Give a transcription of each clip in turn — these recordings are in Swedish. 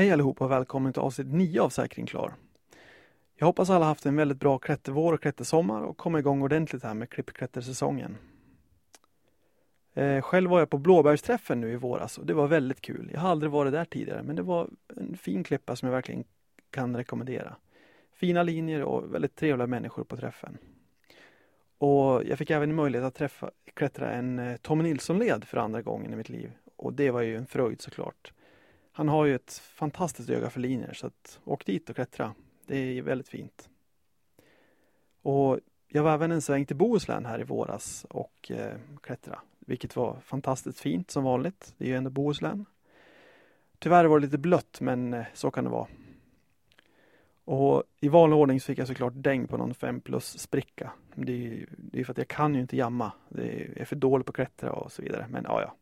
Hej allihopa och välkommen till avsnitt 9 av Säkring Klar. Jag hoppas alla haft en väldigt bra klättervår och klättersommar och kommer igång ordentligt här med klippklättersäsongen. Eh, själv var jag på Blåbergsträffen nu i våras och det var väldigt kul. Jag har aldrig varit där tidigare men det var en fin klippa som jag verkligen kan rekommendera. Fina linjer och väldigt trevliga människor på träffen. Och jag fick även möjlighet att träffa, klättra en eh, Tommy Nilsson-led för andra gången i mitt liv. Och det var ju en fröjd såklart. Han har ju ett fantastiskt öga för linjer så att åk dit och klättra. Det är väldigt fint. Och jag var även en sväng till Bohuslän här i våras och eh, klättra, vilket var fantastiskt fint som vanligt. Det är ju ändå Bohuslän. Tyvärr var det lite blött, men eh, så kan det vara. Och i vanlig ordning så fick jag såklart däng på någon 5 plus spricka. Det är, det är för att jag kan ju inte jamma. Det är, jag är för dålig på att klättra och så vidare. Men ja, ja.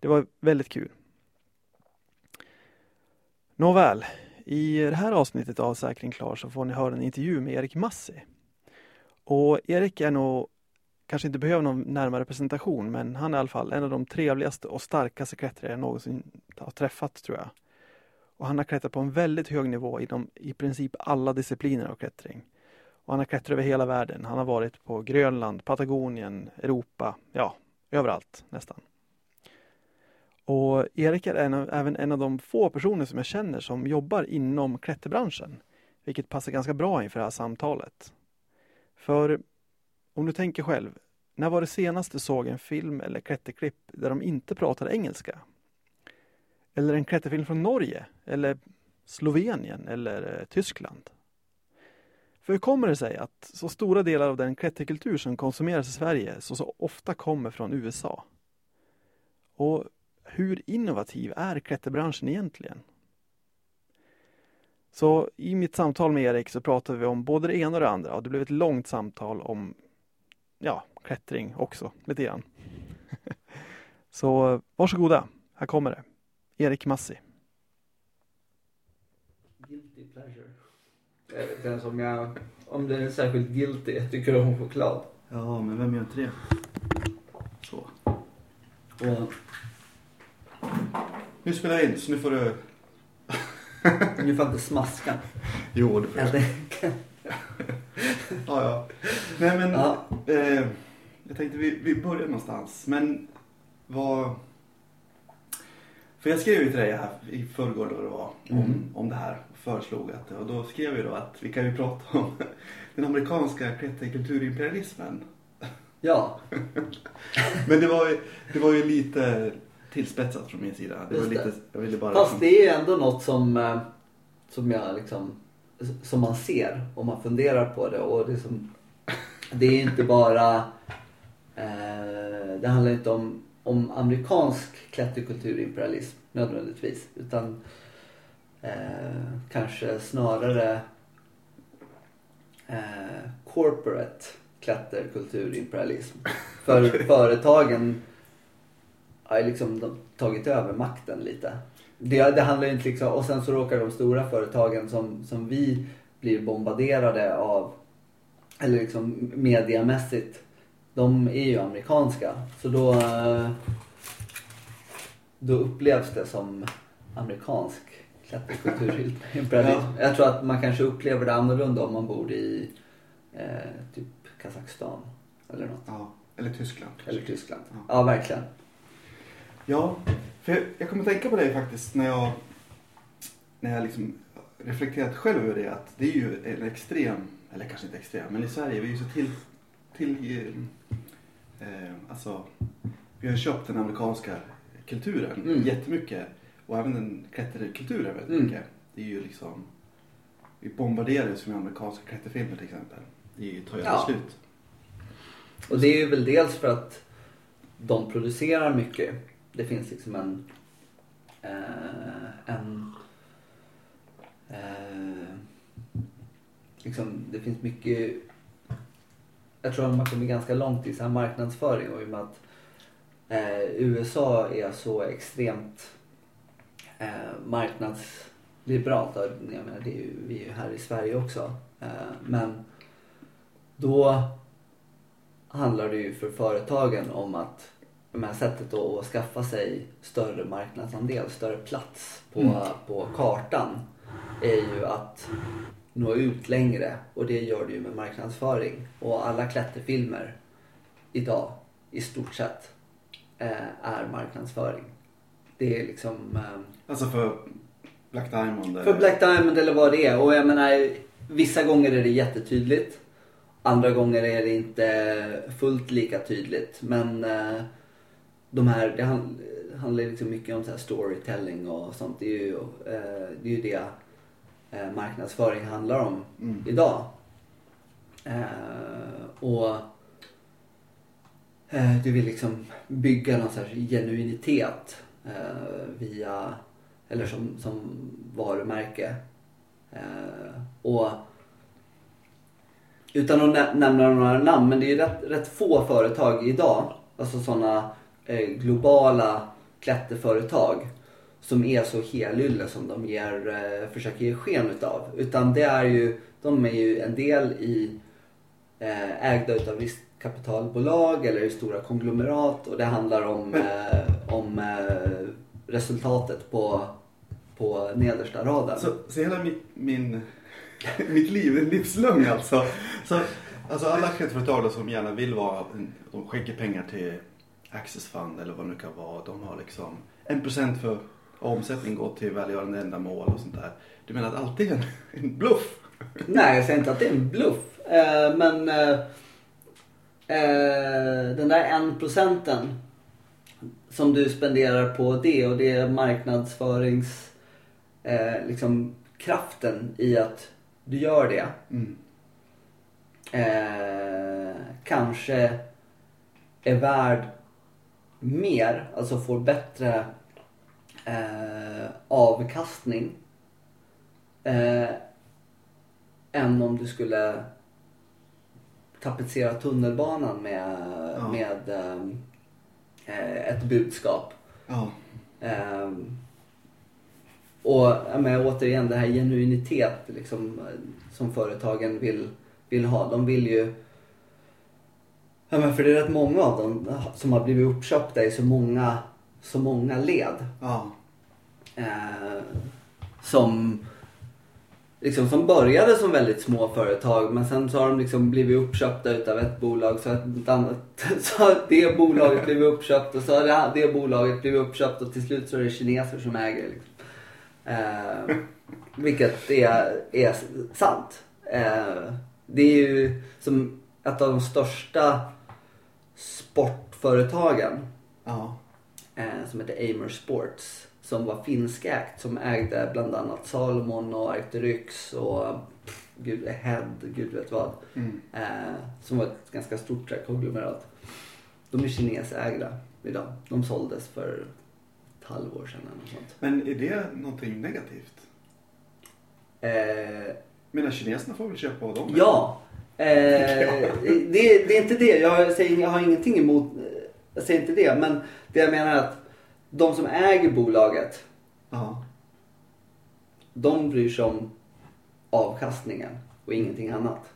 Det var väldigt kul. Nåväl, i det här avsnittet av Säkring Klar så får ni höra en intervju med Erik Massi. Och Erik är nog, kanske inte behöver någon närmare presentation, men han är i alla fall en av de trevligaste och starkaste klättrare jag någonsin har träffat tror jag. Och han har klättrat på en väldigt hög nivå inom i princip alla discipliner av klättring. Och han har klättrat över hela världen. Han har varit på Grönland, Patagonien, Europa, ja, överallt nästan. Och Erik är en av, även en av de få personer som jag känner som jobbar inom klätterbranschen. Vilket passar ganska bra inför det här samtalet. För om du tänker själv, när var det senast du såg en film eller klätterklipp där de inte pratade engelska? Eller en klätterfilm från Norge eller Slovenien eller eh, Tyskland? För hur kommer det sig att så stora delar av den klätterkultur som konsumeras i Sverige så, så ofta kommer från USA? Och hur innovativ är klätterbranschen egentligen? Så i mitt samtal med Erik så pratade vi om både det ena och det andra och det blev ett långt samtal om ja, klättring också, lite grann. så varsågoda, här kommer det. Erik Massi. Guilty pleasure. Jag vet inte om jag, om det är särskilt guilty. Jag tycker om choklad. Ja, men vem gör inte det? Så. Och Nu spelar jag in, så nu får du... nu får jag inte smaska. Jo, det får tänker- Ja, ja. Nej, men Ja. eh, jag tänkte vi, vi börjar någonstans. Men vad... För jag skrev ju till dig här i förrgår då det var om, Mm. om det här och föreslog att och då skrev jag då att vi kan ju prata om den amerikanska klätterkulturimperialismen. Ja, Men det var ju, det var ju lite tillspetsat från min sida. Det var Just lite, jag ville bara... fast det är ändå något som, eh, som jag liksom, som man ser om man funderar på det. Och det, är som, det är inte bara, eh, det handlar inte om, om amerikansk klätterkulturimperialism nödvändigtvis. Utan eh, kanske snarare eh, corporate klätterkulturimperialism. För företagen har ju liksom tagit över makten lite. Det, det handlar inte liksom, och sen så råkar de stora företagen som, som vi blir bombarderade av, eller liksom mediamässigt, de är ju amerikanska. Så då, eh, då upplevs det som amerikansk klätterkulturimperialism. Jag tror att man kanske upplever det annorlunda om man bor i eh, typ Kazakstan eller något. Ja, eller Tyskland. Eller Tyskland. Ja. Ja, verkligen. Ja, för jag, jag kommer tänka på det faktiskt när jag, när jag liksom reflekterat själv över det att det är ju en extrem, eller kanske inte extrem, men i Sverige vi är ju så till, till eh, alltså vi har köpt den amerikanska kulturen Mm. jättemycket och även den klätterkulturen väldigt Mm. mycket. Det är ju liksom, vi bombarderas med amerikanska klätterfilmer till exempel. Det tar ju Ja. slut. Och det är ju väl dels för att de producerar mycket. Det finns liksom en... Eh, en eh, liksom, det finns mycket... Jag tror att man kommer ganska långt i så här marknadsföring och i och med att eh, USA är så extremt eh, marknadsliberalt. Jag menar, det är ju, vi är ju här i Sverige också. Eh, men då handlar det ju för företagen om att de här sättet att skaffa sig större marknadsandel, större plats på, Mm. på kartan är ju att nå ut längre och det gör du ju med marknadsföring. Och alla klätterfilmer idag i stort sett eh, är marknadsföring. Det är liksom eh, Alltså för Black Diamond? för Black Diamond eller vad det är. Och jag menar, vissa gånger är det jättetydligt. Andra gånger är det inte fullt lika tydligt. Men eh, de här, det hand, handlar liksom mycket om så här storytelling och sånt. Det är ju, eh, det, är ju det eh, marknadsföring handlar om Mm. idag. Eh, och du vill liksom bygga någon sorts genuinitet via, eller som, som varumärke. Och utan att nä- nämna några namn, men det är ju rätt, rätt få företag idag, alltså sådana globala klätterföretag som är så helylle som de ger, eh, försöker ge sken utav. Utan det är ju, de är ju en del i eh, ägda utav riskkapitalbolag eller i stora konglomerat och det handlar om, eh, om eh, resultatet på, på nedersta raden. Så, så hela mitt, min, mitt liv en livslögn alltså. Så, alltså alla klätterföretag som gärna vill vara, de skänker pengar till Access Fund eller vad det nu kan vara. De har liksom en procent för omsättning går till välgörande ändamål och sånt där. Du menar att allt är en, en bluff? Nej, jag säger inte att det är en bluff. Eh, men eh, eh, den där en procenten som du spenderar på det och det är marknadsförings eh, liksom kraften i att du gör det. Mm. Eh, kanske är värd mer, alltså får bättre eh, avkastning eh, än om du skulle tapetsera tunnelbanan med, Ja. med eh, ett budskap. Ja. Ehm, och men, återigen det här genuinitet liksom, eh, som företagen vill, vill ha. De vill ju... Ja, men för det är rätt många av dem som har blivit uppköpta i så många, så många led. Ja. Eh, som, liksom, som började som väldigt små företag men sen så har de liksom blivit uppköpta utav ett bolag så att ett annat, så har det bolaget blivit uppköpt och så har det, det bolaget blivit uppköpt och till slut så är det kineser som äger. Liksom. Eh, vilket är, är sant. Eh, det är ju som ett av de största sportföretagen Ja. eh, som heter Amer Sports som var finskägt som ägde bland annat Salomon och Arcteryx och pff, gud, Head, gud vet vad. Mm. Eh, som var ett ganska stort konglomerat. De är kinesägda idag. De såldes för ett halvår sedan eller något sånt. Men är det någonting negativt? Eh, Menar kineserna får väl köpa vad de vill? Ja. Eh, det, det är inte det. Jag, säger, jag har ingenting emot. Jag säger inte det. Men det jag menar är att de som äger bolaget. Ja. De bryr sig om avkastningen och ingenting annat.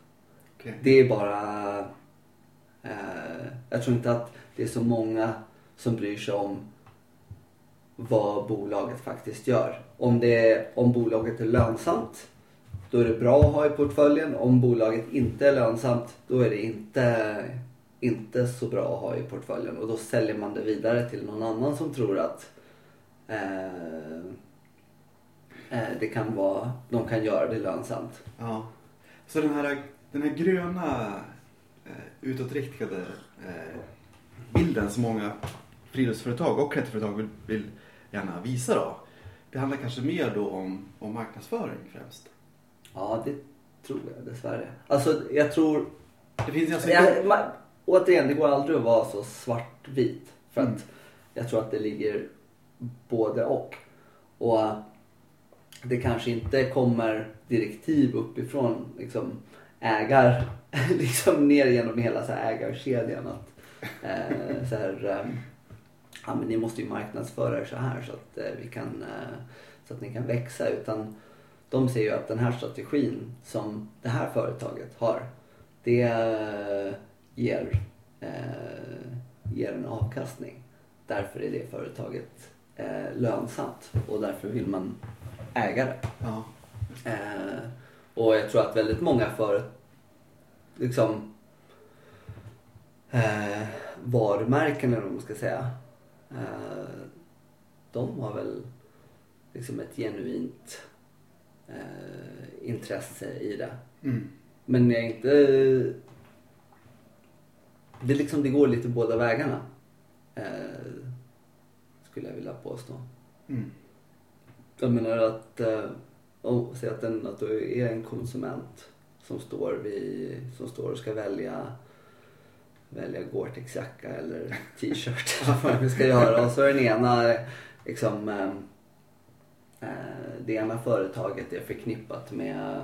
Okej. Det är bara... Eh, jag tror inte att det är så många som bryr sig om vad bolaget faktiskt gör. Om, det om bolaget är lönsamt, då är det bra att ha i portföljen. Om bolaget inte är lönsamt, då är det inte, inte så bra att ha i portföljen. Och då säljer man det vidare till någon annan som tror att eh, eh det kan vara, de kan göra det lönsamt. Ja. Så den här, den här gröna eh, utåtriktade eh, bilden som många friluftsföretag och klätterföretag vill, vill gärna visa då. Det handlar kanske mer då om, om marknadsföring främst. Ja, det tror jag dessvärre. Alltså, jag tror... Det finns alltså Jag, ma, återigen, det går aldrig att vara så svartvit. För att Mm. jag tror att det ligger både och. Och det kanske inte kommer direktiv uppifrån liksom, ägar, liksom ner genom hela så här, ägarkedjan. Att, eh, så här, eh, ja, men ni måste ju marknadsföra er så här så att, eh, vi kan, eh, så att ni kan växa. Utan de ser ju att den här strategin som det här företaget har, det eh, ger, eh, ger en avkastning. därför är det företaget eh, lönsamt och därför vill man äga det. Ja. Och jag tror att väldigt många för liksom eh, varumärken eller vad man ska säga. Eh, de har väl liksom ett genuint eh, intresse i det. Mm. Men jag är inte... Det, är liksom, det går lite båda vägarna. Eh, skulle jag vilja påstå. Mm. Jag menar att, eh, om, säg att, en, att du är en konsument som står, vid, som står och ska välja välja Gore-Tex-jacka eller t-shirt eller vad vi ska göra. Och så är den ena liksom eh, det ena företaget är förknippat med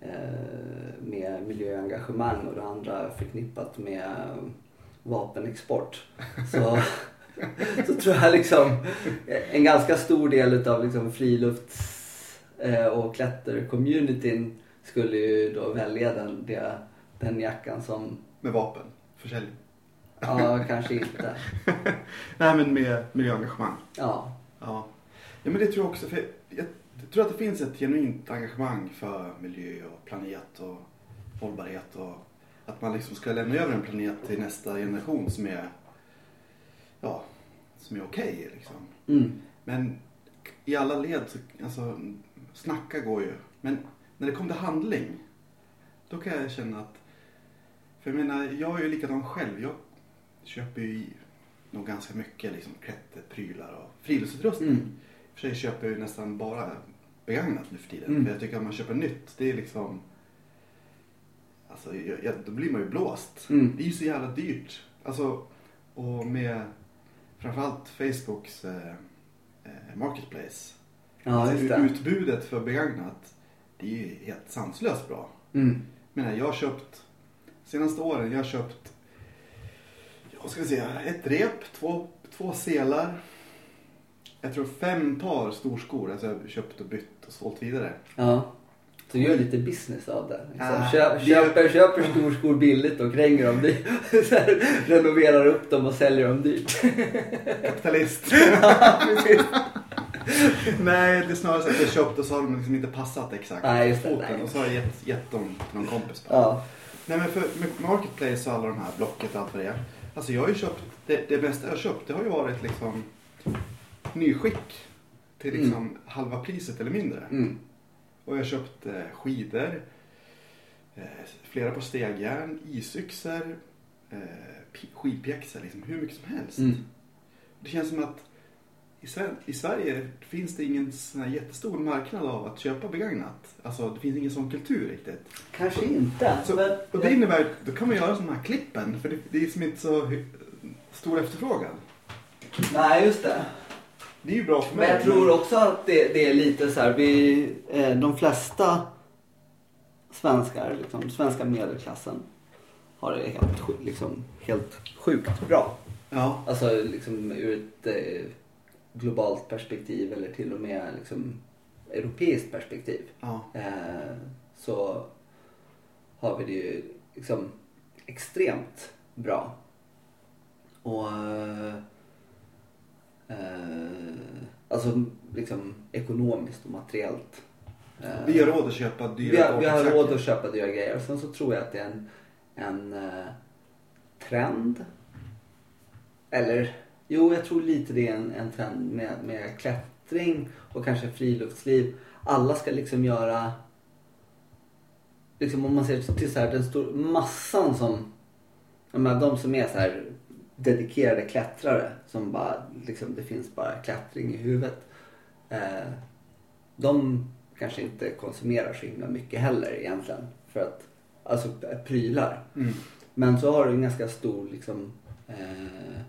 eh, med miljöengagemang och det andra är förknippat med vapenexport. Så, så tror jag liksom en ganska stor del utav liksom frilufts eh, och klättercommunityn skulle ju då välja den, den jackan som, Med vapen, försäljning. ja kanske inte. Nej men med miljöengagemang. Ja. Ja. Ja men det tror jag också. För jag tror att det finns ett genuint engagemang för miljö och planet och hållbarhet. Och att man liksom ska lämna över en planet till nästa generation som är ja, som är okej liksom. Mm. Men i alla led så, alltså snacka går ju. Men när det kommer till handling då kan jag känna att för jag menar, jag är ju likadan själv. Jag köper ju nog ganska mycket liksom klätterprylar och friluftsutrustning. Mm. För sig köper jag ju nästan bara begagnat nu för tiden. Mm. För jag tycker att man köper nytt, det är liksom... Alltså, jag, jag, då blir man ju blåst. Mm. Det är ju så jävla dyrt. Alltså, och med framförallt Facebooks eh, eh, marketplace. Ja, Alltså. Utbudet för begagnat, det är ju helt sanslöst bra. Mm. Jag menar, jag har köpt, senaste åren, jag har köpt, vad ska vi säga, ett rep, två, två selar, jag tror fem par storskor. Alltså jag har köpt och bytt och sålt vidare. Ja. Så gör lite business av det. Liksom. Ah, Köp, köper, köper storskor billigt och kränger dem dyrt. Renoverar upp dem och säljer dem dyrt. Kapitalist. Nej, det är snarare så att jag köpt och så har de liksom inte passat exakt Nej, just det. Nej. Och så har jag gett, gett dem till någon kompis. bara. Ja. Nej men för Marketplace och alla de här Blocket och allt vad det är. Alltså jag har ju köpt, det, det bästa jag har köpt det har ju varit liksom nyskick. Till liksom halva priset eller mindre. Mm. Och jag har köpt eh, skidor, eh, flera på stegjärn, isyxor, eh, skidpjäxor, liksom hur mycket som helst. Mm. Det känns som att i, Sver- i Sverige finns det ingen sån här jättestor marknad av att köpa begagnat. Alltså det finns ingen sån kultur riktigt. Kanske inte. Så, men, och det innebär, då kan man göra sådana här klippen för det, det är som inte så stor efterfrågan. Nej, just det. Det är ju bra för mig. Men jag tror också att det, det är lite så här, vi, eh, de flesta svenskar, liksom, svenska medelklassen har det helt, liksom, helt sjukt bra. Ja, Alltså liksom ur ett eh, globalt perspektiv eller till och med liksom europeiskt perspektiv. ja, Eh, så har vi det ju liksom extremt bra. Och eh, alltså liksom ekonomiskt och materiellt. Eh, vi har råd att köpa dyra vi har, vi har råd att köpa dyra grejer. Sen så tror jag att det är en, en eh, trend. Eller, jo jag tror lite det är en, en trend med, med klättring och kanske friluftsliv. Alla ska liksom göra, liksom om man ser till så här, den stora massan som, jag menar, de som är så här dedikerade klättrare som bara, liksom det finns bara klättring i huvudet. Eh, de kanske inte konsumerar så himla mycket heller egentligen. För att, alltså prylar. Mm. Men så har du en ganska stor liksom, eh,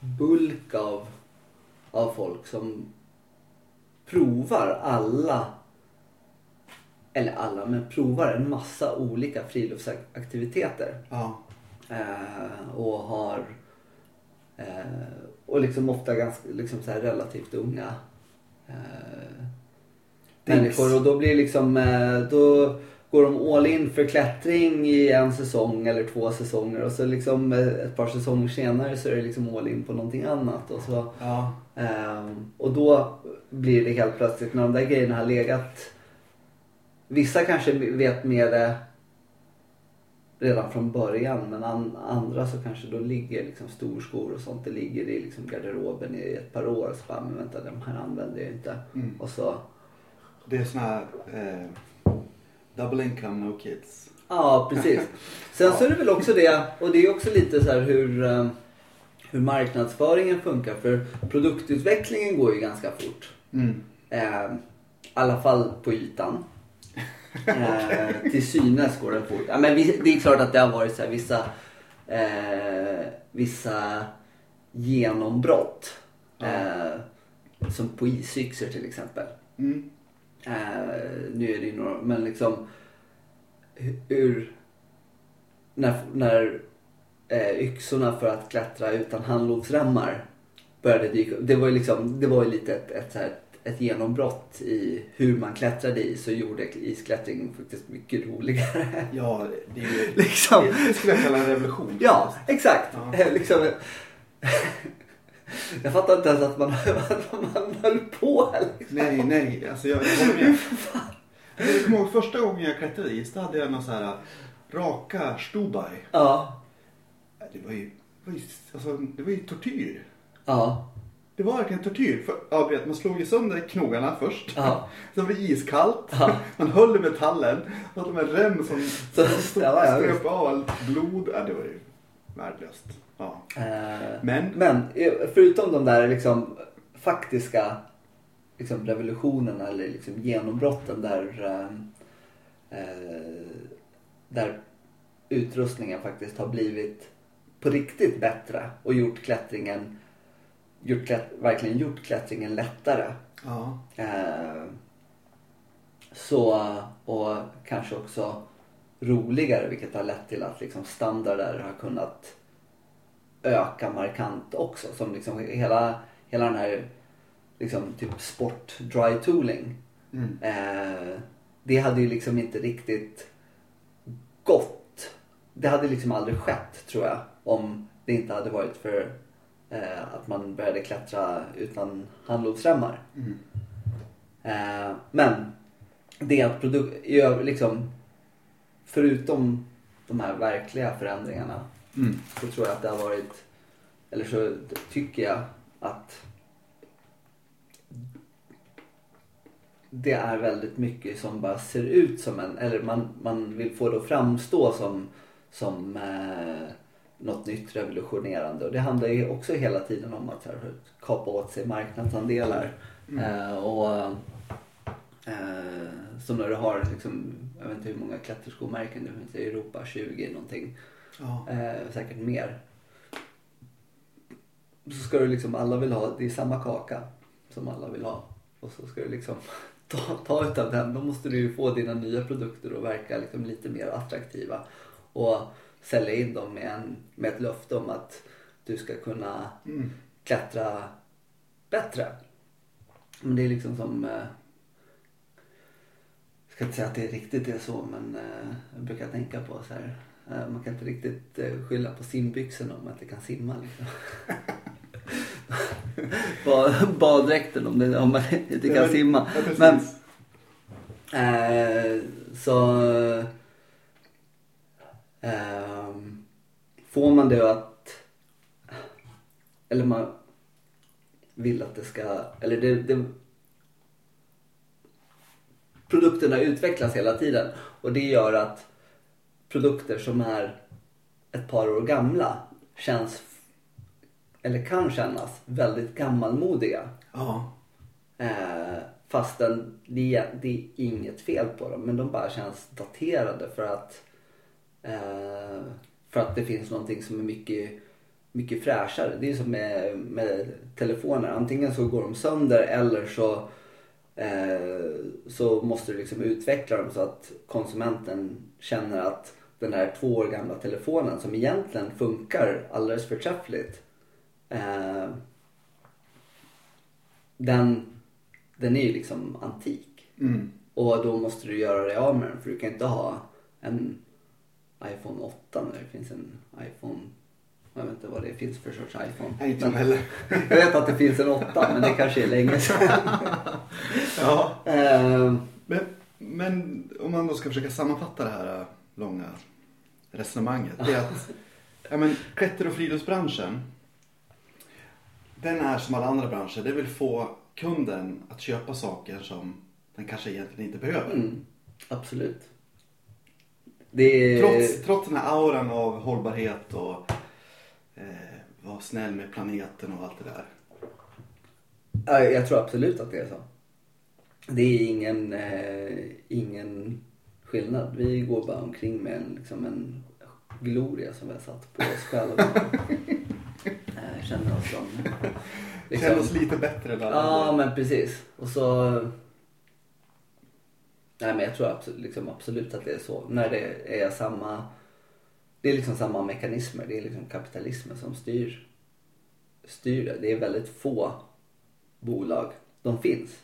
bulk av, av folk som provar alla, eller alla, men provar en massa olika friluftsaktiviteter. Ja, Eh, och har eh, och liksom ofta ganska liksom så här relativt unga eh, människor och då blir liksom eh, då, går de all in för klättring i en säsong eller två säsonger och så liksom eh, ett par säsonger senare så är det liksom all in på någonting annat. Och, så, Ja. ehm, och då blir det helt plötsligt när de där grejerna har legat. Vissa kanske vet det redan från början men an, andra så kanske då ligger liksom storskor och sånt. Det ligger i liksom garderoben i ett par år. Så bara, men vänta de här använder jag inte. Mm. Och så Det är sån här eh, double income no kids. Ja, precis. Sen så är det väl också det, och det är också lite så här hur, eh, hur marknadsföringen funkar. För produktutvecklingen går ju ganska fort. Mm. Eh, I alla fall på ytan. Eh, till synes går den fort. Ja, men vi- det är klart att det har varit så här, vissa, eh, vissa genombrott. Eh, som på isyxor till exempel. Mm. Eh, nu är det ju några, men liksom hur, när, när eh, yxorna för att klättra utan handlovsremmar började dyka upp. Det var ju liksom, det var ju lite ett, ett, så här, ett genombrott i hur man klättrade i så gjorde isklättring faktiskt mycket roligare. Ja, det är ju... liksom. Det, skulle jag kalla en revolution. Ja, exakt. Ja. Liksom, jag fattar inte ens att man, att man höll på. Liksom. Nej, nej. Alltså jag, jag. Jag kommer ihåg första gången jag klättrade is. Då hade jag någon så här raka stubai. Ja, Det var ju, det var ju, alltså, det var ju tortyr. ja, Det var verkligen tortyr. För, ja, vet, man slog ju sönder knogarna först. ja. Sen var det iskallt. Ja. Man höll i metallen. Och hade en rem som ströp av allt blod. Ja, det var ju värdelöst. Ja. Eh, Men, Men eh, förutom de där liksom faktiska liksom revolutionerna eller liksom genombrotten där, eh, eh, där utrustningen faktiskt har blivit på riktigt bättre och gjort klättringen gjort verkligen gjort klättringen lättare. ja. Eh, så, och kanske också roligare vilket har lett till att liksom standarder har kunnat öka markant också. Som liksom hela, hela den här liksom typ sport dry tooling. Mm. Eh, det hade ju liksom inte riktigt gått. Det hade liksom aldrig skett tror jag. Om det inte hade varit för eh, att man började klättra utan handlovsremmar. Mm. Eh, men det att produk- i öv- liksom förutom de här verkliga förändringarna Mm. så tror jag att det har varit, eller så tycker jag att det är väldigt mycket som bara ser ut som en, eller man, man vill få det att framstå som, som eh, något nytt revolutionerande. Och det handlar ju också hela tiden om att här, kapa åt sig marknadsandelar. Eh, och eh, Som när du har, liksom, jag vet inte hur många klätterskomärken det finns i Europa, 20 någonting. Ja. Eh, säkert mer. Så ska du liksom, alla vill ha, det är samma kaka som alla vill ha. Och så ska du liksom ta, ta utav den. Då måste du ju få dina nya produkter att verka liksom lite mer attraktiva. Och sälja in dem med, en, med ett löfte om att du ska kunna Mm. klättra bättre. Men det är liksom som... Eh, jag ska inte säga att det riktigt är så men eh, jag brukar tänka på så här. Eh, man kan inte riktigt eh, skylla på simbyxorna om man inte kan simma. Liksom. Ba- Baddräkten om, det, om man inte kan simma. Men Eh, så får man det att eller man vill att det ska eller det, det produkterna utvecklas hela tiden och det gör att produkter som är ett par år gamla känns eller kan kännas väldigt gammalmodiga. Ja. Eh, fastän det, det är inget fel på dem men de bara känns daterade för att eh, för att det finns någonting som är mycket, mycket fräschare. Det är som med, med telefoner. Antingen så går de sönder eller så eh, så måste du liksom utveckla dem så att konsumenten känner att den här två år gamla telefonen som egentligen funkar alldeles förträffligt eh, den, den är ju liksom antik. Mm. Och då måste du göra dig av med den för du kan inte ha en iPhone 8 när det finns en iPhone jag vet inte vad det finns för sorts iPhone. Nej, inte jag heller. Jag vet att det finns en 8 men det kanske är länge sedan. Ja. Eh, Men, men om man då ska försöka sammanfatta det här äh, långa resonemanget. Det är att ja, men, klätter och friluftsbranschen. Den är som alla andra branscher. Det vill få kunden att köpa saker som den kanske egentligen inte behöver. mm, absolut. Är... Trots, trots den här auran av hållbarhet och eh, vara snäll med planeten och allt det där. Ja, jag tror absolut att det är så. Det är ingen, eh, ingen skillnad. Vi går bara omkring med en, liksom en gloria som vi har satt på oss själva. känner oss som... liksom- Känner oss lite bättre alla Ja, men precis. Och så... Nej, men jag tror absolut, liksom absolut att det är så. När det är samma... Det är liksom samma mekanismer. Det är liksom kapitalismen som styr, styr det. Det är väldigt få bolag. De finns.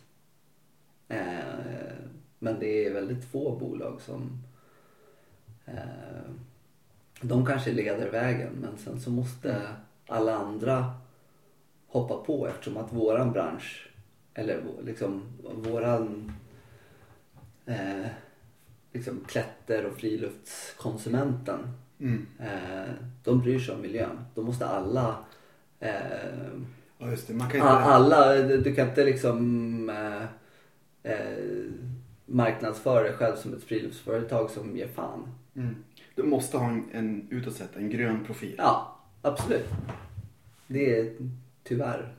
Eh, men det är väldigt få bolag som... Eh, de kanske leder vägen men sen så måste alla andra hoppa på eftersom att våran bransch eller liksom våran eh, liksom klätter och friluftskonsumenten Mm. eh, de bryr sig om miljön. Då måste alla eh, Ja, just det. Man kan inte... alla, du kan inte liksom eh, eh, marknadsföra dig själv som ett friluftsföretag som ger fan. Mm. Du måste ha en, en utåt sett en grön profil. Ja, absolut. Det är tyvärr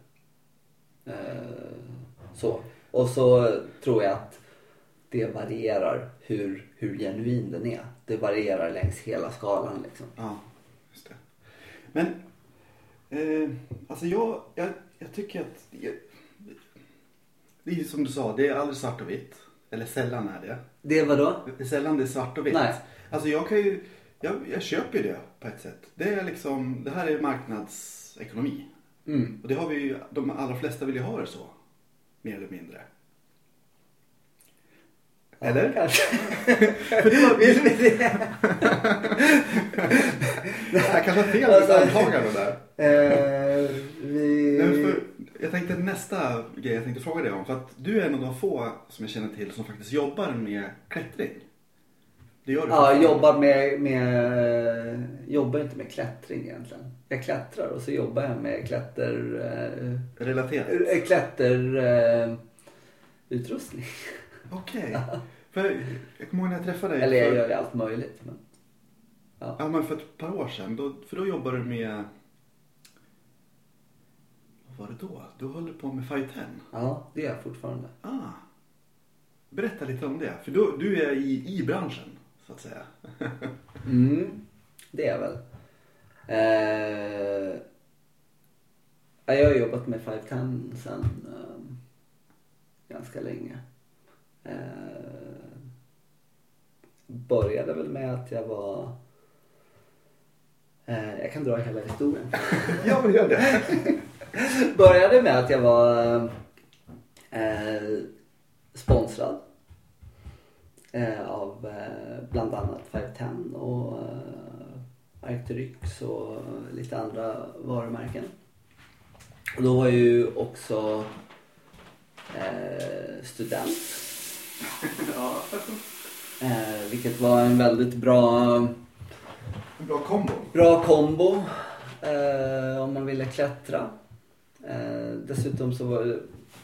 eh, så. Och så tror jag att det varierar hur, hur genuin den är. Det varierar längs hela skalan liksom. Ja, just det. Men, eh, alltså jag, jag, jag tycker att, jag, det är som du sa, det är aldrig svart och vitt. Eller sällan är det. Det är sällan det är svart och vitt. Nej. Alltså jag kan ju, jag, jag köper ju det på ett sätt. Det är liksom, det här är marknadsekonomi. Mm. Och det har vi ju, de allra flesta vill ju ha det så. Mer eller mindre. Eller? Kanske. För det var, Vill vi det? jag kanske har fel Alltså- antagande där. Eh, vi... Nej, för, jag tänkte nästa grej jag tänkte fråga dig om. För att du är en av de få som jag känner till som faktiskt jobbar med klättring. Det gör du Ja, jobbar med, med... Jobbar inte med klättring egentligen. Jag klättrar och så jobbar jag med klätter... Eh, Relaterat. eh, klätter... Eh, utrustning. Okej. För jag kommer ihåg när jag träffade dig. Eller jag för, gör allt möjligt. Men... Ja, men för ett par år sedan. Då, för då jobbade du med... Vad var det då? Du höll på med 510. Ja, det gör jag fortfarande. Ah. Berätta lite om det. För du, du är i, i branschen, så att säga. Mm, det är jag väl. Eh, ja, jag har jobbat med 510 sen eh, ganska länge. Eh, började väl med att jag var... Eh, jag kan dra hela historien. ja, men gör det. började med att jag var eh, sponsrad eh, av eh, bland annat 510 och eh, Arcturix och lite andra varumärken. Och då var jag ju också eh, student. Ja, Eh, vilket var en väldigt bra en bra kombo. Bra kombo eh, om man ville klättra. Eh, dessutom så var det,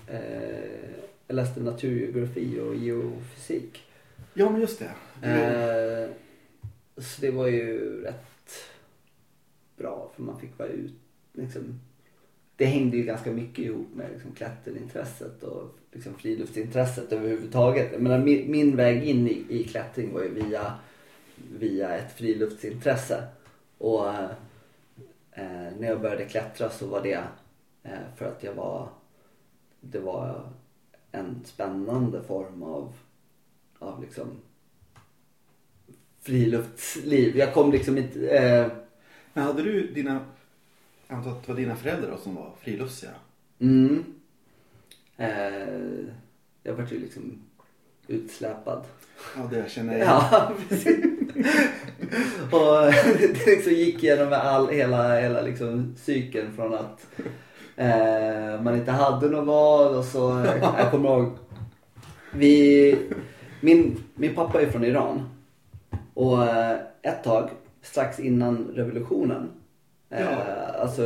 eh, jag läste naturgeografi och geofysik. Ja, men just det. Eh, så det var ju rätt bra för man fick vara ut. Liksom, det hängde ju ganska mycket ihop med liksom, klätterintresset och liksom, friluftsintresset överhuvudtaget. Jag menar, min, min väg in i, i klättring var ju via, via ett friluftsintresse. Och eh, eh, när jag började klättra så var det eh, för att jag var det var en spännande form av, av liksom friluftsliv. Jag kom liksom inte... Eh, Men hade du dina, jag antar att det var dina föräldrar som var friluftsiga? mm, eh, jag var ju liksom... utsläpad. Ja, det känner jag. Ja, precis. och det liksom gick igenom all, hela, hela liksom cykeln från att eh, man inte hade något val och så, jag kommer ihåg, vi, min, min pappa är från Iran. Och eh, ett tag, strax innan revolutionen, eh, Ja. alltså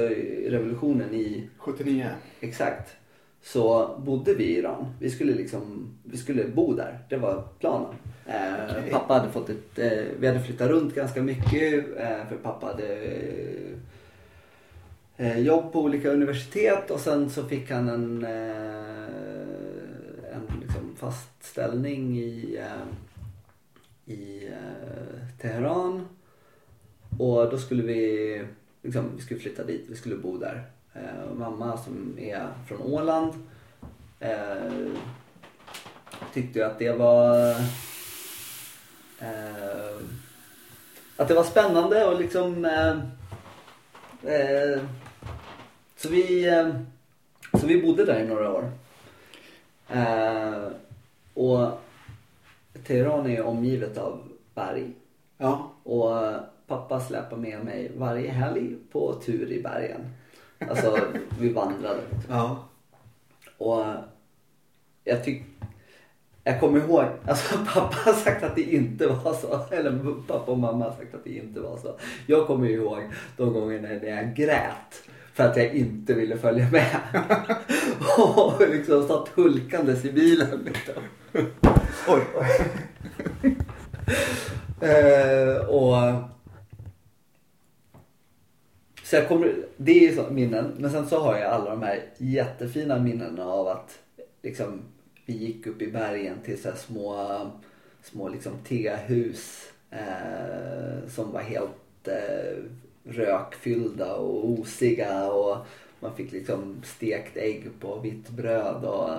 revolutionen i 79. Exakt. Så bodde vi i Iran. Vi skulle liksom, vi skulle bo där. Det var planen. Eh, Okej. Pappa hade fått ett, eh, vi hade flyttat runt ganska mycket. Eh, för pappa hade eh, jobb på olika universitet och sen så fick han en, eh, en liksom fast ställning i, eh, i eh, Teheran. Och då skulle vi, liksom, vi skulle flytta dit, vi skulle bo där. Eh, mamma som är från Åland eh, tyckte ju att det var eh, att det var spännande och liksom eh, eh, så vi eh, så vi bodde där i några år. Och Teheran är omgivet av berg. Ja. Och pappa släpar med mig varje helg på tur i bergen. Alltså vi vandrade. Ja. Och jag tycker jag kommer ihåg, alltså pappa har sagt att det inte var så. Eller pappa och mamma har sagt att det inte var så. Jag kommer ihåg de gångerna när jag grät för att jag inte ville följa med. och liksom satt hulkandes i bilen. Liksom. Oj. Eh, och så jag kommer, det är ju så minnen. Men sen så har jag alla de här jättefina minnena av att liksom, vi gick upp i bergen till så små, små liksom tehus eh, som var helt eh, rökfyllda och osiga och man fick liksom stekt ägg på vitt bröd och,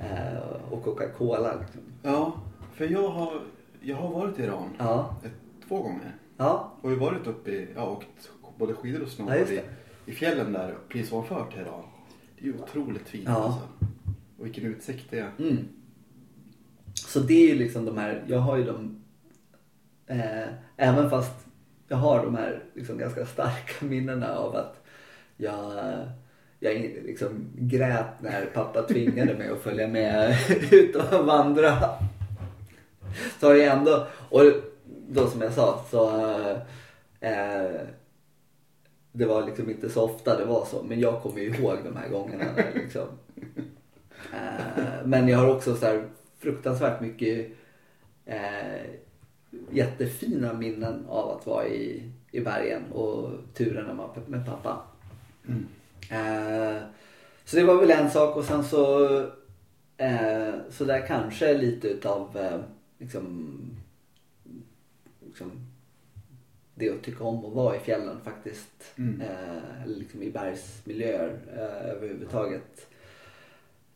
eh, och Coca-Cola. Liksom. Ja, för jag har, jag har varit i Iran Ja, ett, två gånger. ja, Och vi har varit uppe i, ja, åkt både skidor och Ja, snowboard just i, i fjällen där precis ovanför Teheran. Det är ju otroligt fint Ja. alltså. Och vilken utsikt det är. Mm. Så det är ju liksom de här, jag har ju de, eh, även fast jag har de här liksom ganska starka minnena av att jag, jag liksom grät när pappa tvingade mig att följa med ut och vandra. Så har jag ändå, och då som jag sa så eh, det var liksom inte så ofta det var så men jag kommer ju ihåg de här gångerna liksom Eh, Men jag har också så här fruktansvärt mycket eh, jättefina minnen av att vara i, i bergen och turerna med, med pappa. Mm. Eh, så det var väl en sak och sen så eh, så där kanske lite utav eh, liksom, liksom det att tycka om att vara i fjällen faktiskt. Mm. Eh, liksom i bergsmiljöer eh, överhuvudtaget.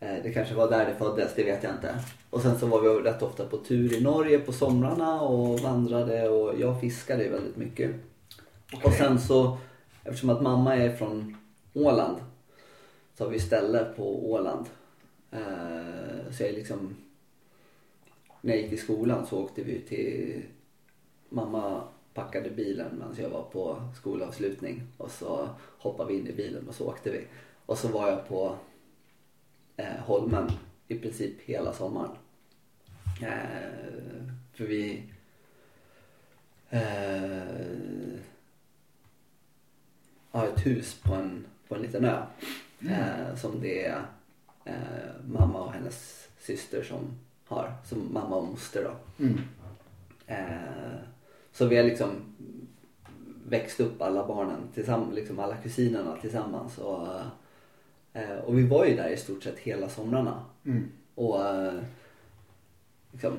Eh, det kanske var där det föddes, det vet jag inte. Och sen så var vi rätt ofta på tur i Norge på somrarna och vandrade och jag fiskade väldigt mycket. Och sen så, eftersom att mamma är från Åland så har vi ställe på Åland. Eh, så jag liksom, när jag gick i skolan så åkte vi till, mamma packade bilen medan jag var på skolavslutning och så hoppade vi in i bilen och så åkte vi. Och så var jag på eh, Holmen i princip hela sommaren. Eh, för vi eh, har ett hus på en, på en liten ö. Eh, som det är eh, mamma och hennes syster som har. Som mamma och moster då. Mm. Eh, så vi har liksom växt upp alla barnen tillsammans, liksom alla kusinerna tillsammans. Och, eh, och vi var ju där i stort sett hela somrarna. Mm. Och eh, liksom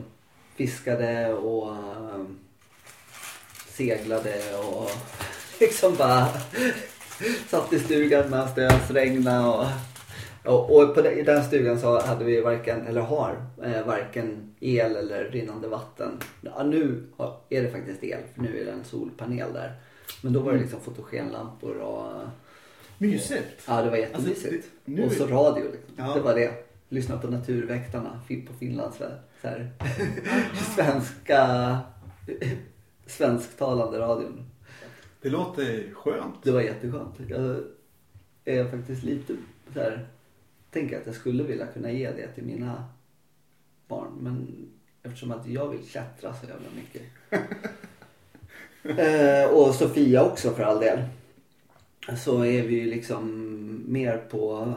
fiskade och eh, seglade och liksom bara satt i stugan medan det ösregnade. Och, och, och på den, i den stugan så hade vi varken, eller har, eh, varken el eller rinnande vatten. Ja, nu har- är det faktiskt el, för nu är det en solpanel där. Men då var det liksom fotogenlampor och Mysigt. Ja, det var jättemysigt. Alltså, det- nu- Och så radio liksom. Ja. Det var det. lyssna på Naturväktarna på Finlands så här, svenska svensktalande radion. Det låter skönt. Det var jätteskönt. Jag är faktiskt lite så här, tänker att jag skulle vilja kunna ge det till mina barn. Men eftersom att jag vill klättra så jävla mycket. eh, och Sofia också för all del. Så är vi ju liksom mer på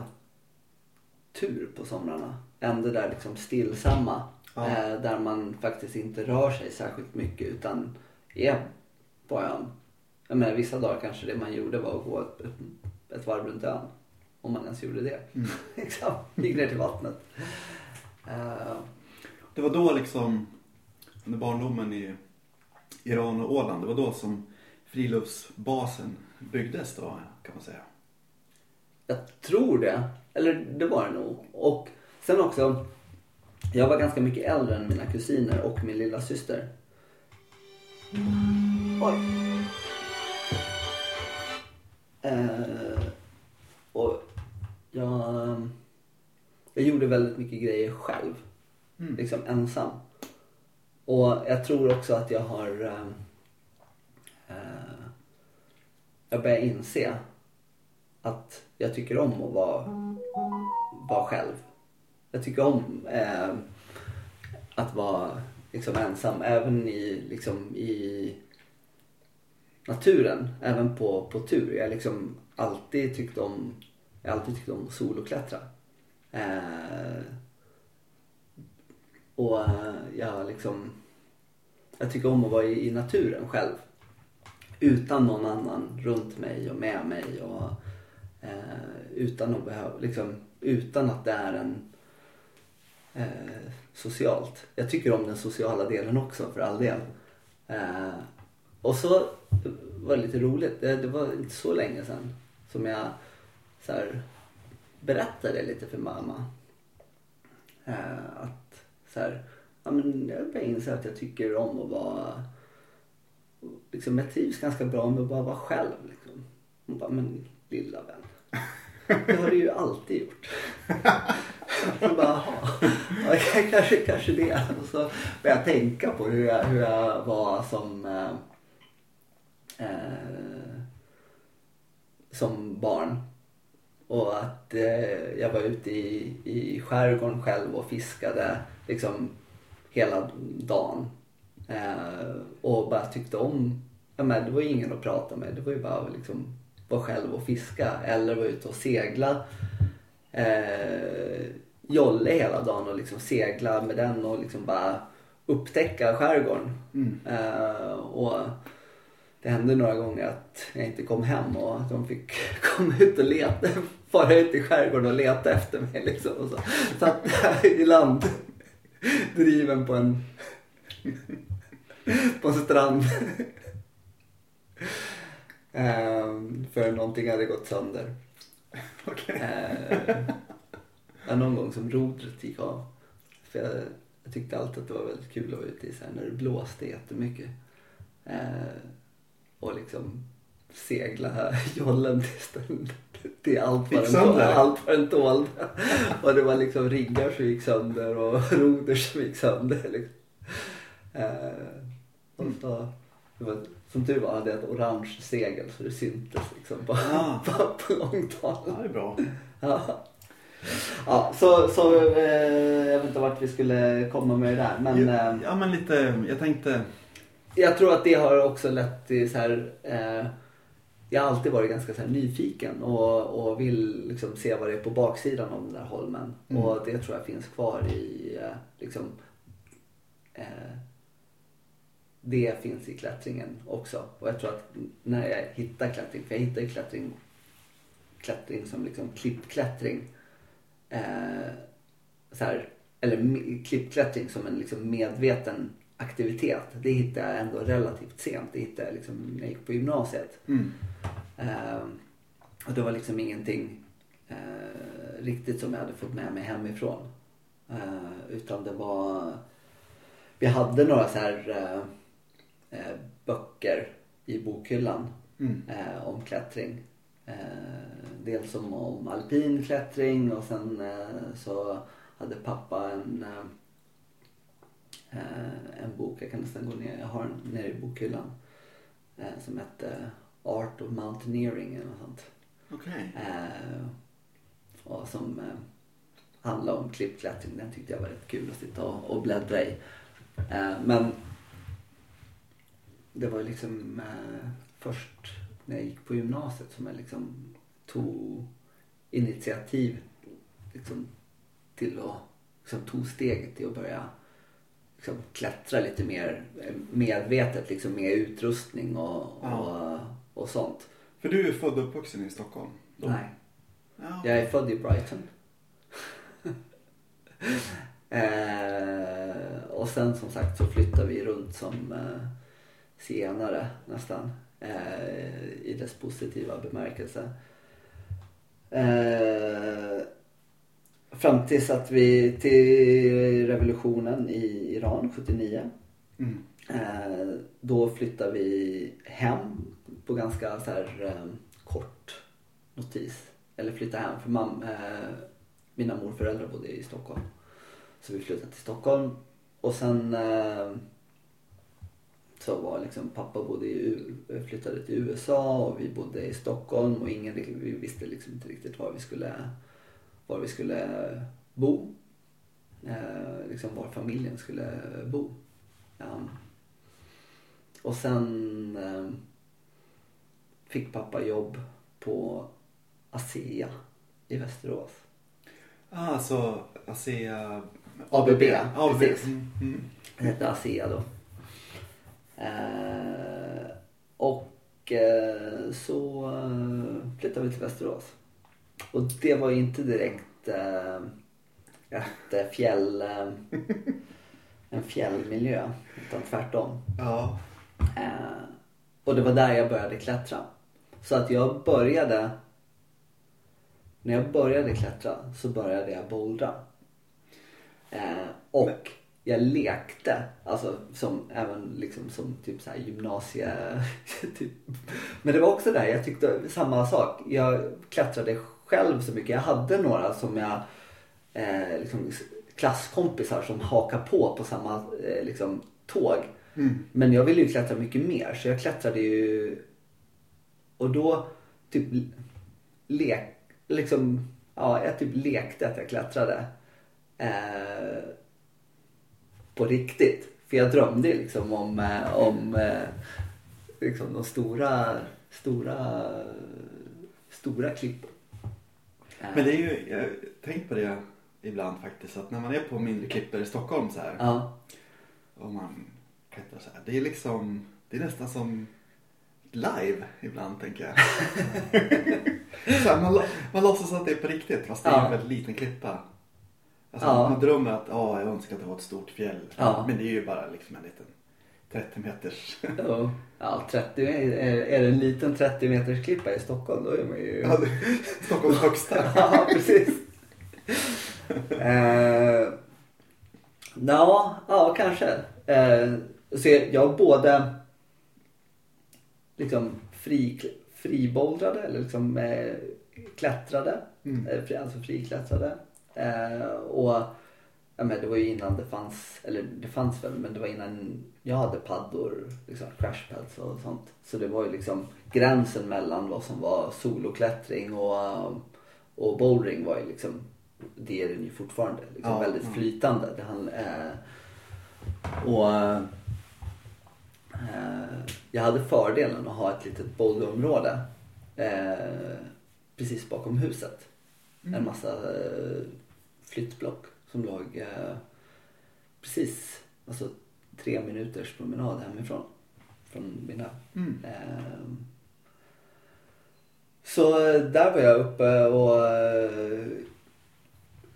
tur på somrarna. Än det där liksom stillsamma. Ja. Eh, där man faktiskt inte rör sig särskilt mycket utan är på ön. Jag menar, vissa dagar kanske det man gjorde var att gå ett, ett varv runt ön. Om man ens gjorde det. Mm. liksom, gick ner till vattnet. Eh, Det var då liksom, under barndomen i Iran och Åland, det var då som friluftsbasen byggdes då kan man säga. Jag tror det. Eller det var det nog. Och sen också. Jag var ganska mycket äldre än mina kusiner och min lilla syster. Oj. Eh, och jag, jag gjorde väldigt mycket grejer själv. Mm. Liksom ensam. Och jag tror också att jag har... Eh, jag börjar inse att jag tycker om att vara, vara själv. Jag tycker om eh, att vara liksom ensam även i, liksom, i naturen. Även på, på tur. Jag har liksom alltid tyckt om, jag har alltid tyckt om att soloklättra. Eh, och jag liksom, jag tycker om att vara i, i naturen själv. Utan någon annan runt mig och med mig. Och, eh, utan att behöva, liksom, utan att det är en eh, socialt. Jag tycker om den sociala delen också för all del. Eh, och så var det lite roligt, det, det var inte så länge sedan som jag så här, berättade lite för mamma. Eh, att så här, ja, men jag började inse att jag tycker om att vara liksom, jag trivs ganska bra med att bara vara själv. Liksom. Hon bara, men lilla vän. Det har du ju alltid gjort. Jag bara, "Jaha, ja, kanske, kanske det. Och så började jag tänka på hur jag, hur jag var som eh, eh, som barn. Och att eh, jag var ute i, i skärgården själv och fiskade liksom hela dagen. Eh, och bara tyckte om, ja, men det var ju ingen att prata med. Det var ju bara att liksom vara själv och fiska eller vara ute och segla. Eh, jolle hela dagen och liksom segla med den och liksom bara upptäcka skärgården. Mm. Eh, och det hände några gånger att jag inte kom hem och att de fick komma ut och leta, fara ut i skärgården och leta efter mig liksom. Och så satt jag i land, driven på en, på en strand. Eh, för någonting hade gått sönder. Okej. Eh, ja, någon gång som rodret gick av. För jag, jag tyckte alltid att det var väldigt kul att vara ute i så här, när det blåste jättemycket. Eh, och liksom segla jollen tills den, till allt vad den, tål, sönder? allt vad den tålde. Och det var liksom riggar som gick sönder och roder som gick sönder. Liksom. Eh, och så, var, som tur var hade jag ett orange segel så det syntes liksom på, Ah. på, på långtalen. Ja, det är bra. Ja. Ja, så, så eh, jag vet inte vart vi skulle komma med det där. Men ja, eh, ja, men lite, jag tänkte, jag tror att det har också lett till så här. Eh, jag har alltid varit ganska så här nyfiken och, och vill liksom se vad det är på baksidan av den där holmen. Mm. Och det tror jag finns kvar i eh, liksom eh, det finns i klättringen också. Och jag tror att när jag hittar klättring, för jag hittar ju klättring, klättring som liksom klippklättring. Eh, så här, eller klippklättring som en liksom medveten aktivitet. Det hittade jag ändå relativt sent. Det hittade jag liksom när jag gick på gymnasiet. mm, Eh, och det var liksom ingenting eh, riktigt som jag hade fått med mig hemifrån. Eh, utan det var... Vi hade några så här eh, eh, böcker i bokhyllan mm, eh, om klättring. Eh, dels om, om alpin klättring och sen så hade pappa en, eh, en bok, jag kan nästan gå ner, jag har den nere i bokhyllan. Eh, som hette Art of Mountaineering eller något sånt. Okej. Eh, och som eh, handlar om klippklättring. Den tyckte jag var rätt kul att sitta och, och bläddra i. Eh, men det var ju liksom eh, först när jag gick på gymnasiet som jag liksom tog initiativ liksom, till att liksom, tog steget till att börja liksom, klättra lite mer eh, medvetet liksom, med utrustning och, Ja. och, och sånt. För du är född och uppvuxen i Stockholm? Då? Nej. Ja. Jag är född i Brighton. eh, och sen som sagt så flyttade vi runt som eh, senare nästan. Eh, I dess positiva bemärkelse. Eh, fram tills att vi till revolutionen i Iran 79. Mm. Eh, då flyttade vi hem på ganska så här, eh, kort notis. Eller flyttade hem för mam, eh, mina morföräldrar bodde i Stockholm. Så vi flyttade till Stockholm. Och sen eh, så var liksom pappa bodde i, flyttade till USA och vi bodde i Stockholm och ingen vi visste liksom inte riktigt var vi skulle, var vi skulle bo. Eh, liksom var familjen skulle bo. Ja. Och sen eh, fick pappa jobb på ASEA i Västerås. Ah, alltså ASEA... ABB, ABB. precis. Mm. Mm. Det hette ASEA då. Eh, och eh, så eh, flyttade vi till Västerås. Och det var ju inte direkt eh, ett eh, fjäll, eh, en fjällmiljö. Utan tvärtom. Ja. Eh, och det var där jag började klättra. Så att jag började... När jag började klättra så började jag bouldra. Eh, och jag lekte, alltså som även liksom som typ så här gymnasie... typ. Men det var också där, jag tyckte samma sak. Jag klättrade själv så mycket. Jag hade några som jag eh, liksom, klasskompisar som hakade på på samma eh, liksom, tåg. Mm. Men jag ville ju klättra mycket mer så jag klättrade ju och då typ lek, liksom, ja jag typ lekte att jag klättrade. Eh, på riktigt. För jag drömde liksom om, eh, om eh, liksom de stora, stora, stora klippor. Men det är ju, jag har tänkt på det ibland faktiskt att när man är på mindre klippor i Stockholm så här Ja, och man klättrar så här. Det är liksom, det är nästan som live ibland tänker jag. så här, man, man låtsas att det är på riktigt fast det är Ja. en väldigt liten klippa. Alltså, Ja. Man drömmer att ja, jag önskar att det var ett stort fjäll. Ja. Men det är ju bara liksom en liten 30 meters. ja, ja 30, är, är det en liten 30 meters klippa i Stockholm då är man ju... Ja, Stockholms högsta. ja, precis. eh, ja, ja, kanske. Eh, så jag, både liksom fri, friboldrade eller liksom eh, klättrade. Mm. Eh, alltså friklättrade. Eh, och ja, men det var ju innan det fanns, eller det fanns väl, men det var innan jag hade paddor, liksom crashpads och sånt. Så det var ju liksom gränsen mellan vad som var soloklättring och, och bouldering var ju liksom, det är den ju fortfarande, liksom Ja, väldigt ja. flytande. Det handl- eh, och eh, jag hade fördelen att ha ett litet boulderområde eh, precis bakom huset. En massa eh, flyttblock som låg eh, precis alltså, tre minuters promenad hemifrån. Från mina. Mm. Eh, så eh, där var jag uppe och eh,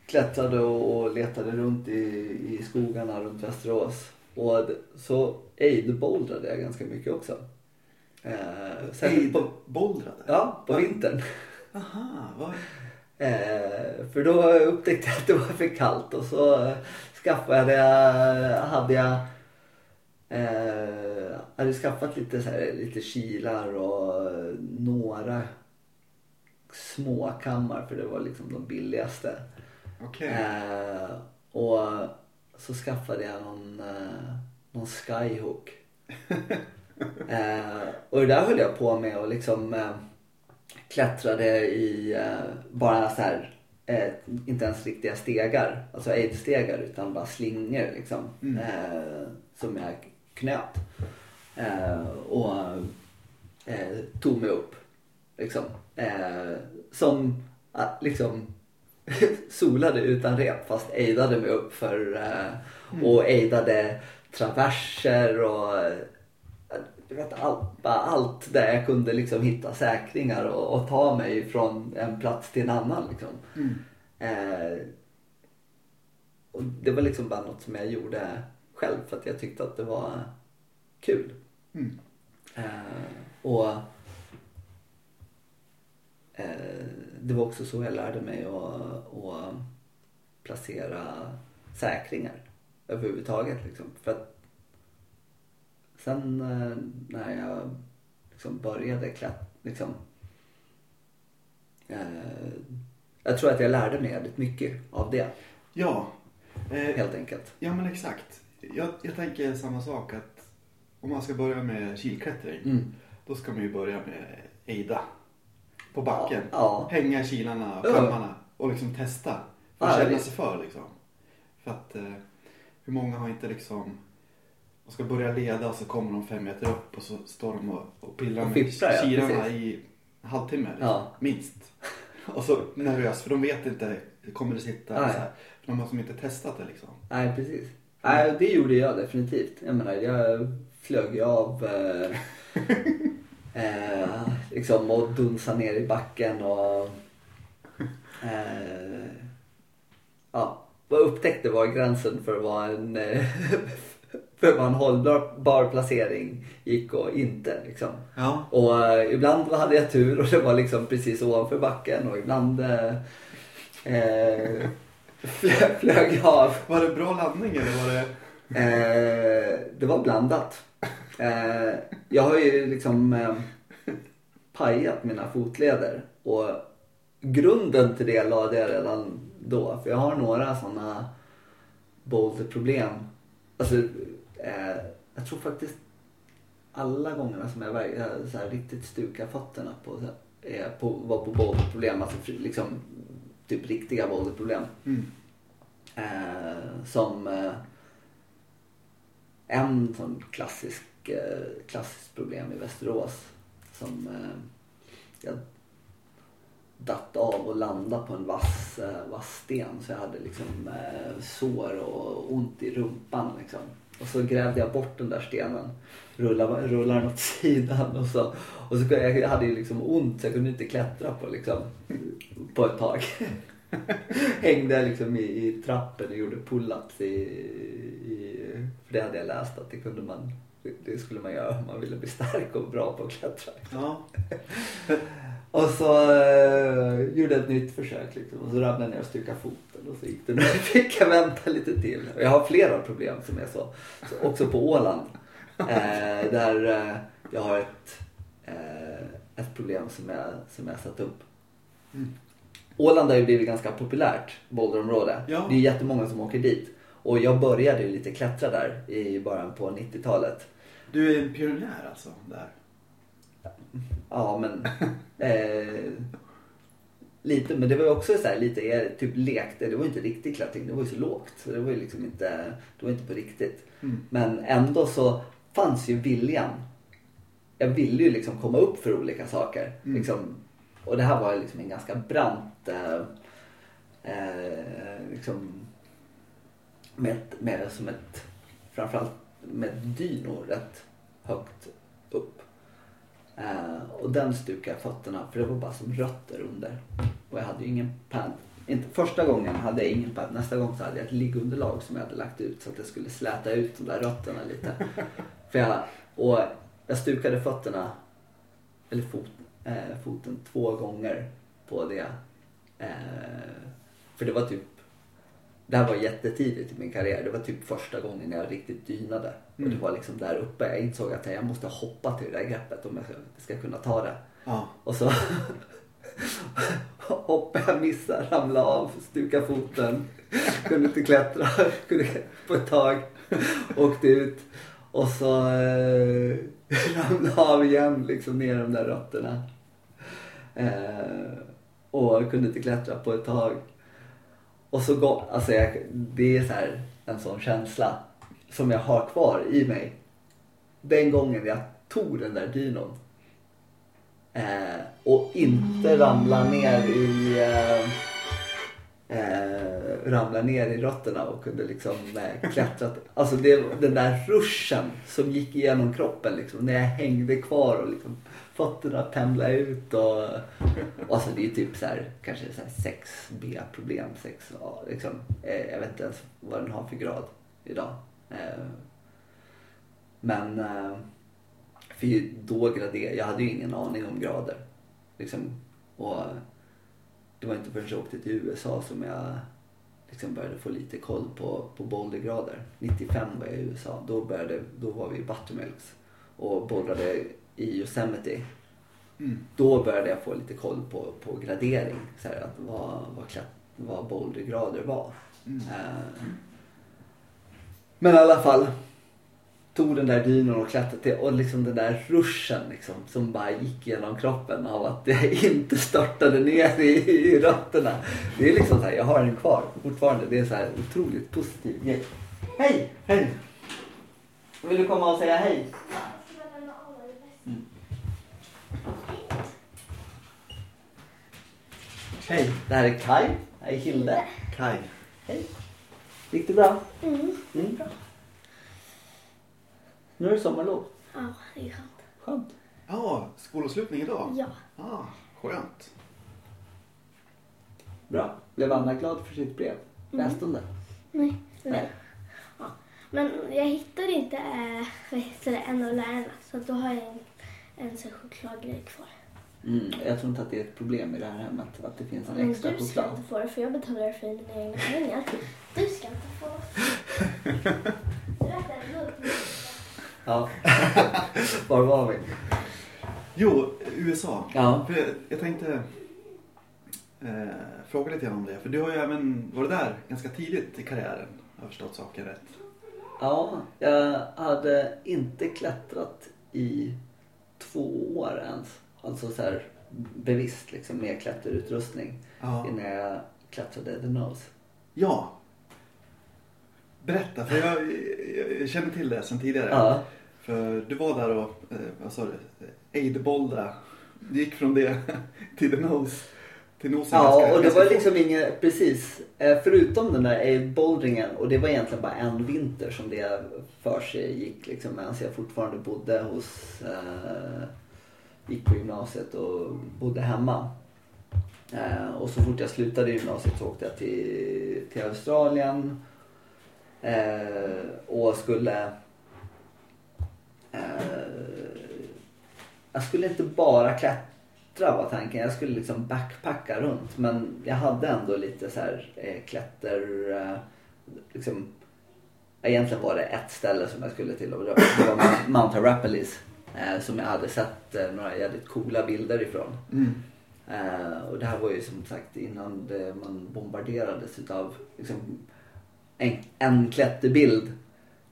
klättrade och, letade runt i, i skogarna runt Västerås. Och så aid-bouldrade jag ganska mycket också. Eh, särskilt på, Bouldrade? ja, på vintern. Aha, vad... Eh, för då upptäckte jag att det var för kallt och så eh, skaffade jag, hade jag eh, hade skaffat lite, så här, lite kilar och eh, några småkammar för det var liksom de billigaste. Eh, och så skaffade jag någon, eh, någon skyhook. eh, och det där höll jag på med och liksom eh, klättrade i eh, bara så här, eh, inte ens riktiga stegar, alltså aidstegar utan bara slingor liksom. Mm. Eh, som jag knöt. Och tog mig upp. Liksom. Som liksom solade utan rep fast ejdade mig upp för eh, och ejdade traverser och du vet, allt, bara allt där jag kunde liksom hitta säkringar och, och ta mig från en plats till en annan. Liksom. Mm. Eh, och det var liksom bara något som jag gjorde själv för att jag tyckte att det var kul. Mm. Eh, och eh, det var också så jag lärde mig att, att placera säkringar överhuvudtaget. Liksom. För att sen eh, när jag liksom började klättra, liksom, eh, jag tror att jag lärde mig väldigt mycket av det Ja. Eh, helt enkelt. ja men exakt. Jag, jag tänker samma sak att om man ska börja med kilklättring. Mm. Då ska man ju börja med Eida. På backen. Ja. Hänga i kilarna och Ja. kammarna. Och liksom testa. För att Ja, känna sig för liksom. För att eh, hur många har inte liksom de ska börja leda och så kommer de fem meter upp och så står de och, och pillar Och med fipplar, ja, kilarna precis. i en halvtimme. Liksom, Ja. Minst. Och så nervös för de vet inte, kommer det sitta? Nej. Så här, de har som inte testat det liksom. Nej, precis. Nej, det gjorde jag definitivt. Jag menar, jag flög ju av eh, eh, liksom och dunsade ner i backen och eh, ja, vad jag upptäckte var gränsen för vad en eh, för en hållbar placering gick och inte liksom. Ja. Och eh, ibland hade jag tur och det var liksom precis ovanför backen och ibland eh, eh, flög, flög jag av. Var det bra landning eller var det? Eh, det var blandat. Eh, jag har ju liksom eh, pajat mina fotleder och grunden till det lade jag redan då. För jag har några sådana boulderproblem. Alltså, eh, jag tror faktiskt alla gångerna som jag verkligen så här riktigt stukar fötterna på, så här, eh, på var på boulderproblem. Alltså liksom typ riktiga boulderproblem. Mm. Eh, som eh, en sån klassisk, eh, klassiskt problem i Västerås. Som eh, jag datt av och landade på en vass, eh, vass sten. Så jag hade liksom eh, sår och ont i rumpan. Liksom. Och så grävde jag bort den där stenen. Rullade, rullade den åt sidan. Och så, och så jag, hade ju liksom ont så jag kunde inte klättra på, liksom, på ett tag. Hängde liksom i, i trappen och gjorde pull-ups i, i, för det hade jag läst att det kunde man det skulle man göra om man ville bli stark och bra på att klättra. Ja. Och så eh, gjorde jag ett nytt försök liksom, och så ramlade jag ner och stukade foten och så gick det. Nu fick jag vänta lite till. Och jag har flera problem som är så. så också på Åland. Eh, där eh, jag har ett, eh, ett problem som jag, som jag satt upp. Mm. Åland har ju blivit ganska populärt boulderområde. Ja. Det är jättemånga som åker dit. Och jag började ju lite klättra där i början på 90-talet. Du är en pionjär alltså där. Ja men eh, Lite, men det var ju också så här, lite eh, typ lekte. Det var ju inte riktig klättring, det var ju så lågt. Så det var ju liksom inte, det var inte på riktigt. Mm. Men ändå så fanns ju viljan. Jag ville ju liksom komma upp för olika saker. Mm. Liksom, och det här var ju liksom en ganska brant eh, eh, liksom med, ett- med som ett framförallt med dynor rätt högt och den stukade jag fötterna för det var bara som rötter under. Och jag hade ju ingen pad. Inte, första gången hade jag ingen pad. Nästa gång så hade jag ett liggunderlag som jag hade lagt ut så att det skulle släta ut de där rötterna lite. för jag, och jag stukade fötterna, eller fot, eh, foten två gånger på det. Eh, för det var typ det här var jättetidigt i min karriär. Det var typ första gången jag riktigt dynade. Och Mm. det var liksom där uppe. Jag insåg att jag måste hoppa till det där greppet om jag ska, ska kunna ta det. Ja. Och så, hoppade jag, missade, ramlade av, stukade foten. Kunde inte klättra kunde på ett tag. Åkte ut. Och så eh, ramlade av igen liksom ner de där rötterna. Eh, och kunde inte klättra på ett tag. Och så går, alltså jag, det är så här en sån känsla som jag har kvar i mig. Den gången jag tog den där dynon. Eh, och inte ramla ner i eh, eh, ramlade ner i rötterna och kunde liksom eh, klättra. Alltså det, den där ruschen som gick igenom kroppen liksom när jag hängde kvar och liksom fötterna pendlade ut och, och alltså det är typ så här kanske 6B problem, 6A liksom. Eh, jag vet inte ens vad den har för grad idag. Eh, men eh, för då graderade, jag hade ju ingen aning om grader. Liksom, och det var inte förrän jag åkte till USA som jag liksom började få lite koll på, på bouldergrader. 95 var jag i USA. Då, började, då var vi i Buttermilks och bouldrade i Yosemite. Mm. Då började jag få lite koll på, på gradering. Så här, att vad, vad, vad bouldergrader var. Mm. Eh, men i alla fall. Tog den där dynon och klättrade till och liksom den där ruschen liksom, som bara gick genom kroppen av att jag inte störtade ner i, i rötterna. Det är liksom så här, jag har den kvar fortfarande. Det är så här otroligt positiv grej. Hej! Hej! Vill du komma och säga hej? Hej! Det här är Kai. Det här är Hilde. Kaj. Hej! Gick det bra? Mm. Mm. Nu är det sommarlov. Ja, det är skönt. Skönt. Ja, skolavslutning idag. Ja. Ah, skönt. Bra. Blev Anna glad för sitt brev? Läste hon det? Nej. Nej. Ja. Men jag hittade inte äh, vad heter det, en av lärarna. Så då har jag en, en sån chokladgrej kvar. Mm, jag tror inte att det är ett problem i det här hemmet att det finns en Men extra du ska choklad. inte få det för jag betalar för dina egna pengar. Du ska inte få. Du äter lugnt. Ja. Var var vi? Jo, USA. Ja. För jag, jag tänkte eh, fråga lite grann om det. För du har ju även varit där ganska tidigt i karriären. Har jag förstått saken rätt. Ja, jag hade inte klättrat i två år ens. Alltså så här bevisst liksom med klätterutrustning. Ja. Innan jag klättrade The Nose. Ja. Berätta, för jag, jag, känner till det sedan tidigare. Ja. För du var där och, eh, vad sa du, eidbollra. Du gick från det till the nose. Till nosen Ja, ganska- och det var liksom inget, precis. Eh, Förutom den där aidboulderingen och det var egentligen bara en vinter som det för sig gick liksom medan jag fortfarande bodde hos, eh, gick på gymnasiet och bodde hemma. Eh, och så fort jag slutade gymnasiet så åkte jag till, till Australien eh, och skulle eh, jag skulle inte bara klättra var tanken. Jag skulle liksom backpacka runt. Men jag hade ändå lite så här eh, klätter... Eh, liksom, egentligen var det ett ställe som jag skulle till och det var Mount- Arapiles. Eh, som jag hade sett eh, några jävligt coola bilder ifrån. Mm. Eh, och det här var ju som sagt innan det, man bombarderades utav liksom, en, en klätterbild.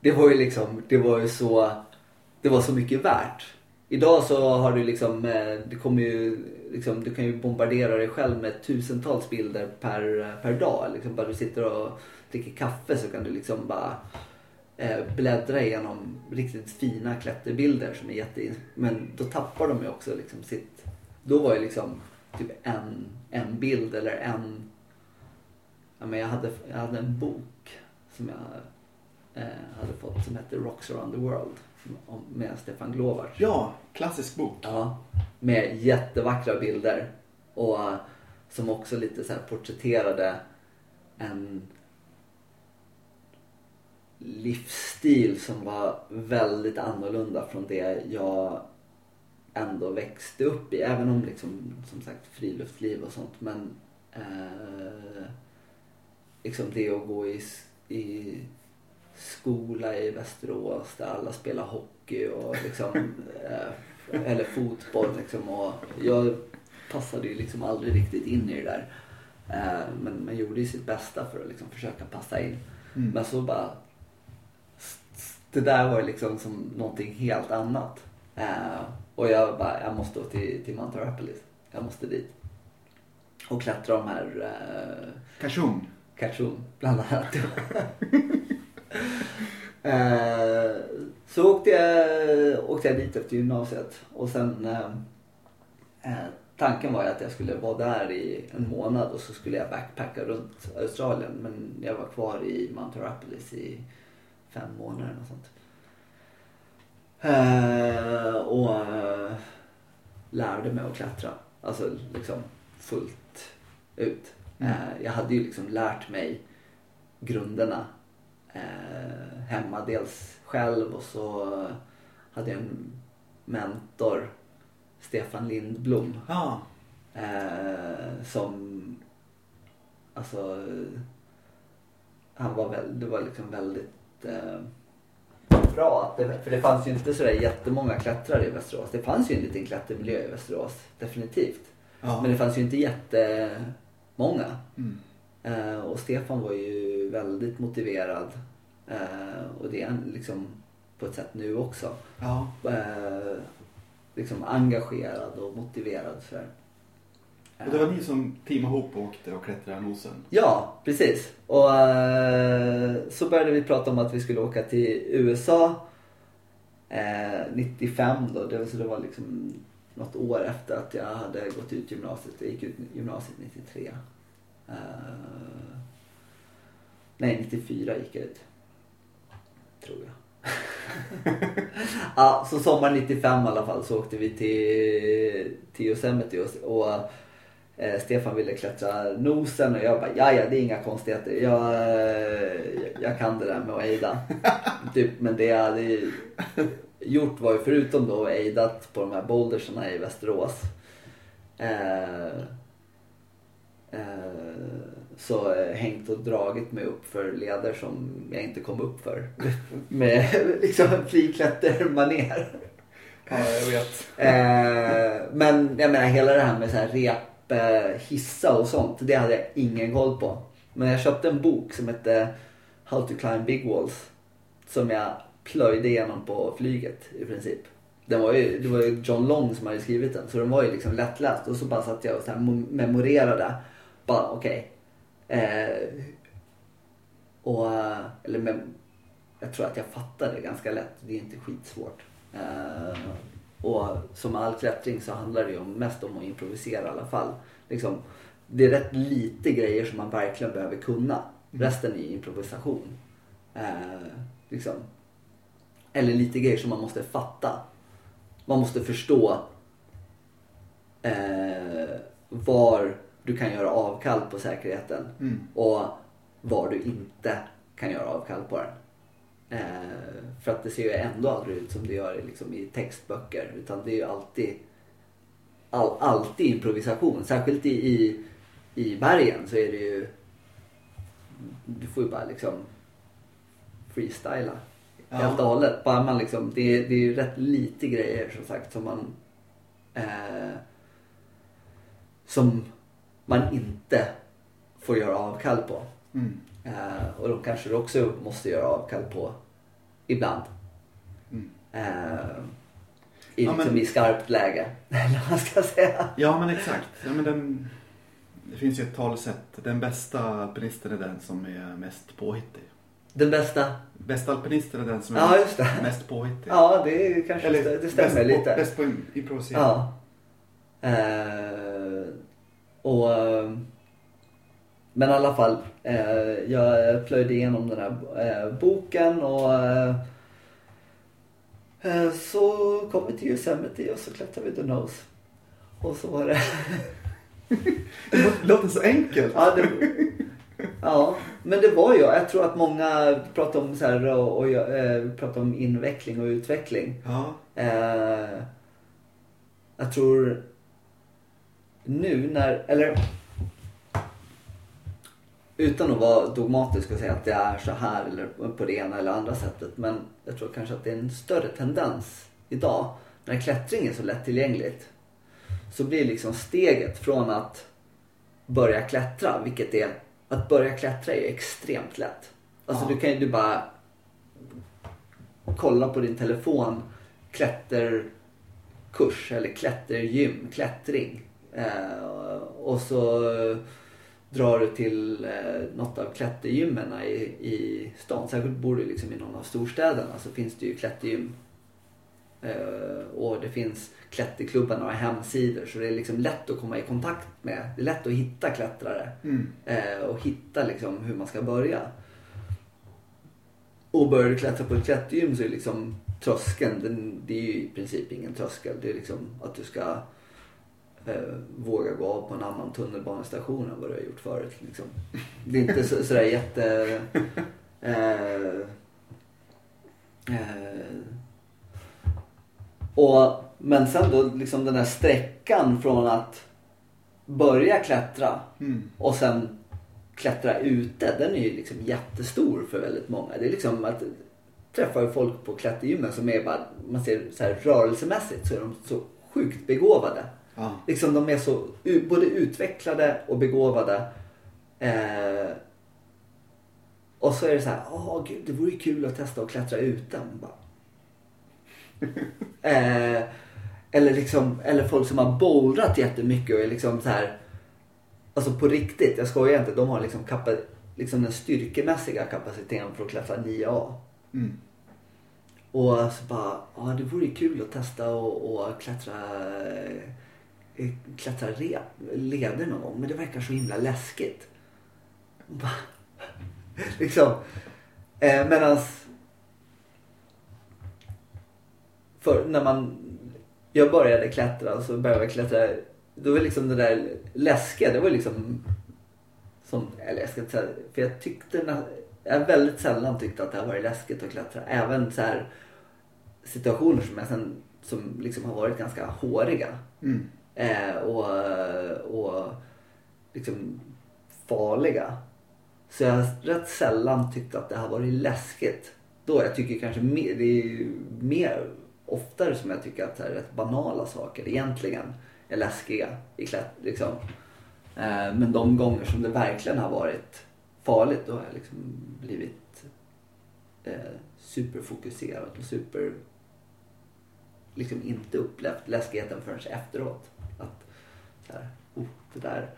Det var ju liksom, det var ju så, det var så mycket värt. Idag så har du liksom, eh, du kommer ju, liksom, du kan ju bombardera dig själv med tusentals bilder per, per dag. Liksom bara du sitter och dricker kaffe så kan du liksom bara eh, bläddra igenom riktigt fina klätterbilder som är jätte... Men då tappar de ju också liksom sitt... Då var ju liksom typ en, en bild eller en... Ja, men jag, hade, jag hade en bok som jag eh, hade fått som hette Rocks around the world med Stefan Glovac. Ja, klassisk bok. Ja, med jättevackra bilder. Och eh, som också lite så här porträtterade en livsstil som var väldigt annorlunda från det jag ändå växte upp i. Även om liksom, som sagt, friluftsliv och sånt. Men eh, liksom det att gå i, i skola i Västerås där alla spelar hockey och liksom, eh, eller fotboll liksom. Och jag passade ju liksom aldrig riktigt in i det där. Eh, men man gjorde ju sitt bästa för att liksom försöka passa in. Mm. Men så bara... Det där var ju liksom som någonting helt annat. Eh, och jag bara, jag måste till, till Mount. Jag måste dit. Och klättra de här eh, Khartoum bland annat. eh, så åkte jag, åkte jag dit efter gymnasiet och sen eh, eh, tanken var ju att jag skulle vara där i en månad och så skulle jag backpacka runt Australien men jag var kvar i Mount Arapolis i fem månader och sånt. Eh, och eh, lärde mig att klättra. Alltså liksom fullt ut. Mm. Eh, jag hade ju liksom lärt mig grunderna eh, hemma. Dels själv och så hade jag en mentor, Stefan Lindblom, Ja. eh, som alltså han var väl, det var liksom väldigt eh, bra. Att det, för det fanns ju inte sådär jättemånga klättrare i Västerås. Det fanns ju en liten klättermiljö i Västerås, definitivt. ja. Men det fanns ju inte jättemånga. Mm. Eh, och Stefan var ju väldigt motiverad. Eh, och det är liksom på ett sätt nu också. Ja. Eh, liksom engagerad och motiverad. Sådär. Och det var ni som teamade ihop och åkte och klättrade nosen. Ja, precis. Och eh, så började vi prata om att vi skulle åka till USA eh, 95 då. Det, så det var liksom något år efter att jag hade gått ut gymnasiet. Jag gick ut gymnasiet 93. Uh, eh, nej, 94 gick jag ut. Tror jag. ja, så sommar 95 i alla fall så åkte vi till, till Yosemite och, och eh, Stefan ville klättra nosen och jag bara ja ja det är inga konstigheter. Jag, eh, jag kan det där med att hejda. typ, men det det gjort var ju förutom då hejdat på de här bouldersarna i Västerås. Eh, eh, så hängt och dragit mig upp för leder som jag inte kom upp för. med liksom friklättermanér. Ja, jag vet. Eh, men jag menar hela det här med så här rep, eh, hissa och sånt. Det hade jag ingen koll på. Men jag köpte en bok som hette How to climb big walls. Som jag plöjde igenom på flyget i princip. Den var ju, det var ju John Long som hade skrivit den. Så den var ju liksom lättläst. Och så bara satt jag och så memorerade. Bara okej. Eh, och, eller mem- jag tror att jag fattade det ganska lätt. Det är inte skitsvårt. Eh, och som all klättring så handlar det ju mest om att improvisera i alla fall. Liksom, det är rätt lite grejer som man verkligen behöver kunna. Resten är improvisation. Eh, liksom. Eller lite grejer som man måste fatta. Man måste förstå eh, var du kan göra avkall på säkerheten Mm. och var du inte kan göra avkall på den. Eh, för att det ser ju ändå aldrig ut som det gör liksom, i textböcker. Utan det är ju alltid, all, alltid improvisation. Särskilt i, i, i bergen så är det ju... Du får ju bara liksom freestyla. Ja. Helt och hållet. Bara man liksom, det, är- det är ju rätt lite grejer som sagt som man... Eh, som man inte får göra avkall på. Mm. Eh, och då kanske du också måste göra avkall på ibland. Mm. Eh, i, Ja, men- liksom i skarpt läge. Eller vad ska säga. Ja men exakt. Ja, men den, det finns ju ett talesätt. Den bästa alpinisten är den som är mest påhittig. Den bästa. Bästa alpinisten är den som är Ja, just det. mest påhittig. Ja, det kanske det bäst stämmer på, lite. Bäst på improvisera. Ja. Eh, och, eh, men i alla fall, eh, jag plöjde igenom den här eh, boken och eh, eh, så kom vi till Yosemite och så klättrade vi The Nose. Och så var det... Det låter så enkelt. ja, det, ja, men det var ju, jag tror att många pratar om så här och, och eh, pratar om inveckling och utveckling. Ja. Eh, jag tror nu när, eller utan att vara dogmatisk och säga att det är så här eller på det ena eller andra sättet. Men jag tror kanske att det är en större tendens idag när klättring är så lättillgängligt. så blir liksom steget från att börja klättra, vilket är att börja klättra är extremt lätt. Alltså Ja. du kan ju du bara kolla på din telefon klätterkurs eller klättergym, klättring. Eh, och så drar du till eh, något av klättergymmen i, i stan. Särskilt bor du liksom i någon av storstäderna så finns det ju klättergym. Eh, och det finns klätterklubbar, några hemsidor. Så det är liksom lätt att komma i kontakt med. Det är lätt att hitta klättrare. Mm. Eh, och hitta liksom hur man ska börja. Och börjar du klättra på ett klättergym så är liksom tröskeln, den, det är ju i princip ingen tröskel. Det är liksom att du ska eh, våga gå av på en annan tunnelbanestation än vad du har gjort förut. Liksom. Det är inte så, sådär jätte... Eh, eh, och, men sen då liksom den här sträckan från att börja klättra Mm. och sen klättra ute, den är ju liksom jättestor för väldigt många. Det är liksom att träffa folk på klättergymmen som är bara, man ser så här rörelsemässigt så är de så sjukt begåvade. Ja. Liksom de är så både utvecklade och begåvade. Eh, och så är det så här, åh gud det vore ju kul att testa att klättra ute. Man bara, eh, eller liksom, eller folk som har bouldrat jättemycket och är liksom så här, alltså på riktigt, jag skojar inte, de har liksom, kapa, liksom den styrkemässiga kapaciteten för att klättra 9A. Mm. Och så bara, ja det vore kul att testa och, och klättra, eh, klättra re, leder någon gång. Men det verkar så himla läskigt. Liksom. Eh, medans för när man, jag började klättra så började jag klättra, då var liksom det där läskiga, det var liksom som, eller jag ska inte säga, för jag tyckte, jag väldigt sällan tyckt att det har varit läskigt att klättra. Även så här situationer som jag sen, som liksom har varit ganska håriga. Mm. Eh, och, och liksom farliga. Så jag har rätt sällan tyckt att det har varit läskigt. Då jag tycker kanske mer, det är mer oftare som jag tycker att här, rätt banala saker egentligen är läskiga i klätt, liksom. eh, Men de gånger som det verkligen har varit farligt då har jag liksom blivit eh, superfokuserad och super liksom inte upplevt läskigheten förrän efteråt. Att så här, oh, det där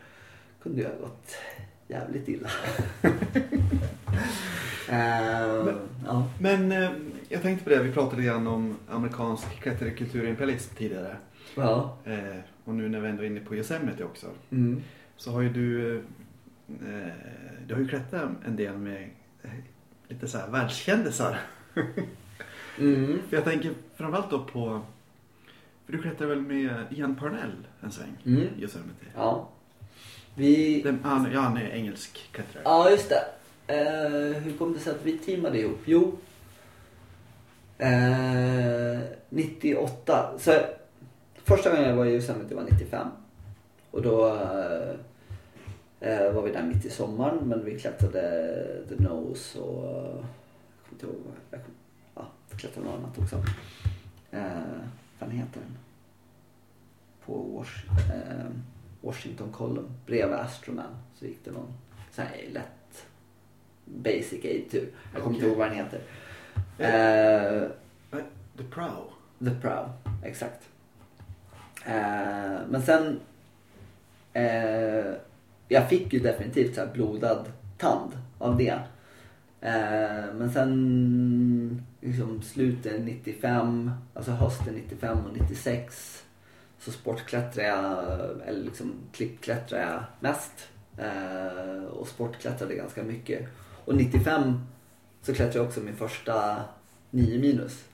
kunde ju ha gått jävligt illa. Eh, Men- ja. Men eh, jag tänkte på det, vi pratade grann om amerikansk klätterkultur och imperialism tidigare. Ja. Eh, och nu när vi ändå är inne på Yosemite också. Mm. Så har ju du, eh, du har ju klättrat en del med eh, lite så här världskändisar. Mm. För jag tänker framförallt då på, för du klättrar väl med Ian Parnell en sväng Mm. i Yosemite? Ja. Vi... Den, han, ja, han är engelsk klättrare. Ja, just det. Eh, hur kom det sig att vi teamade ihop? Jo. Eh, 98. Så, första gången jag var i Yosemite var 95. Och då eh, eh, var vi där mitt i sommaren. Men vi klättrade The Nose och... Jag kommer inte ihåg. vad- Jag kom, ja, jag klättrade något annat också. Eh, vad heter den? På Wash, eh, Washington Column. Bredvid Astroman. Så gick det någon sån här lätt basic aid tur. Jag kommer inte ihåg vad den heter. Eh, The Prow. The Prow, exakt. Eh, men sen... Jag fick ju definitivt så här blodad tand av det. Men sen liksom slutet 95, alltså hösten 95 och 96 så sportklättrade jag, eller liksom klippklättrade jag mest. Eh, och sportklättrade ganska mycket. Och 95 så klättrade jag också min första 9 minus,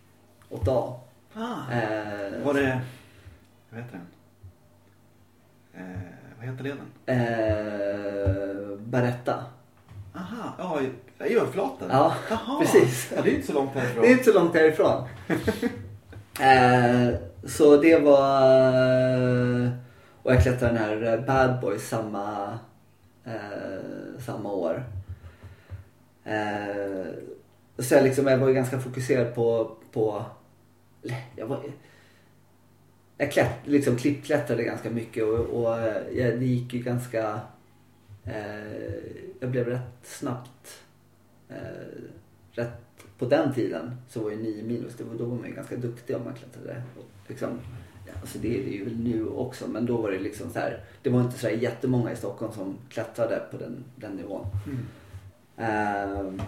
8A. Ah. Eh, Var det, vad heter den? Eh, vad heter leden? eh, Baretta. Aha, ja, i Örflaten. Ja, Jaha. precis. Ja, det är inte så långt härifrån. Det är inte så långt härifrån. eh, så det var... Eh, och jag klättrade den här eh, Bad Boys samma, eh, samma år. Eh, så jag, liksom, jag var ju ganska fokuserad på... på jag var, jag klätt, liksom klippklättrade ganska mycket och, och eh, jag, det gick ju ganska... Eh, jag blev rätt snabbt... Eh, rätt, på den tiden så var ju 9 minus, det var, då var man ju ganska duktig om man klättrade. Liksom, alltså det är det ju nu också men då var det liksom så här. Det var inte så här jättemånga i Stockholm som klättrade på den, den nivån. Mm. Ehm,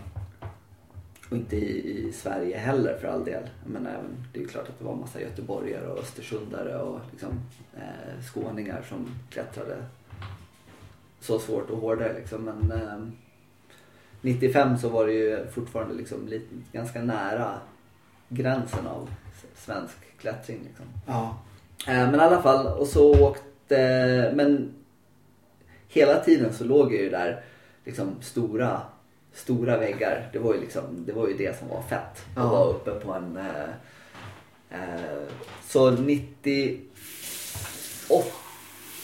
och inte i, i Sverige heller för all del. Men även, det är klart att det var massa göteborgare och östersundare och liksom, eh, skåningar som klättrade så svårt och hårdare. Liksom. Men ehm, 95 så var det ju fortfarande liksom lite, ganska nära gränsen av svensk klättring. Liksom. Ja. Eh, Men i alla fall, och så åkte... Men hela tiden så låg jag ju där liksom stora, stora väggar. Det var ju liksom, det var ju det som var fett. Att Ja. vara uppe på en... Eh, eh, så 90... och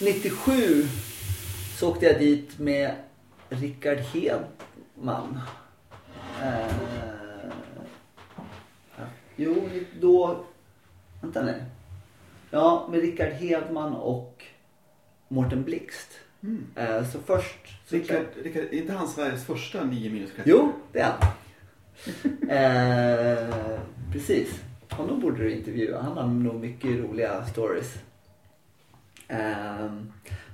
97 så åkte jag dit med Rickard Hedman. Eh. Jo, då... Vänta nu. Ja, med Rickard Hedman och Mårten Blixt. Mm. Eh, så först... Så Rickard, Rickard, är inte han Sveriges första 9 minus Jo, det är han. eh, precis. Honom borde du intervjua. Han har nog mycket roliga stories. Eh,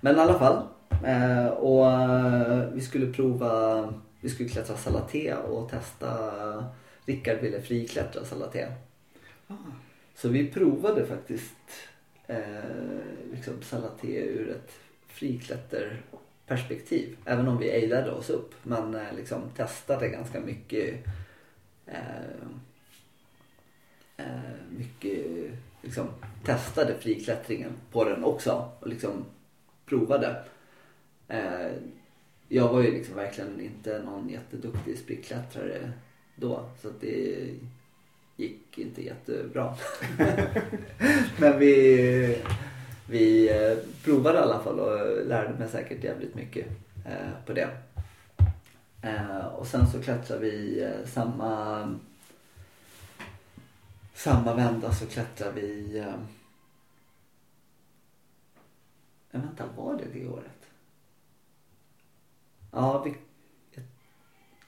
men i alla fall. Eh, och eh, vi skulle prova, vi skulle klättra Salaté och testa. Rickard ville friklättra Salaté. Ah. Så vi provade faktiskt eh, liksom Salaté ur ett friklätterperspektiv. Även om vi ejdade oss upp. Men eh, liksom testade ganska mycket eh, eh, mycket liksom testade friklättringen på den också och liksom provade. Eh, jag var ju liksom verkligen inte någon jätteduktig sprickklättrare då så att det gick inte jättebra. Men vi, vi eh, provade i alla fall och lärde mig säkert jävligt mycket eh, på det. Eh, och sen så klättrade vi samma samma vända så klättrade vi men vänta, var det det året? Ja, vi,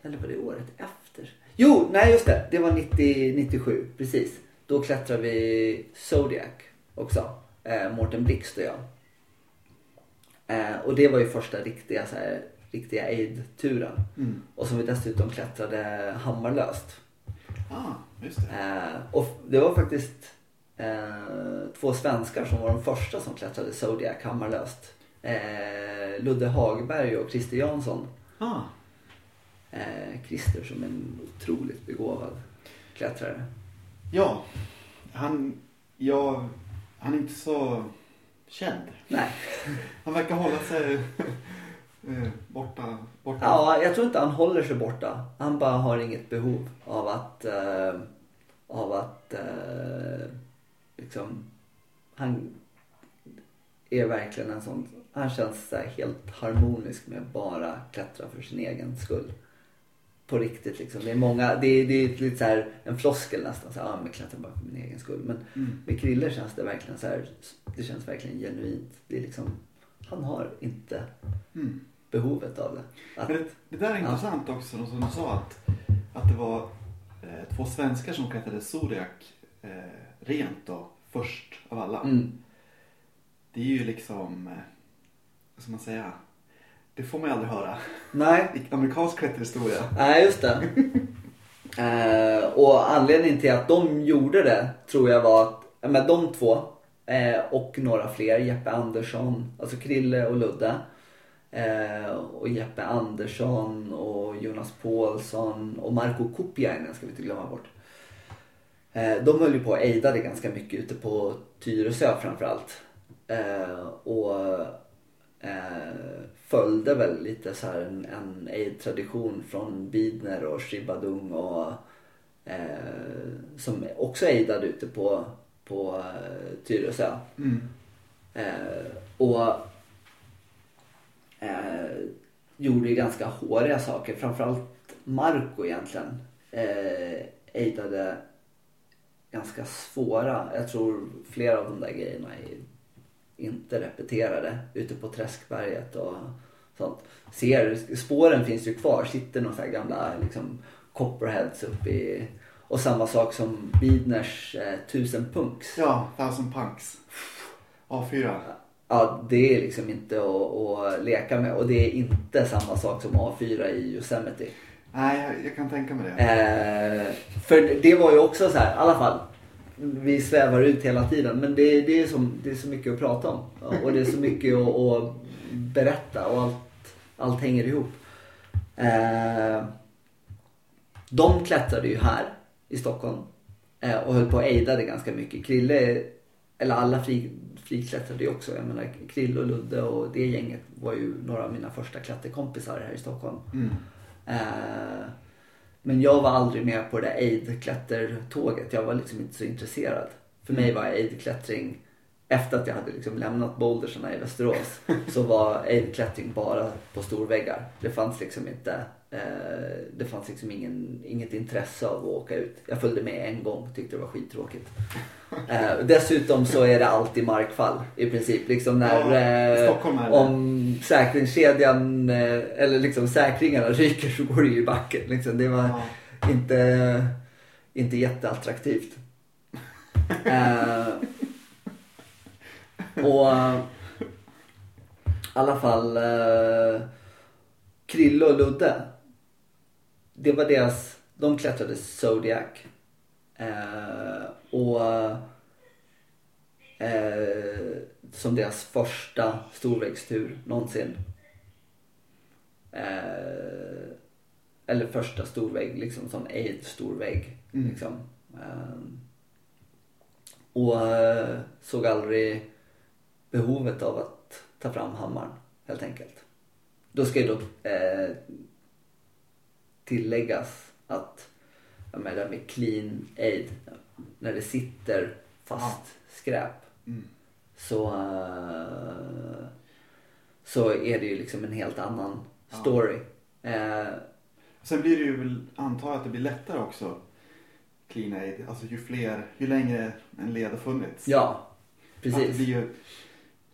eller var det året efter? Jo, nej just det. Det var 90, 97, precis. Då klättrade vi Zodiac också. Eh, Mårten Blixt och jag. Eh, och det var ju första riktiga, så här, riktiga aid-turen. Mm. Och som vi dessutom klättrade hammarlöst. Ah, just det. Eh, och det var faktiskt eh, två svenskar som var de första som klättrade Zodiac hammarlöst. Eh, Ludde Hagberg och Christer Jansson. Ah. Eh, Christer som en otroligt begåvad klättrare. Ja, han, ja, han är inte så känd. Nej, Han verkar hålla sig eh, borta. borta. ja, jag tror inte han håller sig borta. Han bara har inget behov av att, eh, av att eh, liksom, han är verkligen en sån, han känns så helt harmonisk med bara klättra för sin egen skull. På riktigt liksom. Det är många, det är, det är lite så här en floskel nästan. Så här, ah, men klättra bara för min egen skull. Men Mm. med Krille känns det verkligen så här, det känns verkligen genuint. Det är liksom, han har inte Mm. behovet av det. Att, det, det där är Ja. intressant också, som du sa att, att det var eh, två svenskar som klättrade Zodiac eh, rent då, först av alla. mm, Det är ju liksom, eh, vad ska man säga, det får man ju aldrig höra nej, i amerikansk klätterhistoria. nej just det. eh, och anledningen till att de gjorde det tror jag var att, men de två eh, och några fler, Jeppe Andersson, alltså Krille och Ludde. Eh, och Jeppe Andersson och Jonas Paulsson och Marco Kupiainen ska vi inte glömma bort. Eh, de höll ju på och ejdade ganska mycket ute på Tyresö framförallt. Eh, och eh, följde väl lite så här en, en aid-tradition från Bidner och Shibadung och eh, som också aidade ute på, på eh, Tyresö. Mm. Eh, och eh, gjorde ganska håriga saker. Framförallt Marco egentligen. Eh, ejdade ganska svåra. Jag tror flera av de där grejerna är inte repeterade ute på Träskberget och sånt. Ser, spåren finns ju kvar. Sitter några så här gamla liksom, copperheads uppe i... Och samma sak som Bidners eh, tusen punks. Ja, Thousand Punks. A4. Ja, det är liksom inte att, att leka med. Och det är inte samma sak som A4 i Yosemite. Nej, jag, jag kan tänka mig det. Eh, för det var ju också så här, i alla fall. Vi svävar ut hela tiden men det, det, är, som, det är så mycket att prata om. Och det är så mycket att, att berätta och allt, allt hänger ihop. Eh, de klättrade ju här i Stockholm. Eh, och höll på och ejdade ganska mycket. Krille, eller alla fri, friklättrade ju också. Jag menar Krille och Ludde och det gänget var ju några av mina första klätterkompisar här i Stockholm. Mm. Eh, men jag var aldrig med på det där aid-klättertåget. Jag var liksom inte så intresserad. För mig var aid-klättring, efter att jag hade liksom lämnat bouldersarna i Västerås, så var aid-klättring bara på storväggar. Det fanns liksom inte, eh, det fanns liksom ingen, inget intresse av att åka ut. Jag följde med en gång, tyckte det var skittråkigt. Eh, dessutom så är det alltid markfall i princip. Liksom när, eh, om säkringskedjan eh, eller liksom säkringarna ryker så går det ju i backen. Liksom. Det var inte, inte jätteattraktivt. och eh, i alla fall eh, Krille och Ludde. Det var deras, de klättrade Zodiac. Eh, och eh, som deras första storvägstur någonsin. Eh, eller första storvägg, liksom som aid storvägg. Mm. Liksom. Och såg aldrig behovet av att ta fram hammaren helt enkelt. Då ska ju då eh, tilläggas att jag menar, med clean aid, när det sitter fast skräp Mm. så, eh, så är det ju liksom en helt annan Ja. story. Eh, Sen blir det ju väl, antar jag att det blir lättare också. Clean aid. Alltså ju fler, ju längre en led har funnits. ja, Att det precis. blir ju,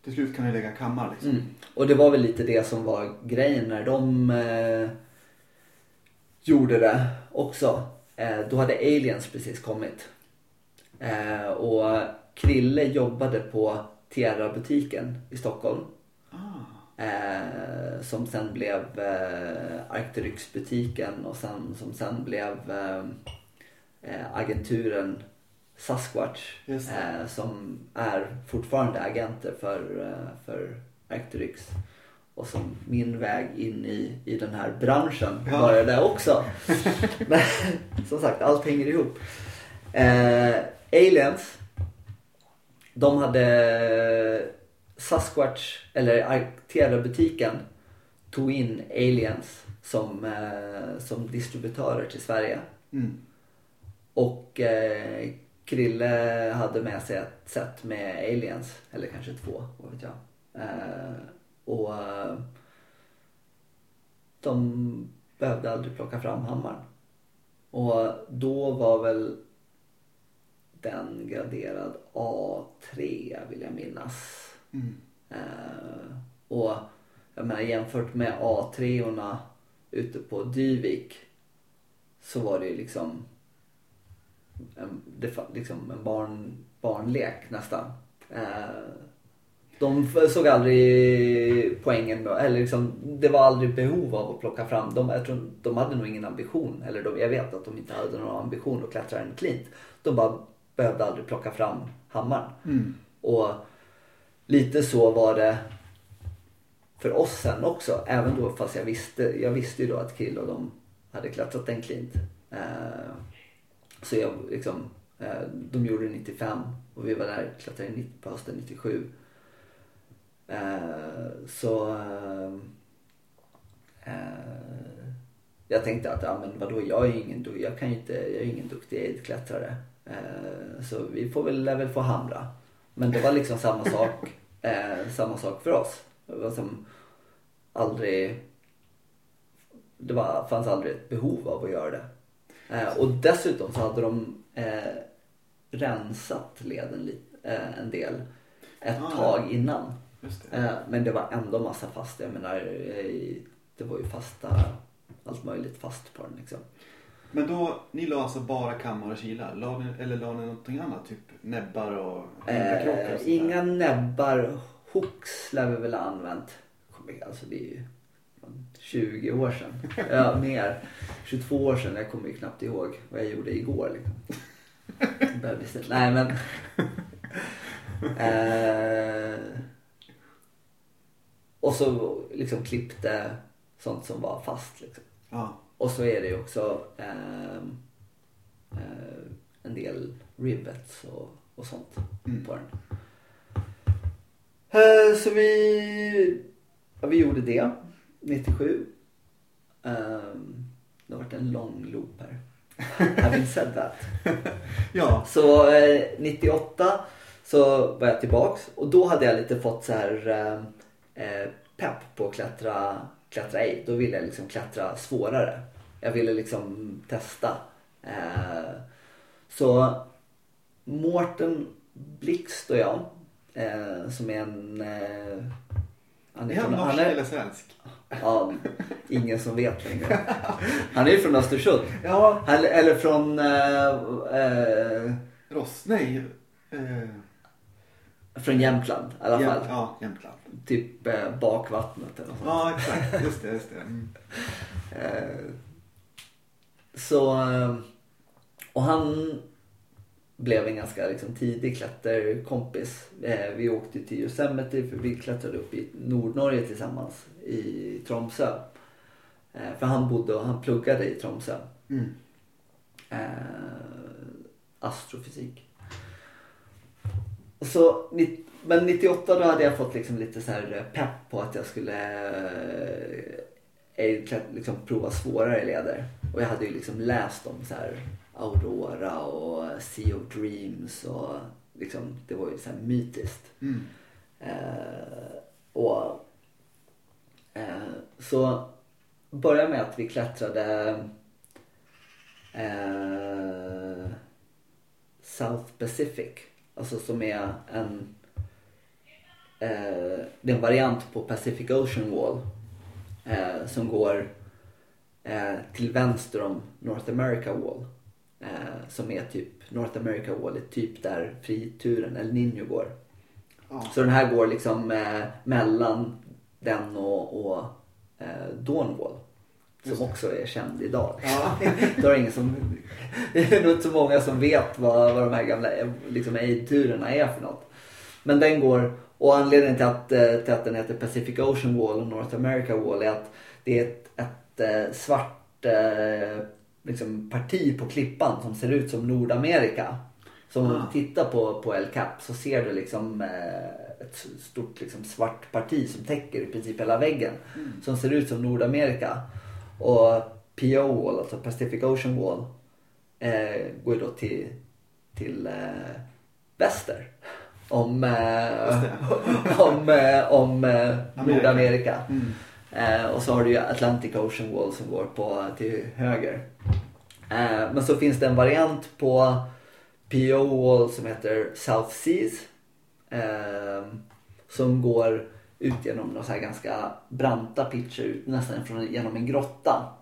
till slut kan du lägga kammar liksom. Mm. Och det var väl lite det som var grejen när de eh, gjorde det också. Eh, då hade Aliens precis kommit. Eh, och Krille jobbade på Tierra-butiken i Stockholm. Ah. Eh, som sen blev eh, Arcteryx-butiken och sen, som sen blev eh, eh, agenturen Sasquatch. Eh, som är fortfarande agenter för, eh, för Arcteryx. Och som min väg in i, i den här branschen Ja. började också. Men som sagt, allt hänger ihop. Eh, Aliens. De hade Sasquatch, eller Arctera-butiken tog in Aliens som, eh, som distributörer till Sverige. Mm. Och eh, Krille hade med sig ett set med aliens, eller kanske två, vad vet jag. Eh, och eh, de behövde aldrig plocka fram hammaren. Och då var väl den graderad A3 vill jag minnas. Mm. Eh, och jag menar jämfört med A3orna ute på Dyvik så var det ju liksom en, liksom en barn, barnlek nästan. Eh, de såg aldrig poängen med, eller liksom, det var aldrig behov av att plocka fram. De, jag tror, de hade nog ingen ambition, eller de, jag vet att de inte hade någon ambition att klättra en klint. De bara behövde aldrig plocka fram hammaren. Mm. Och lite så var det för oss sen också. Även då fast jag visste, jag visste ju då att Krill och de hade klättrat en klint. Eh, så jag liksom, eh, de gjorde det 95 och vi var där klättrade på hösten 97. Eh, så eh, jag tänkte att ja, men vadå, jag är ingen, jag kan inte, jag är ingen duktig aidklättrare. Så vi får väl, lär väl få hamra. Men det var liksom samma sak, samma sak för oss. Det var som aldrig, det var, fanns aldrig ett behov av att göra det. Eh, och dessutom så hade de eh, rensat leden lite, eh, en del ett Ah, tag innan. Just det. Eh, men det var ändå massa fast. Jag menar, eh, det var ju fasta, allt möjligt fast på den liksom. Men då, ni la alltså bara kammar och kilar? La ni, eller la ni någonting annat? Typ näbbar och och Eh, inga näbbar. Hooks lär vi väl ha använt. Alltså det är ju 20 år sedan. Ja, mer. 22 år sedan. Jag kommer ju knappt ihåg vad jag gjorde igår. Liksom. Bebisen. Nej men. Eh, och så liksom klippte sånt som var fast. Liksom. Ja. Och så är det ju också ehm, eh, en del rivets och, och sånt Mm. på den. Eh, så vi, ja, vi gjorde det 97. Um, det har varit en lång loop här. Having said that. Ja. Så eh, 98 så var jag tillbaks och då hade jag lite fått så här eh, eh, pepp på att klättra, klättra ej. Då ville jag liksom klättra svårare. Jag ville liksom testa. Eh, så Mårten Blixt och jag eh, som är en... Han Är han från- norsk är- eller svensk? Ja, ingen som vet längre. Han är ju från Östersund. Ja. Eller, eller från... Eh, eh, Ross? Nej. Eh, från Jämtland i alla fall. Ja, Jämtland. Typ eh, bakvattnet eller något sånt. Ja, exakt. Just det. Just det. Mm. Eh, så... Eh, och han blev en ganska liksom, tidig klätterkompis. Eh, vi åkte till Yosemite för vi klättrade upp i Nordnorge tillsammans i Tromsö. Eh, för han bodde och han pluggade i Tromsö. Mm. eh, astrofysik. Och så, men 98 då hade jag fått liksom lite så här pepp på att jag skulle eh, liksom prova svårare leder. Och jag hade ju liksom läst om så här Aurora och Sea of Dreams och liksom, det var ju så här mytiskt. Mm. Eh, och, eh, så började med att vi klättrade eh, South Pacific. Alltså som är en, eh, det är en variant på Pacific Ocean Wall. Eh, som går eh, till vänster om North America Wall. Eh, som är typ, North America Wall typ där frituren El Niño går. Ja. Så den här går liksom eh, mellan den och, och eh, Dawnwall. Som Just det. också är känd idag. Ja. det, är ingen som, det är nog inte så många som vet vad, vad de här gamla eh, liksom, aid-turerna är för något. Men den går, och anledningen till att, eh, till att den heter Pacific Ocean Wall och North America Wall är att det är ett, ett eh, svart liksom, parti på klippan som ser ut som Nordamerika. Så om Ah. du tittar på, på El Cap så ser du liksom eh, ett stort liksom, svart parti som täcker i princip hela väggen. Som ser ut som Nordamerika. Och PO Wall, alltså Pacific Ocean Wall, eh, går ju då till, till eh, väster. Om, eh, om, eh, om eh, Amerika. Nordamerika. Mm. Eh, och så har du ju Atlantic Ocean Wall som går på, till höger. Eh, men så finns det en variant på PO Wall som heter South Seas. Eh, som går ut genom några så här ganska branta pitcher ut nästan från, genom en grotta.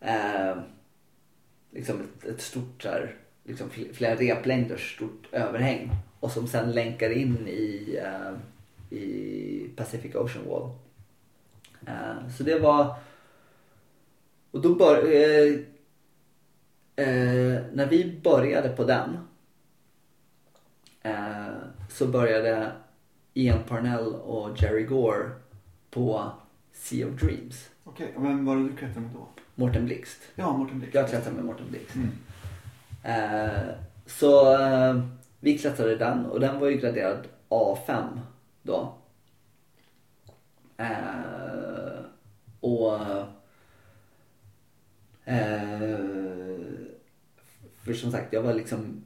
Eh, liksom ett, ett stort så här, liksom flera replängders stort överhäng. Och som sen länkar in i, eh, i Pacific Ocean Wall. Eh, så det var... Och då bör, eh, eh, när vi började på den så började Ian Parnell och Jerry Gore på Sea of Dreams. Okej, men vad var det du klättrade med då? Mårten Blixt. Ja, Mårten Blixt. Jag klättrade med Mårten Blixt. Mm. Eh, så eh, vi klättrade den och den var ju graderad A5 då. Eh, och eh, för som sagt, jag var liksom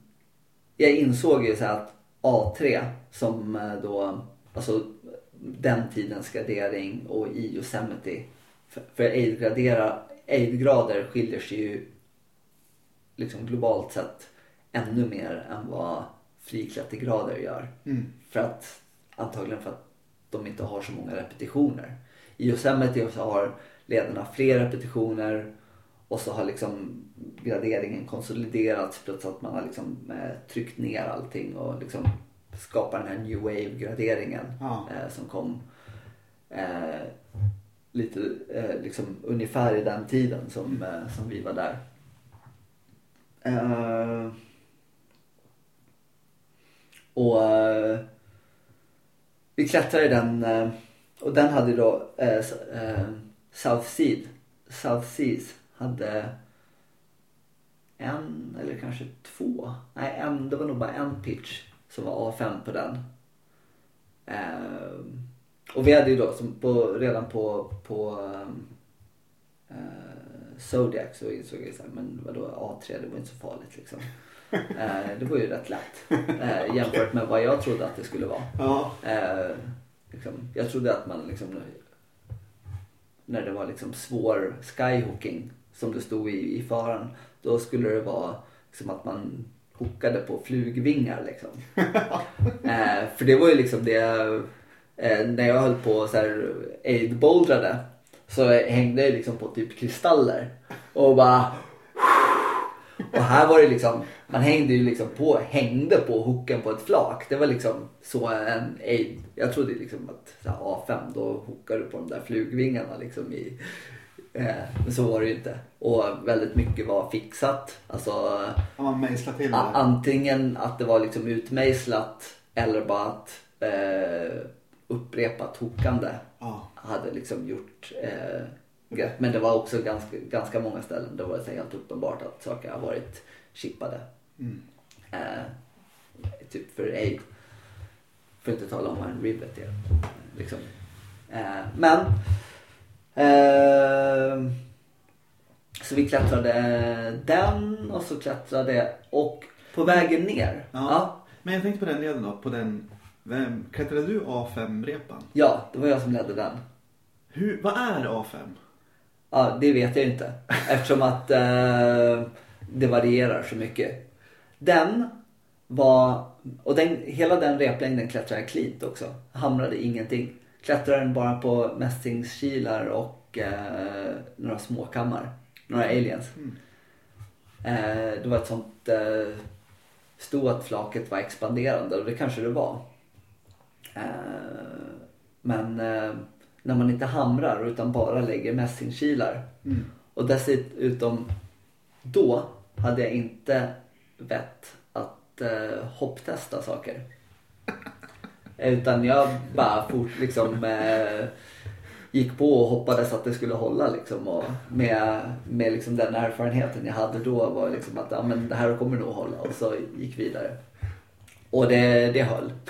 jag insåg ju så att A3 som eh, då, alltså den tidens gradering och i Yosemite. För, för aid-grader skiljer sig ju liksom globalt sett ännu mer än vad friklättergrader gör. Mm. För att antagligen för att de inte har så många repetitioner. I Yosemite så har ledarna fler repetitioner och så har liksom graderingen konsoliderats plus att man har liksom eh, tryckt ner allting och liksom skapat den här new wave graderingen Ja. eh, som kom eh, lite eh, liksom ungefär i den tiden som, eh, som vi var där. Och vi klättrade i den eh, och den hade då eh, eh South Seas, South Seas hade en eller kanske två, nej en, det var nog bara en pitch som var A5 på den. Eh, och vi hade ju då som på, redan på, på eh, eh Zodiac så insåg jag så här, men vadå A3 det var inte så farligt liksom. Eh, det var ju rätt lätt eh, jämfört med vad jag trodde att det skulle vara. Ja. Eh, liksom, jag trodde att man liksom när det var liksom svår skyhooking som det stod i, i faran då skulle det vara liksom att man hookade på flugvingar liksom. eh, för det var ju liksom det eh, när jag höll på så här aid-bouldrade så hängde jag liksom på typ kristaller och bara och här var det liksom, man hängde ju liksom på, hängde på hooken på ett flak. Det var liksom så en aid. Jag trodde liksom att här, A5 då hookar du på de där flugvingarna liksom i. Eh, men så var det ju inte. Och väldigt mycket var fixat. Alltså man till det. antingen att det var liksom utmejslat eller bara att eh, upprepat hookande Ja. hade liksom gjort eh, grepp. Men det var också ganska, ganska många ställen där det var så helt uppenbart att saker har varit chippade. Mm. Eh, typ för aid. För att inte tala om vad en rivet är. Liksom. Eh, men eh, så vi klättrade den och så klättrade och på vägen ner. Ja. Ja, Men jag tänkte på den leden då. På den, vem, klättrade du A5-repan? ja, det var jag som ledde den. Hur, vad är A5? Ja, det vet jag inte. Eftersom att eh, det varierar så mycket. Den var, och den, hela den replängden klättrade jag cleant också. Hamrade ingenting. Klättrade den bara på mässingskilar och eh, några småkammar. Några aliens. Mm. Eh, det var ett sånt, eh, stod att flaket var expanderande och det kanske det var. Eh, men eh, när man inte hamrar utan bara lägger mässingkilar. Mm. Och dessutom då hade jag inte vett att eh, hopptesta saker. Utan jag bara fort liksom eh, gick på och hoppades att det skulle hålla liksom. Och med med liksom den erfarenheten jag hade då var liksom att ja, men det här kommer nog hålla och så gick vidare. Och det, det höll.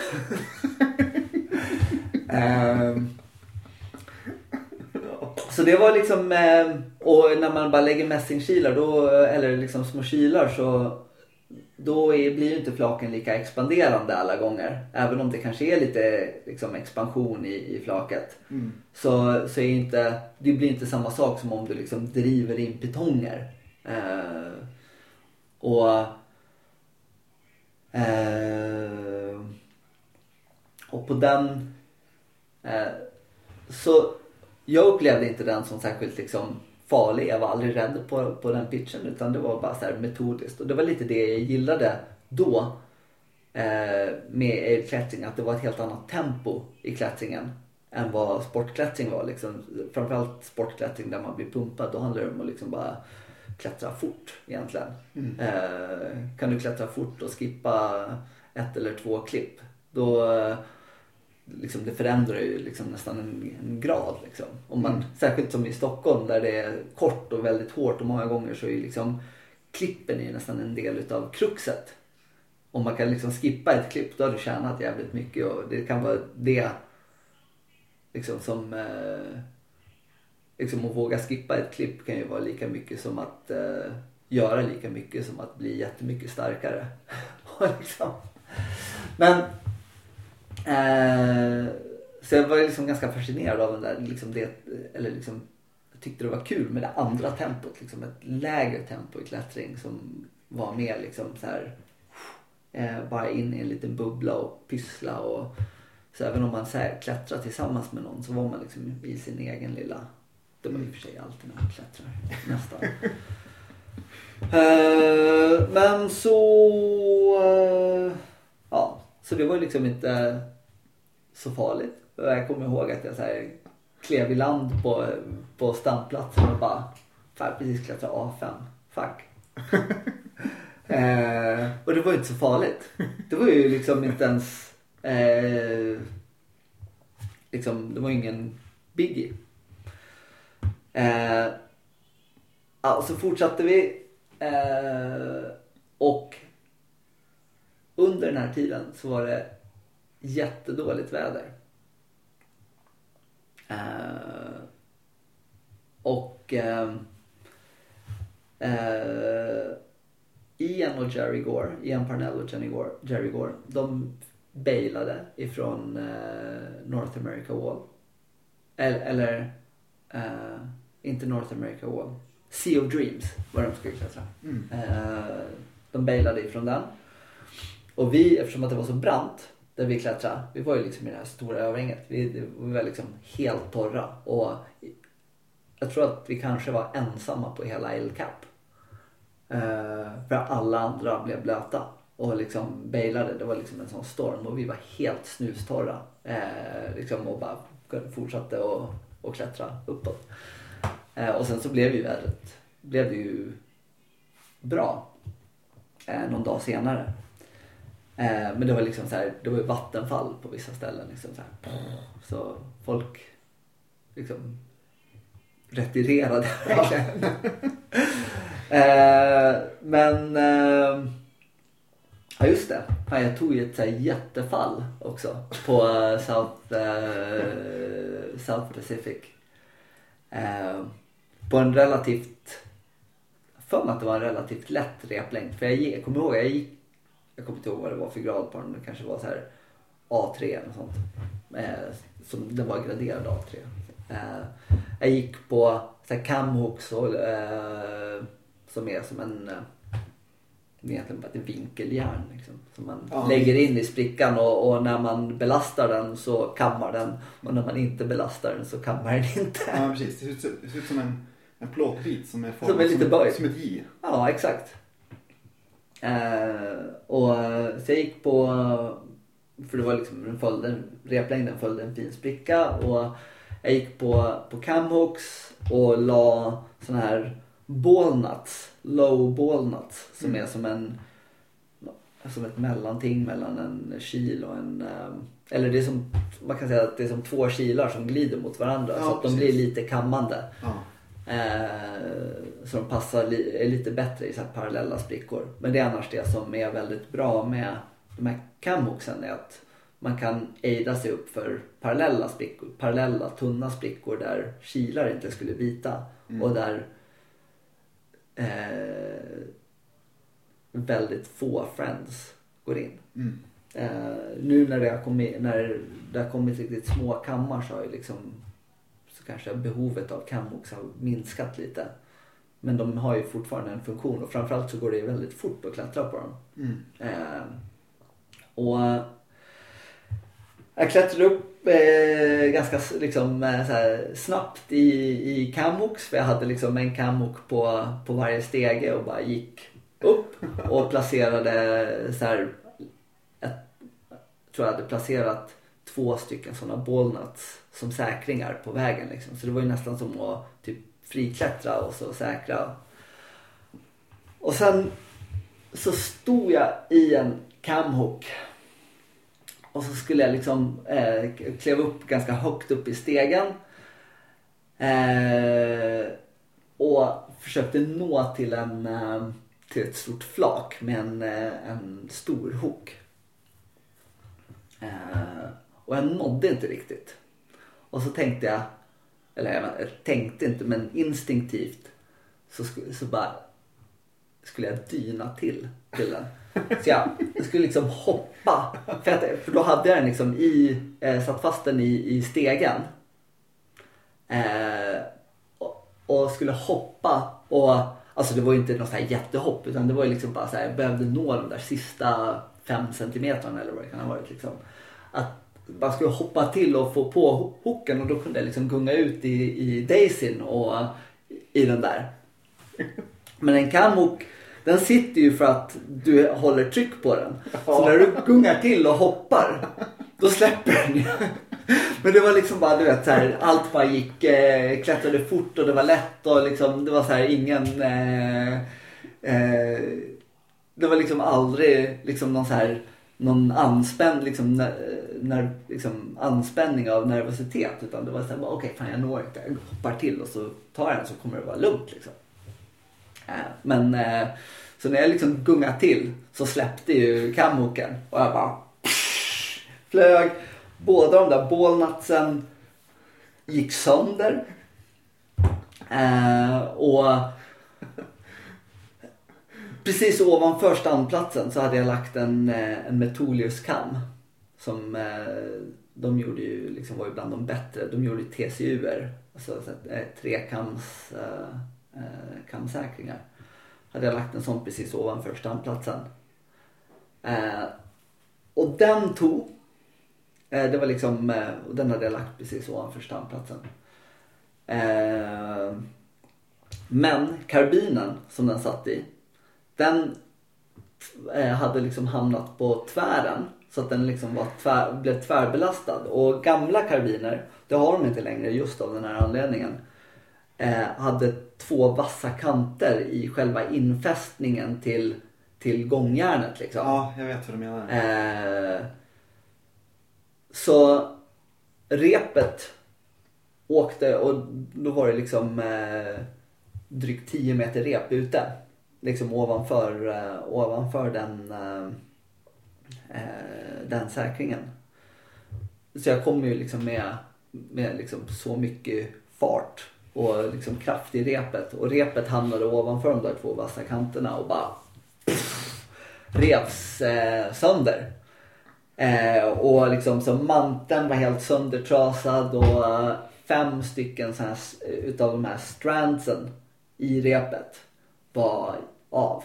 Ehm, så det var liksom, eh, och när man bara lägger mässingkilar då, eller liksom små kilar så då är, blir ju inte flaken lika expanderande alla gånger. Även om det kanske är lite liksom, expansion i, i flaket. Mm. Så, så är inte, det blir inte samma sak som om du liksom driver in pitonger. Eh, och eh, och på den eh, så jag upplevde inte den som särskilt liksom farlig. Jag var aldrig rädd på, på den pitchen utan det var bara så här metodiskt. Och det var lite det jag gillade då eh, med airklättring. Att det var ett helt annat tempo i klättringen än vad sportklättring var. Liksom, framförallt sportklättring där man blir pumpad. Då handlar det om att liksom bara klättra fort egentligen. Mm. Eh, kan du klättra fort och skippa ett eller två klipp då eh, liksom det förändrar ju liksom nästan en, en grad. Liksom. Om man, Mm. Särskilt som i Stockholm där det är kort och väldigt hårt och många gånger så är liksom klippen är nästan en del utav kruxet. Om man kan liksom skippa ett klipp då har du tjänat jävligt mycket och det kan vara det liksom som eh, liksom att våga skippa ett klipp kan ju vara lika mycket som att eh, göra lika mycket som att bli jättemycket starkare. Liksom. Men eh, så jag var liksom ganska fascinerad av den där, liksom det, eller liksom jag tyckte det var kul med det andra tempot, liksom ett lägre tempo i klättring som var mer liksom så här Eh, bara in i en liten bubbla och pyssla och så även om man så här, klättrar tillsammans med någon så var man liksom i sin egen lilla det var i och för sig alltid när man klättrar nästan. Eh, men så eh, ja, så det var liksom inte så farligt. Jag kommer ihåg att jag så här, klev i land på, på stamplatsen och bara fan precis klättrat A5. Fuck. eh, och det var ju inte så farligt. Det var ju liksom inte ens eh, liksom, det var ingen biggie. Eh, ja, så fortsatte vi eh, och under den här tiden så var det jättedåligt väder. Eh, och eh, eh, Ian och Jerry Gore, Ian Parnell och Jenny Gore, Jerry Gore, de bailade ifrån North America Wall. Eller, eller inte North America Wall. Sea of Dreams var de skulle klättra. Mm. De bailade ifrån den. Och vi, eftersom att det var så brant där vi klättrade, vi var ju liksom i det här stora överhänget. Vi, vi var liksom helt torra. Och jag tror att vi kanske var ensamma på hela El Cap. Eh, för alla andra blev blöta och liksom bailade. Det var liksom en sån storm och vi var helt snustorra. Eh, liksom och bara fortsatte att och klättra uppåt. Eh, och sen så blev ju vädret blev det ju bra eh, någon dag senare. Eh, men det var liksom så här, det var ju vattenfall på vissa ställen. Liksom så, här. så folk liksom retirerade verkligen. eh, men eh, ja just det, Fan, jag tog ju ett så här jättefall också på eh, South, eh, South Pacific. Eh, på en relativt, för mig att det var en relativt lätt replängd. För jag, jag kommer ihåg, jag gick, jag kommer inte ihåg vad det var för grad på den. Det kanske var så här A3 eller något sånt. Eh, som, den var graderad A3. Eh, jag gick på så här eh, som är som en eh, egentligen bara ett vinkeljärn liksom, som man Ja. lägger in i sprickan och, och när man belastar den så kammar den och när man inte belastar den så kammar den inte. Ja, precis. Det ser ut, det ser ut som en, en plåtbit som är Som formad är lite som, böjd. som ett J. Ja, exakt. Eh, och så jag gick på, för det var liksom, den följde, replängden följde en fin spricka och jag gick på, på camhooks och la sån här ballnuts, low ballnuts som Mm. är som en som ett mellanting mellan en kil och en eh, eller det är som man kan säga att det är som två kilar som glider mot varandra Ja, så att de precis. blir lite kammande. Ja. Eh, så de passar li- är lite bättre i så parallella sprickor. Men det är annars det som är väldigt bra med de här camhooksen är att man kan ejda sig upp för parallella sprickor, parallella tunna sprickor där kilar inte skulle bita Mm. och där eh, väldigt få friends går in. Mm. Eh, nu när det har kommit, när det har kommit riktigt små kammar så har ju liksom så kanske behovet av camhooks har minskat lite. Men de har ju fortfarande en funktion och framförallt så går det ju väldigt fort att klättra på dem. Mm. Eh, och jag klättrade upp eh, ganska liksom, eh, här, snabbt i, i camhooks för jag hade liksom en camhook på, på varje stege och bara gick upp och placerade så här, ett, jag tror jag hade placerat två stycken sådana ballnuts som säkringar på vägen liksom. Så det var ju nästan som att typ friklättra och så säkra. Och sen så stod jag i en camhook. Och så skulle jag liksom eh, kliva upp ganska högt upp i stegen. Eh, och försökte nå till en eh, till ett stort flak med en, eh, en stor hook. Eh, och jag nådde inte riktigt. Och så tänkte jag, eller jag, tänkte inte men instinktivt så, så bara skulle jag dyna till till den. Så jag, jag skulle liksom hoppa. För, att, för då hade jag den liksom i, eh, satt fast den i, i stegen. Eh, och, och skulle hoppa och alltså det var ju inte något så här jättehopp utan det var ju liksom bara så här, jag behövde nå de där sista fem centimeterna eller vad det kan ha varit. Liksom. Att man skulle hoppa till och få på hooken och då kunde jag liksom gunga ut i, i Daisyn och i den där. Men en camhook den sitter ju för att du håller tryck på den. Så när du gungar till och hoppar då släpper den ju. Men det var liksom bara du vet så här, allt bara gick, eh, klättrade fort och det var lätt och liksom det var så här ingen eh, eh, Det var liksom aldrig liksom någon så här någon anspänn, liksom, nerv, liksom, anspänning av nervositet. Utan det var såhär, okej okay, fan jag når inte. Jag hoppar till och så tar jag den så kommer det vara lugnt. Liksom. Äh, men äh, så när jag liksom gungade till så släppte ju kammoken och jag bara flög. Båda de där bålnatsen gick sönder. Äh, och precis ovanför standplatsen så hade jag lagt en, en Metolius-kam. Som eh, de gjorde ju, liksom var ju bland de bättre. De gjorde ju TCUer, alltså eh, trekams eh, eh, kamsäkringar. Hade jag lagt en sån precis ovanför stamplatsen. Eh, och den tog. Eh, det var liksom, eh, och den hade jag lagt precis ovanför stamplatsen. Eh, men karbinen som den satt i den eh, hade liksom hamnat på tvären. Så att den liksom var tvär, blev tvärbelastad. Och gamla karbiner, det har de inte längre just av den här anledningen. Eh, hade två vassa kanter i själva infästningen till, till gångjärnet. Liksom. Ja, jag vet vad du menar. Eh, så repet åkte och då var det liksom eh, drygt 10 meter rep ute liksom ovanför, uh, ovanför den, uh, eh, den säkringen. Så jag kom ju liksom med, med liksom så mycket fart och liksom kraft i repet. Och repet hamnade ovanför de där två vassa kanterna och bara pff, revs eh, sönder. Eh, och liksom så manteln var helt söndertrasad och eh, fem stycken så här, utav de här strandsen i repet var av.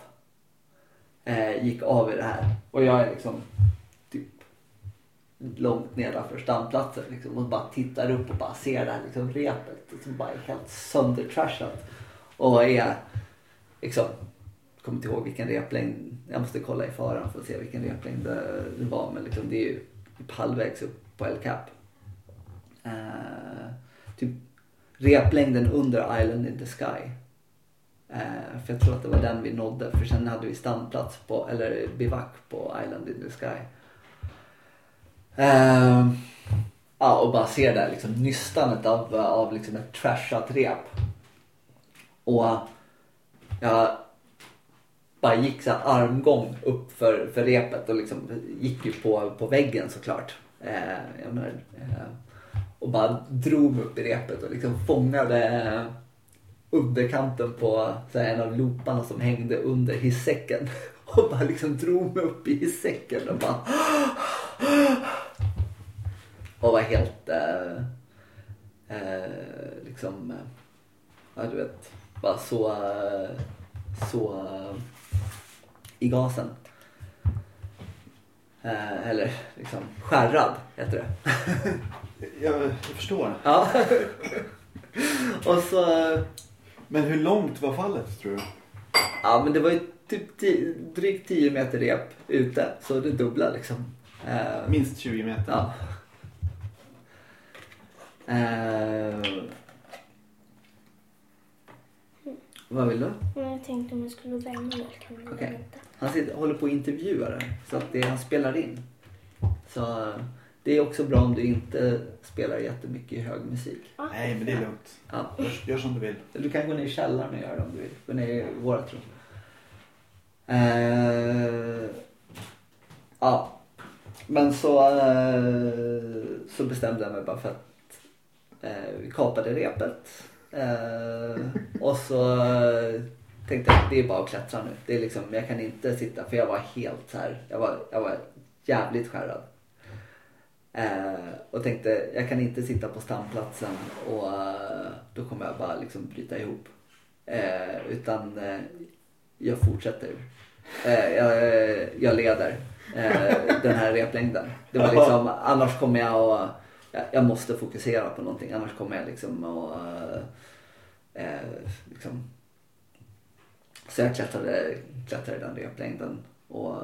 Eh, gick av i det här. Och jag är liksom typ långt nedanför stamplatsen liksom, och bara tittar upp och bara ser det här liksom, repet som bara är helt söndertrashat. Och är liksom, kommer inte ihåg vilken replängd, jag måste kolla i faran för att se vilken replängd det, det var men liksom, det är ju typ halvvägs upp på El Cap. Eh, typ replängden under Island in the Sky Eh, för jag tror att det var den vi nådde för sen hade vi standplats på, eller bivack på Island in the Sky. Eh, ja, och bara se det där liksom nystanet av, av liksom ett trashat rep. Och jag bara gick så armgång upp för, för repet och liksom gick ju på, på väggen såklart. Eh, jag menar, eh, och bara drog upp i repet och liksom fångade underkanten på så här, en av looparna som hängde under hissäcken. Och bara liksom drog mig upp i hissäcken och bara... Och var helt... Eh, eh, liksom... Ja, du vet. Bara så... Så... I gasen. Eh, eller liksom skärrad heter det. jag, jag förstår. Ja. och så men hur långt var fallet tror du? Ja men det var ju typ tio, drygt 10 meter rep ute. Så det dubbla liksom. Uh, Minst 20 meter? Ja. Uh, vad vill du? Jag tänkte om jag skulle välja. Okej. Okay. Han sitter, håller på att intervjua det. Så att det han spelar in. Så det är också bra om du inte spelar jättemycket hög musik. Nej, men det är lugnt. Ja. Gör, gör, som du vill. Du kan gå ner i källaren och göra det om du vill. Gå ner i vårat rum. Uh, ja. Men så, uh, så bestämde jag mig bara för att uh, vi kapade repet. och så tänkte jag att det är bara att klättra nu. Det är liksom, jag kan inte sitta för jag var helt så här. Jag var, jag var jävligt skärrad. Eh, och tänkte jag kan inte sitta på stamplatsen och uh, då kommer jag bara liksom bryta ihop. Eh, utan eh, jag fortsätter. Eh, jag, jag, leder eh, den här replängden. Det var liksom, annars kommer jag att, jag, måste fokusera på någonting. Annars kommer jag liksom att, eh, liksom. Så jag klättrade, klättrade den replängden och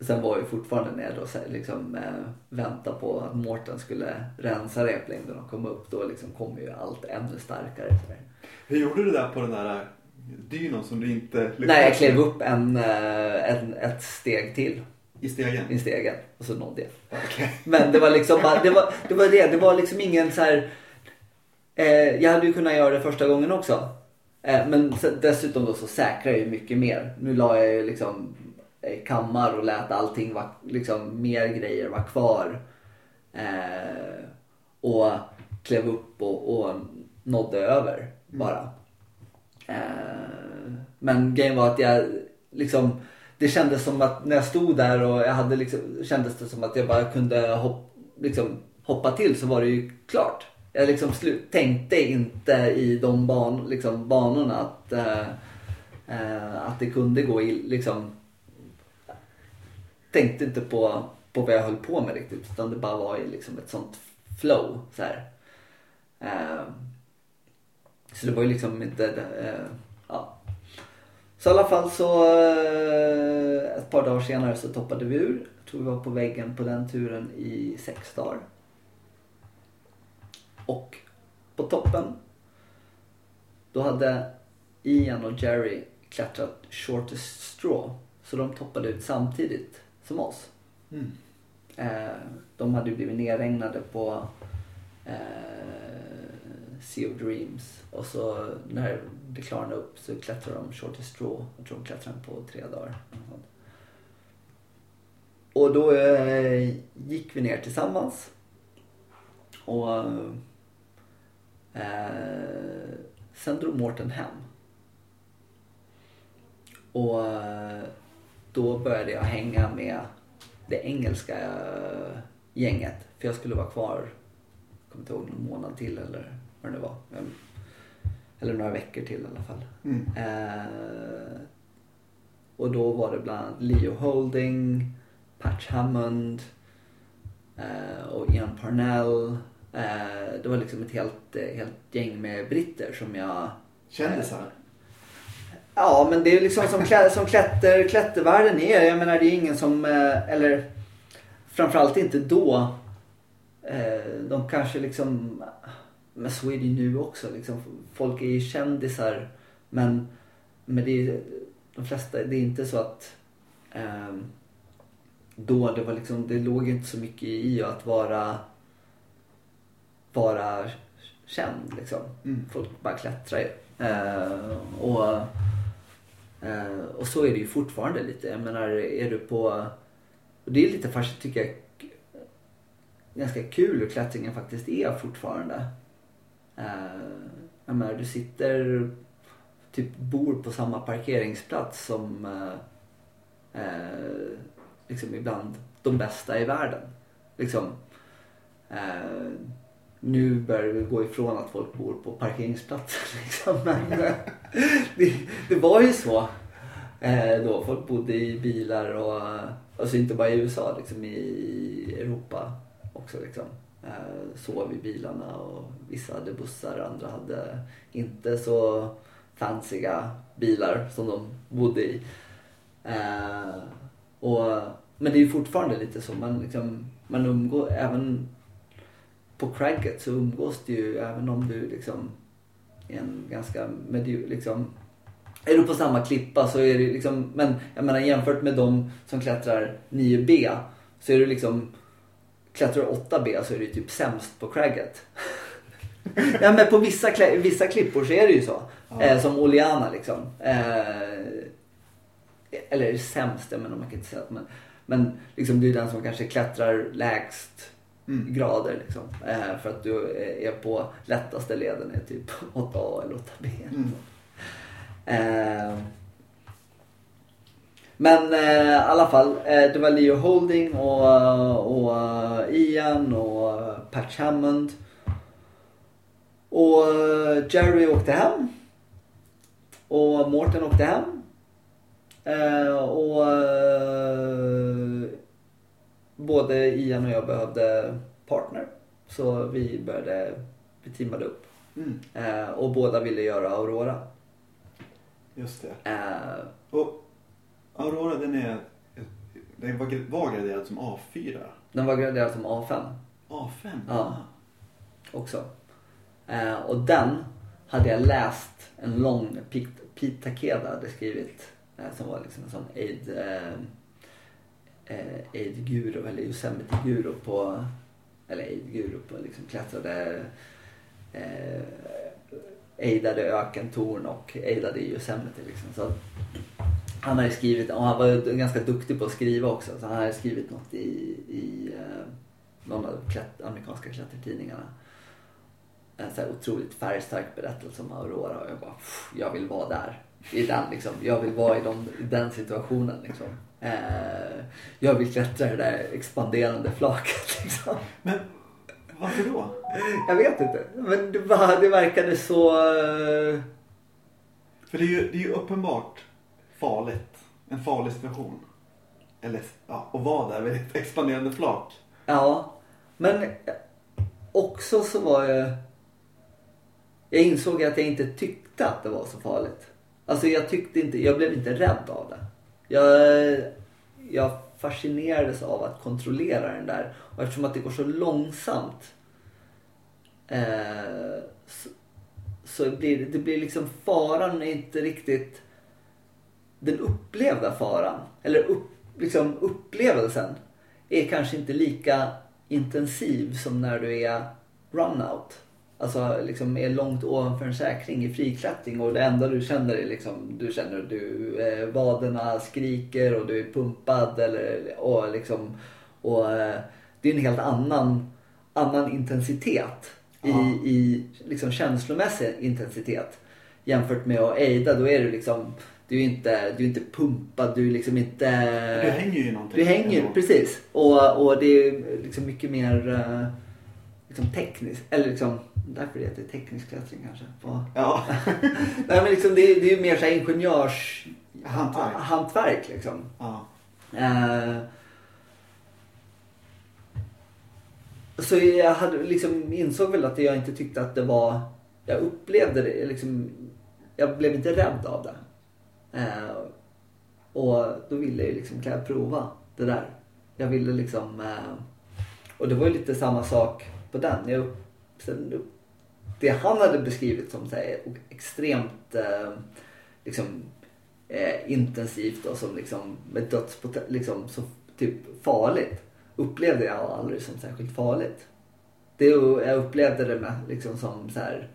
sen var jag fortfarande nere och så här liksom eh, vänta på att Mårten skulle rensa replängden och komma upp. Då liksom kom ju allt ännu starkare. Hur gjorde du det där på den där dynon som du inte lyckades Nej, jag klev upp en, eh, en, ett steg till I stegen? i stegen och så nådde jag. Okej. Men det var liksom bara, det var det. Var det. det var liksom ingen så här. Eh, jag hade ju kunnat göra det första gången också. Eh, men dessutom då så säkrar jag ju mycket mer. Nu la jag ju liksom eh, kammar och lät allting vara, liksom mer grejer vara kvar. Eh, och klev upp och, och nådde över bara. Eh, men grejen var att jag liksom det kändes som att när jag stod där och jag hade liksom, kändes det som att jag bara kunde hopp, liksom, hoppa till så var det ju klart. Jag liksom slut, tänkte inte i de ban, liksom, banorna att, eh, eh, att det kunde gå i, liksom, tänkte inte på, på vad jag höll på med riktigt utan det bara var i liksom ett sånt flow. Så här. Eh, så det var ju liksom inte, eh, ja. Så i alla fall så eh, ett par dagar senare så toppade vi ur. Jag tror vi var på väggen på den turen i sex dagar. Och på toppen då hade Ian och Jerry klättrat shortest straw. Så de toppade ut samtidigt som oss. Mm. Eh, de hade ju blivit nerregnade på eh, Sea of Dreams. Och så när det klarnade upp så klättrade de shortest straw. Jag tror de klättrade på tre dagar. Och då eh, gick vi ner tillsammans. Och eh, sen drog Mårten hem. Och eh, då började jag hänga med det engelska eh, gänget. För jag skulle vara kvar, jag kommer inte ihåg, någon månad till eller vad det var. Eller några veckor till i alla fall. Mm. Eh, och då var det bland annat Leo Holding, Patch Hammond eh, och Ian Parnell. Eh, det var liksom ett helt, eh, helt gäng med britter som jag Kändisar? Ja, men det är liksom som, klä, som klätter, klättervärlden är. Jag menar det är ingen som, eh, eller framförallt inte då. Eh, De kanske liksom, men så är det ju nu också. Liksom, folk är ju kändisar. Men, men det är, de flesta, det är inte så att eh, då det var liksom, det låg inte så mycket i att vara, vara känd liksom. Mm. Folk bara klättrar ju. Eh, och, eh, och så är det ju fortfarande lite. Jag menar, är du på... Och det är lite fascinerande tycker jag. Ganska kul hur klättringen faktiskt är fortfarande. Eh, jag menar, du sitter... Typ bor på samma parkeringsplats som eh, eh, liksom ibland de bästa i världen. Liksom. Eh, nu börjar vi gå ifrån att folk bor på parkeringsplatser. Liksom. Men eh, det, det var ju så eh, då. Folk bodde i bilar och alltså inte bara i USA, liksom i Europa också. Liksom. Eh, sov i bilarna och vissa hade bussar, andra hade inte så fanciga bilar som de bodde i. Och, men det är ju fortfarande lite så. Man, liksom, man umgår även på cragget så umgås du ju även om du liksom är en ganska medio, liksom är du på samma klippa så är det liksom, men jag menar jämfört med de som klättrar 9B så är du liksom, klättrar du 8B så är du typ sämst på cragget. ja men på vissa, vissa klippor så är det ju så. Ja. Eh, som Oleana liksom. Eh, eller sämst, jag menar man kan inte säga men, men liksom du är den som kanske klättrar lägst Mm. grader liksom. Eh, för att du är på lättaste leden är typ 8A eller 8B. Mm. Eh, men eh, i alla fall, eh, det var Leo Holding och, och eh, Ian och eh, Patch Hammond. Och eh, Jerry åkte hem. Och Mårten åkte hem. Eh, och eh, både Ian och jag behövde partner. Så vi började, vi teamade upp. Mm, Eh, och båda ville göra Aurora. just det. Eh, Och Aurora den är, den var, graderad som A4. den var graderad som A5 A5? Ja. också. Eh, och den hade jag läst en lång, Pete Takeda hade skrivit. Eh, som var liksom en sån aid, eh, aid-guru eller Yosemite-guru på, eller aid-guru på liksom klättrade, eh, aidade ökentorn och aidade Yosemite liksom. Så han hade skrivit, och han var ganska duktig på att skriva också, så han hade skrivit något i, i eh, någon av klätt, amerikanska klättertidningarna. En så här otroligt färgstark berättelse om Aurora och jag bara, "Pff, jag vill vara där. I den liksom. Jag vill vara i, de, i den situationen liksom. Eh, jag vill klättra det där expanderande flaket liksom. Men varför då? Jag vet inte. Men det, bara, det verkade så... eh, För det är ju, det är ju uppenbart farligt. En farlig situation. Eller ja, att vara där vid ett expanderande flak. Ja, men också så var jag... Jag insåg att jag inte tyckte att det var så farligt. Alltså jag tyckte inte, jag blev inte rädd av det. Jag, jag fascinerades av att kontrollera den där. Och eftersom att det går så långsamt eh, så, så blir det, blir liksom faran är inte riktigt den upplevda faran. Eller upp, liksom upplevelsen är kanske inte lika intensiv som när du är runout. Alltså liksom är långt ovanför en säkring i friklättring och det enda du känner är liksom, du känner att du, eh, vaderna skriker och du är pumpad eller, och liksom, och eh, det är en helt annan, annan intensitet i, Ja. i liksom känslomässig intensitet. Jämfört med att aida, då är du liksom, du är inte, du är inte pumpad, du är liksom inte... Du hänger ju i någonting. Du hänger, ändå. precis. Och, och det är liksom mycket mer eh, liksom tekniskt. Eller liksom, därför det heter teknisk klättring kanske. På, Ja. nej men liksom det, det är ju mer så här ingenjörs... Hantverk. hantverk liksom. Ja. Eh, så jag hade liksom insåg väl att jag inte tyckte att det var... Jag upplevde det liksom... Jag blev inte rädd av det. Eh, och då ville jag liksom, kan jag prova det där? Jag ville liksom... Eh, och det var ju lite samma sak på den. Jag, sen, det han hade beskrivit som så här, extremt eh, liksom, eh, intensivt och som liksom med dödspot liksom så typ farligt upplevde jag aldrig som särskilt farligt. Det, jag upplevde det med liksom som så här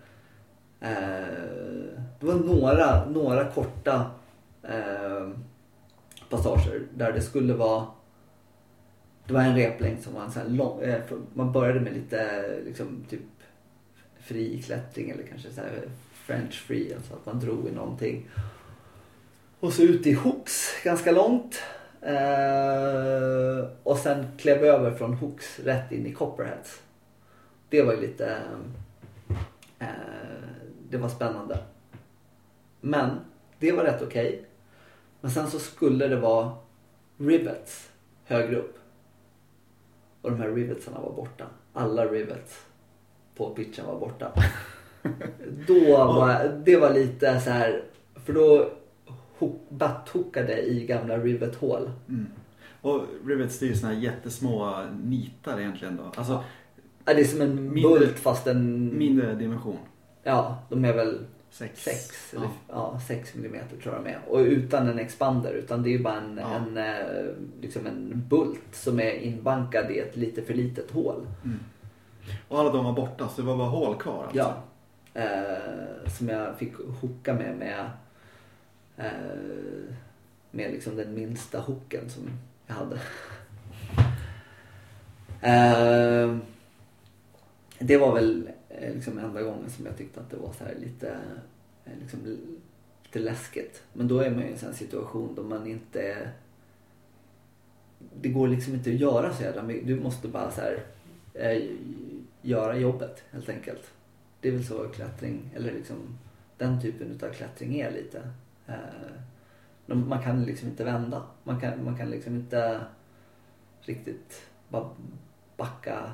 eh, det var några, några korta eh, passager där det skulle vara det var en replängd som var en sån här lång, eh, man började med lite liksom typ fri klättring eller kanske så här French free, alltså att man drog i någonting. Och så ut i hooks ganska långt. Eh, och sen klev över från hooks rätt in i copperheads. Det var ju lite... Eh, det var spännande. Men det var rätt okej. Men sen så skulle det vara rivets högre upp. Och de här rivetsarna var borta. Alla rivets på pitchen var borta. då var det var lite så här för då ho- butthookade i gamla rivethål. Mm. Och rivets det är ju såna här jättesmå nitar egentligen då. Alltså Ja, det är som en Mindre- bult fast en... mindre dimension. Ja, de är väl Sex. 6 Ja. eller ja, 6 millimeter tror jag de är. Och utan en expander. Utan det är ju bara en, Ja. en, eh, liksom en bult som är inbankad i ett lite för litet hål. Mm. Och alla de var borta så det var bara hål kvar alltså. Ja. Eh, som jag fick hooka med med, eh, med liksom den minsta hooken som jag hade. Eh, det var väl Eh, liksom enda gången som jag tyckte att det var så här lite, eh, liksom, lite läskigt. Men då är man ju i en sån situation då man inte... Det går liksom inte att göra så jävla mycket. Du måste bara så här, eh, göra jobbet helt enkelt. Det är väl så klättring, eller liksom den typen av klättring är lite. Man kan liksom inte vända. Man kan, man kan liksom inte riktigt bara backa,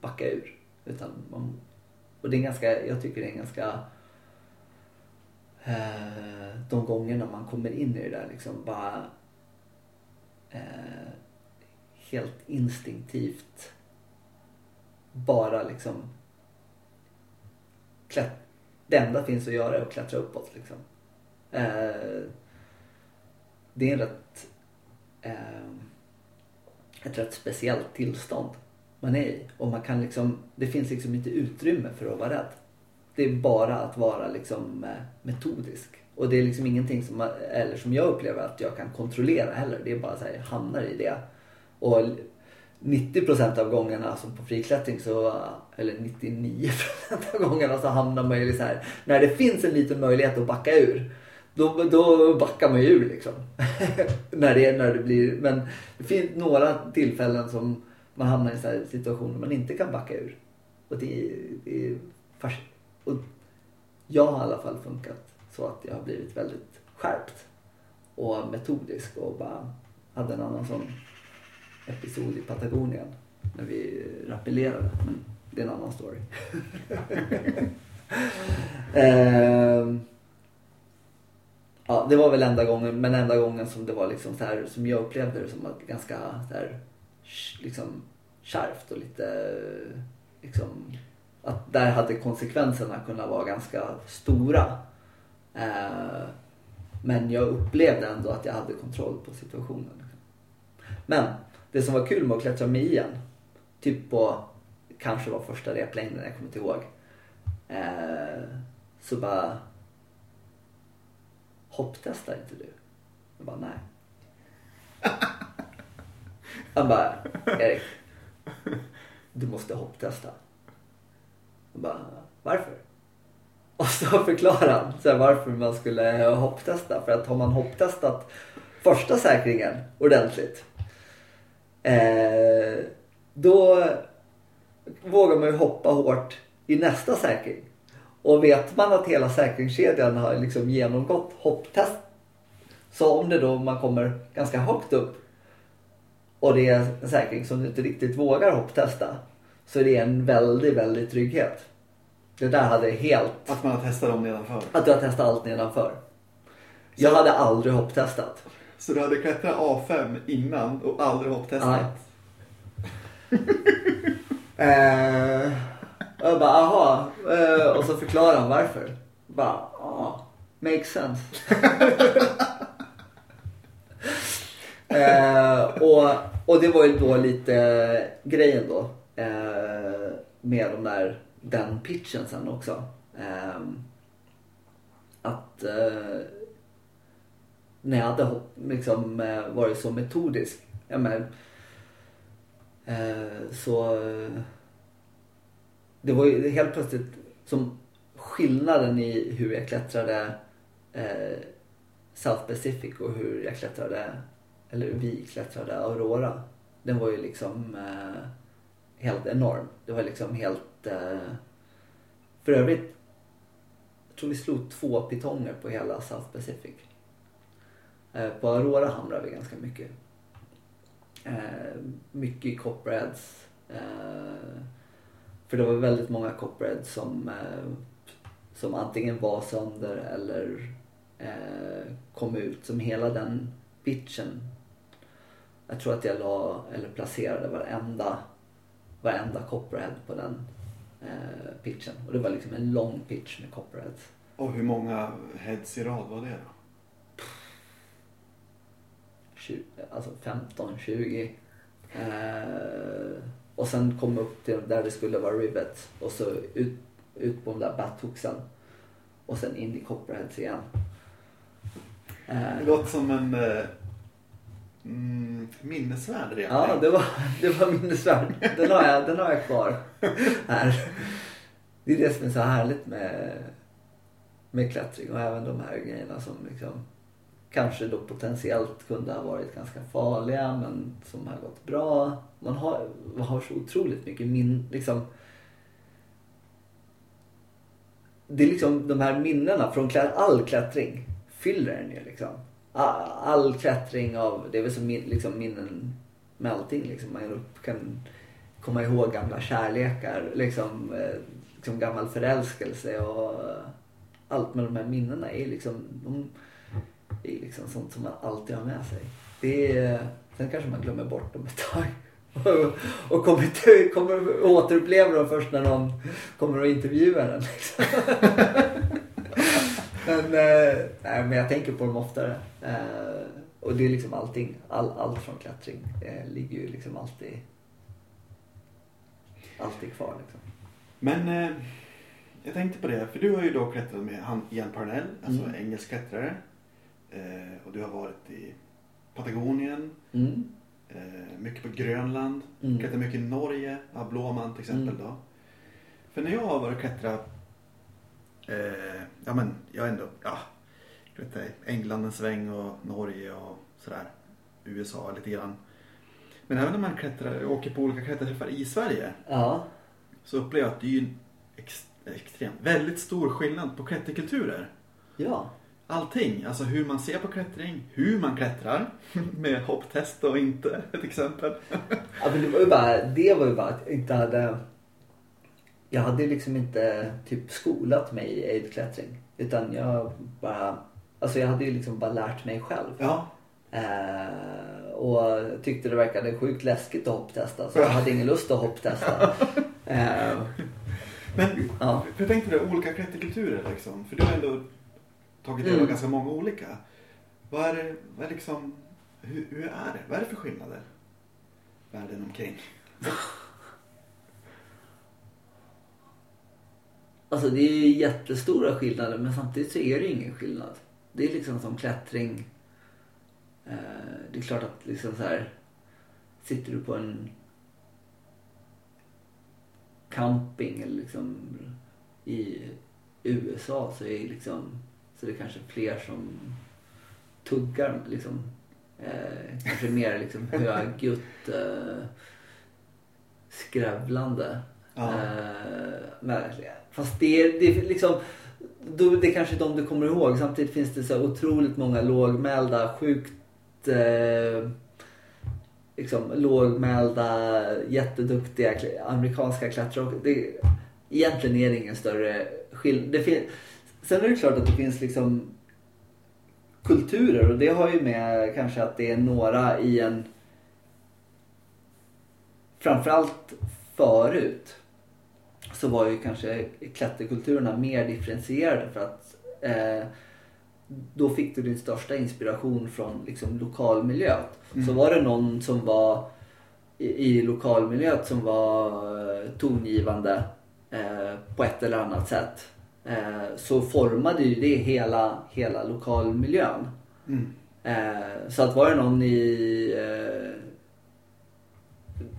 backa ur. Utan man, och det är ganska, jag tycker det är ganska eh, de gångerna man kommer in i det där liksom bara eh, helt instinktivt bara liksom klätt, det enda finns att göra är att klättra uppåt liksom. Eh, det är en rätt, eh, ett rätt speciellt tillstånd man är i. Och man kan liksom, det finns liksom inte utrymme för att vara rädd. Det är bara att vara liksom eh, metodisk. Och det är liksom ingenting som, man, eller som jag upplever att jag kan kontrollera heller. Det är bara så här, jag hamnar i det. Och 90% av gångerna som på friklättring så, eller 99% av gångerna så hamnar man ju så här, när det finns en liten möjlighet att backa ur. Då, då backar man ju ur liksom. när, det, när det blir, men det finns några tillfällen som man hamnar i så här situationer man inte kan backa ur. Och det, det är och Jag har i alla fall funkat så att jag har blivit väldigt skärpt och metodisk och bara hade en annan sån episod i Patagonien när vi rappellerade. Men det är en annan story. Ehm, ja, det var väl enda gången, men enda gången som det var liksom så här, som jag upplevde det som att ganska så här, liksom kärvt och lite liksom att där hade konsekvenserna kunnat vara ganska stora. Eh, men jag upplevde ändå att jag hade kontroll på situationen. Men det som var kul med att klättra med igen, typ på kanske var första replängden, jag kommer inte ihåg. Eh, så bara hopptestar inte du? Jag bara nej. Han bara Erik, du måste hopptesta. Jag bara varför? Och så förklarade han så varför man skulle hopptesta. För att har man hopptestat första säkringen ordentligt eh, då vågar man ju hoppa hårt i nästa säkring. Och vet man att hela säkringskedjan har liksom genomgått hopptest så om det då man kommer ganska högt upp och det är en säkring som du inte riktigt vågar hopptesta så är det en väldigt, väldigt trygghet. Det där hade helt Att man har testat dem nedanför. att du har testat allt nedanför. Jag hade aldrig hopptestat. Så du hade klättrat A5 innan och aldrig hopptestat? Nej. Eh, jag bara, aha. Eh, och så förklarar han varför. Bara, ah, makes sense. eh, och, och det var ju då lite grejen då. Eh, med de där, den pitchen sen också. Eh, att eh, när jag hade liksom, eh, varit så metodisk. Ja, men, eh, så eh, det var ju helt plötsligt som skillnaden i hur jag klättrade eh, South Pacific och hur jag klättrade, eller vi klättrade Aurora. Den var ju liksom eh, helt enorm. Det var liksom helt... Eh, för övrigt, jag tror vi slog två pitonger på hela South Pacific. Eh, på Aurora hamrade vi ganska mycket. Eh, mycket copperheads. Eh, för det var väldigt många copperheads som, eh, som antingen var sönder eller eh, kom ut. Som hela den bitchen jag tror att jag la, eller placerade varenda, varenda copperhead på den eh, pitchen. Och det var liksom en lång pitch med copperheads. Och hur många heads i rad var det då? 20, alltså 15, 20. Eh, och sen kom upp till där det skulle vara rivet och så ut, ut på de där bathooksen. Och sen in i copperheads igen. Det Eh, låter som en eh, mm, minnesvärd repning. ja, det var, det var minnesvärt. Den har, jag, den har jag kvar här. Det är det som är så härligt med, med klättring och även de här grejerna som liksom kanske då potentiellt kunde ha varit ganska farliga men som har gått bra. Man har, man har så otroligt mycket min, liksom det är liksom de här minnena från all klättring fyller en ju liksom. All, klättring av, det är väl som min, liksom minnen med allting. Liksom. Man kan komma ihåg gamla kärlekar, liksom, eh, liksom gammal förälskelse och allt med de här minnena är liksom, de är liksom sånt som man alltid har med sig. Det är, sen kanske man glömmer bort dem ett tag. Och, och kommer, till, kommer återuppleva dem först när någon kommer och intervjuar en. Liksom. men, eh, nej, men jag tänker på dem oftare. Eh, och det är liksom allting. All, allt från klättring eh, ligger ju liksom alltid, alltid kvar. Liksom. Men eh, jag tänkte på det, för du har ju då klättrat med han Ian Parnell, alltså Mm. engelsk klättrare. Eh, och du har varit i Patagonien, Mm. eh, mycket på Grönland, Mm. klättrat mycket i Norge, ja, Blåman till exempel Mm. då. För när jag har varit och klättrat, eh, ja men jag ändå, ja, klättrat i England en sväng och Norge och sådär. USA lite grann. Men även när man klättrar, åker på olika klätterträffar i Sverige Ja. så upplever jag att det är ju en ex, extremt, väldigt stor skillnad på klätterkulturer. Ja. Allting, alltså hur man ser på klättring, hur man klättrar med hopptest och inte, ett exempel. Ja, det var ju bara, det var ju bara att jag inte hade... Jag hade liksom inte typ skolat mig i aidklättring. Utan jag bara... Alltså jag hade ju liksom bara lärt mig själv. Ja, Eh, och tyckte det verkade sjukt läskigt att hopptesta. Så jag hade ingen lust att hopptesta. Eh, men ja. jag tänkte det, olika klätterkulturer liksom. För du har ändå tagit del av Mm. ganska många olika. Vad är det, vad är liksom, hur, hur är det? Vad är det för skillnader? Världen omkring. Alltså det är jättestora skillnader men samtidigt så är det ju ingen skillnad. Det är liksom som klättring. Eh, det är klart att liksom så här. Sitter du på en camping eller liksom i USA så är det liksom så det är kanske fler som tuggar liksom. Eh, kanske mer liksom högljutt eh, skrävlande. Ja. Eh, men, fast det är, det är liksom då, det är kanske de du kommer ihåg. Samtidigt finns det så otroligt många lågmälda, sjukt eh, liksom, lågmälda, jätteduktiga amerikanska klättrare. Det, egentligen är det ingen större skillnad. Det Sen är det klart att det finns liksom kulturer och det har ju med kanske att det är några i en framförallt förut så var ju kanske klätterkulturerna mer differentierade för att eh, då fick du din största inspiration från liksom, lokalmiljön. Mm. Så var det någon som var i, i lokalmiljön som var eh, tongivande eh, på ett eller annat sätt eh, så formade ju det hela, hela lokalmiljön. Mm. Eh, så att var det någon i eh,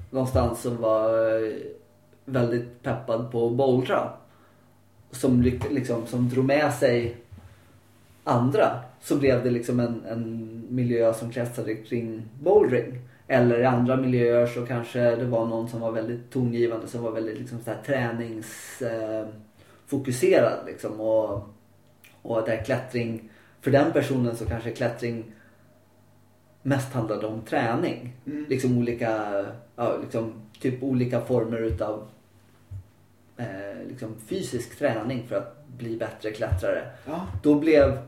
någonstans som var eh, väldigt peppad på att bouldra som, liksom, som drog med sig andra så blev det liksom en, en miljö som kretsade kring bouldering. Eller i andra miljöer så kanske det var någon som var väldigt tongivande som var väldigt liksom, så här, träningsfokuserad. Eh, liksom, och, och där klättring, för den personen så kanske klättring mest handlade om träning. Mm. Liksom olika, ja, liksom, typ olika former utav eh, liksom fysisk träning för att bli bättre klättrare. Ja, Då blev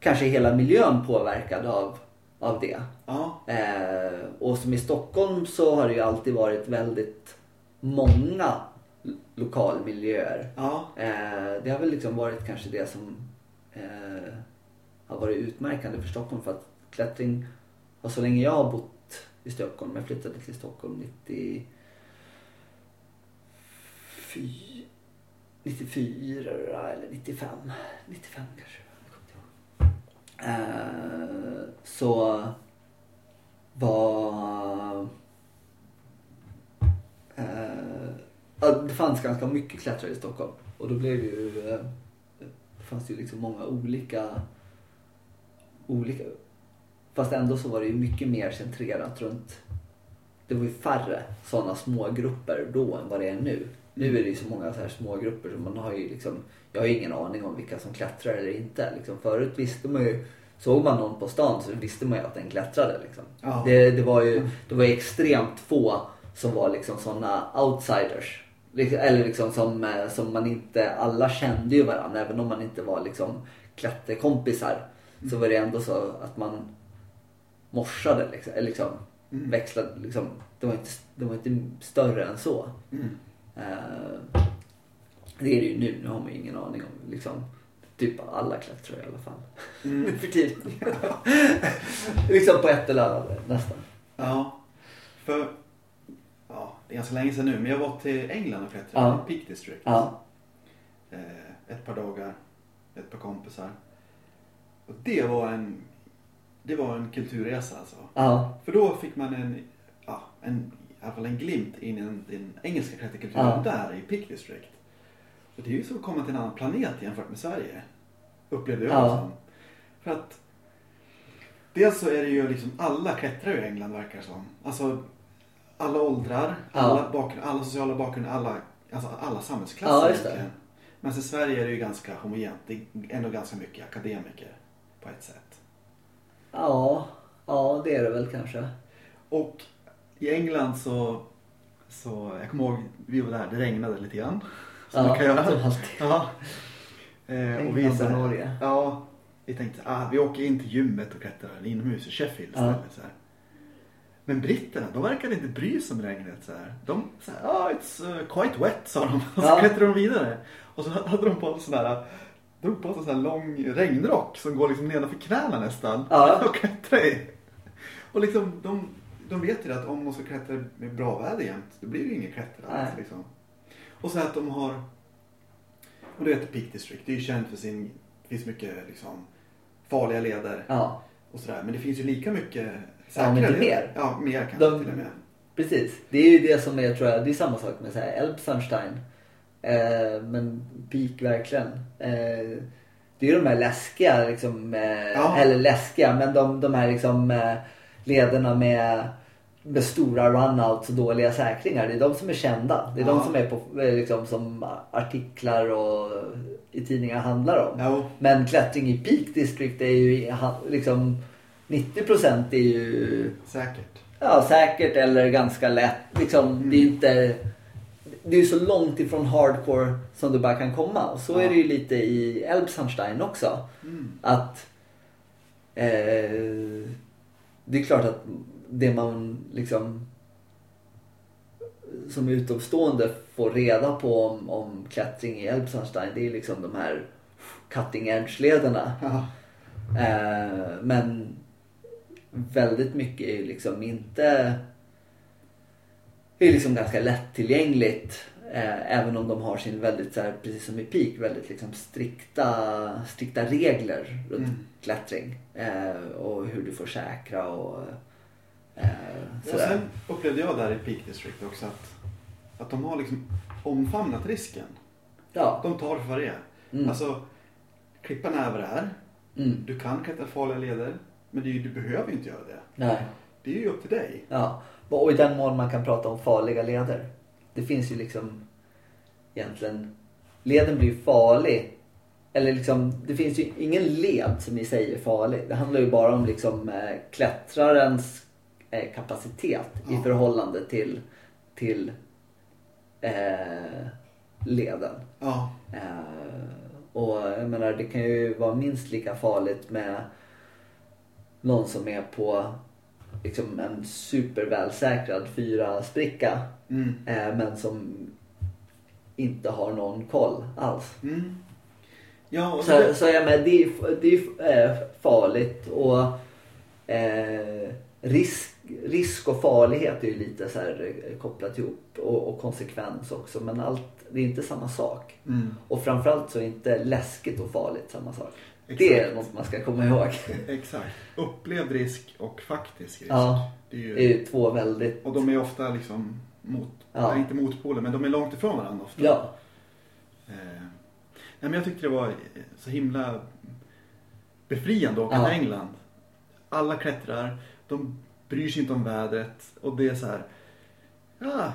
kanske hela miljön påverkad av, av det. ja, Eh, och som i Stockholm så har det ju alltid varit väldigt många lokalmiljöer. ja. Eh, det har väl liksom varit kanske det som eh, har varit utmärkande för Stockholm för att klättring har så länge jag har bott i Stockholm, jag flyttade till Stockholm 90 94 eller 95, 95 kanske. Eh, så var eh, det fanns ganska mycket klättrare i Stockholm. Och då blev ju eh, det fanns ju liksom många olika olika fast ändå så var det ju mycket mer centrerat runt det var ju färre sådana små grupper då än vad det är nu. Nu är det ju så många så här små grupper så man har ju liksom jag har ju ingen aning om vilka som klättrar eller inte. Liksom, förut visste man ju såg man någon på stan så visste man ju att den klättrade. Liksom. Ja. Det, det, var ju, det var ju extremt få som var liksom sådana outsiders. Liksom- Eller liksom som, eh, som man inte, alla kände ju varandra även om man inte var liksom klätterkompisar. Så var det ändå så att man morsade liksom. Eller liksom Mm. växlade liksom. Det var inte, det var inte större än så. Mm. Eh, det är det ju nu. Nu har man ju ingen aning om liksom. Typ alla klättrar i alla fall. Mm. Nu för tiden. liksom på ett eller annat nästan. Ja, för ja, det är ganska länge sedan nu, men jag var till England och klättrade Ja. i Peak District. Ja. Eh, ett par dagar, ett par kompisar. Och det var en, det var en kulturresa alltså. Ja. För då fick man en, ja, en, i alla fall en glimt in i den, den engelska klätterkulturen Ja. där i Peak District. Och det är ju som att komma till en annan planet jämfört med Sverige. Upplevde jag Ja. som. För att dels så är det ju liksom alla klättrar i England verkar som. Alltså alla åldrar, Ja. alla, bakgrund, alla sociala bakgrunder, alla, alltså alla samhällsklasser Ja, egentligen. Men i Sverige är det ju ganska homogent. Det är ändå ganska mycket akademiker på ett sätt. Ja. Ja, det är det väl kanske. Och i England så, så jag kommer ihåg, vi var där, det regnade lite grann. Som Ja, kan göra. som alltid. Ja. Eh, och vi, så här, Norge. Ja, vi tänkte ah, vi åker in till gymmet och klättrar inomhus i Sheffield Ja. istället. Så här. Men britterna, de verkade inte bry sig om regnet. Så här. De sa ah, it's uh, quite wet sa de. Och så Ja. klättrade de vidare. Och så hade de på en sån där drog på sig en sån här lång regnrock som går liksom nedanför knäna nästan. Ja. Och klättra i. Och liksom de, de vet ju att om de ska klättra med bra väder jämt, då blir det ju ingen klättra alls. Nej. Liksom. Och så att de har, och det heter Peak District, det är ju känt för sin, det finns mycket liksom farliga leder Ja. och sådär. Men det finns ju lika mycket Ja, men det leder. mer. Ja, mer kanske De- till och med. Precis. Det är ju det som är, tror jag, det är samma sak med så här. Eh, men peak verkligen. Eh, det är ju de här läskiga, liksom, eh, Ja. eller läskiga, men de, de här liksom eh, lederna med, med stora runouts och dåliga säkringar. Det är de som är kända. Det är de Ja. som är på, eh, liksom, som artiklar och i tidningar handlar om. Ja, Men klättring i Peak District är ju liksom 90% är ju säkert. Ja, säkert eller ganska lätt. Liksom, Det är inte... Det är så långt ifrån hardcore som det bara kan komma. Och så Ja. är det ju lite i Elbsandstein också. Mm. Att... Eh, det är klart att det man liksom som utomstående får reda på om, om klättring i Elbsandstein det är liksom de här cutting edge-lederna. Ja. Eh, men väldigt mycket är ju liksom inte... är liksom ganska lättillgängligt. Eh, även om de har sin väldigt, så här, precis som i Peak, väldigt liksom strikta, strikta regler runt Mm. klättring. Eh, och hur du får säkra och eh, Och sen upplevde jag där i Peak District också att, att de har liksom omfamnat risken. Ja. De tar för vad det är. Mm. Alltså, klippan är vad det är. Mm. Du kan klättra farliga leder. Men ju, du behöver inte göra det. Nej. Det är ju upp till dig. Ja, och i den mån man kan prata om farliga leder. Det finns ju liksom egentligen, leden blir ju farlig. Eller liksom, det finns ju ingen led som i sig är farlig. Det handlar ju bara om liksom eh, klättrarens eh, kapacitet i Ja. förhållande till, till eh, leden. Ja. Eh, och jag menar det kan ju vara minst lika farligt med någon som är på liksom en supervälsäkrad fyra spricka Mm. eh, men som inte har någon koll alls. Mm. Ja, Så, det, så jag menar, det är, det är eh, farligt och eh, risk, risk och farlighet är ju lite så här eh, kopplat ihop och, och konsekvens också men allt, det är inte samma sak. mm. Och framförallt så är inte läskigt och farligt samma sak. Det är något man ska komma ihåg. Exakt. Upplevd risk och faktisk risk. Ja. Det är ju, Det är två väldigt... Och de är ofta liksom mot, Ja. nej, inte motpoler, men de är långt ifrån varandra ofta. Ja. Eh, nej, men jag tyckte det var så himla befriande att åka Ja. till England. Alla klättrar, de bryr sig inte om vädret och det är så här, ja,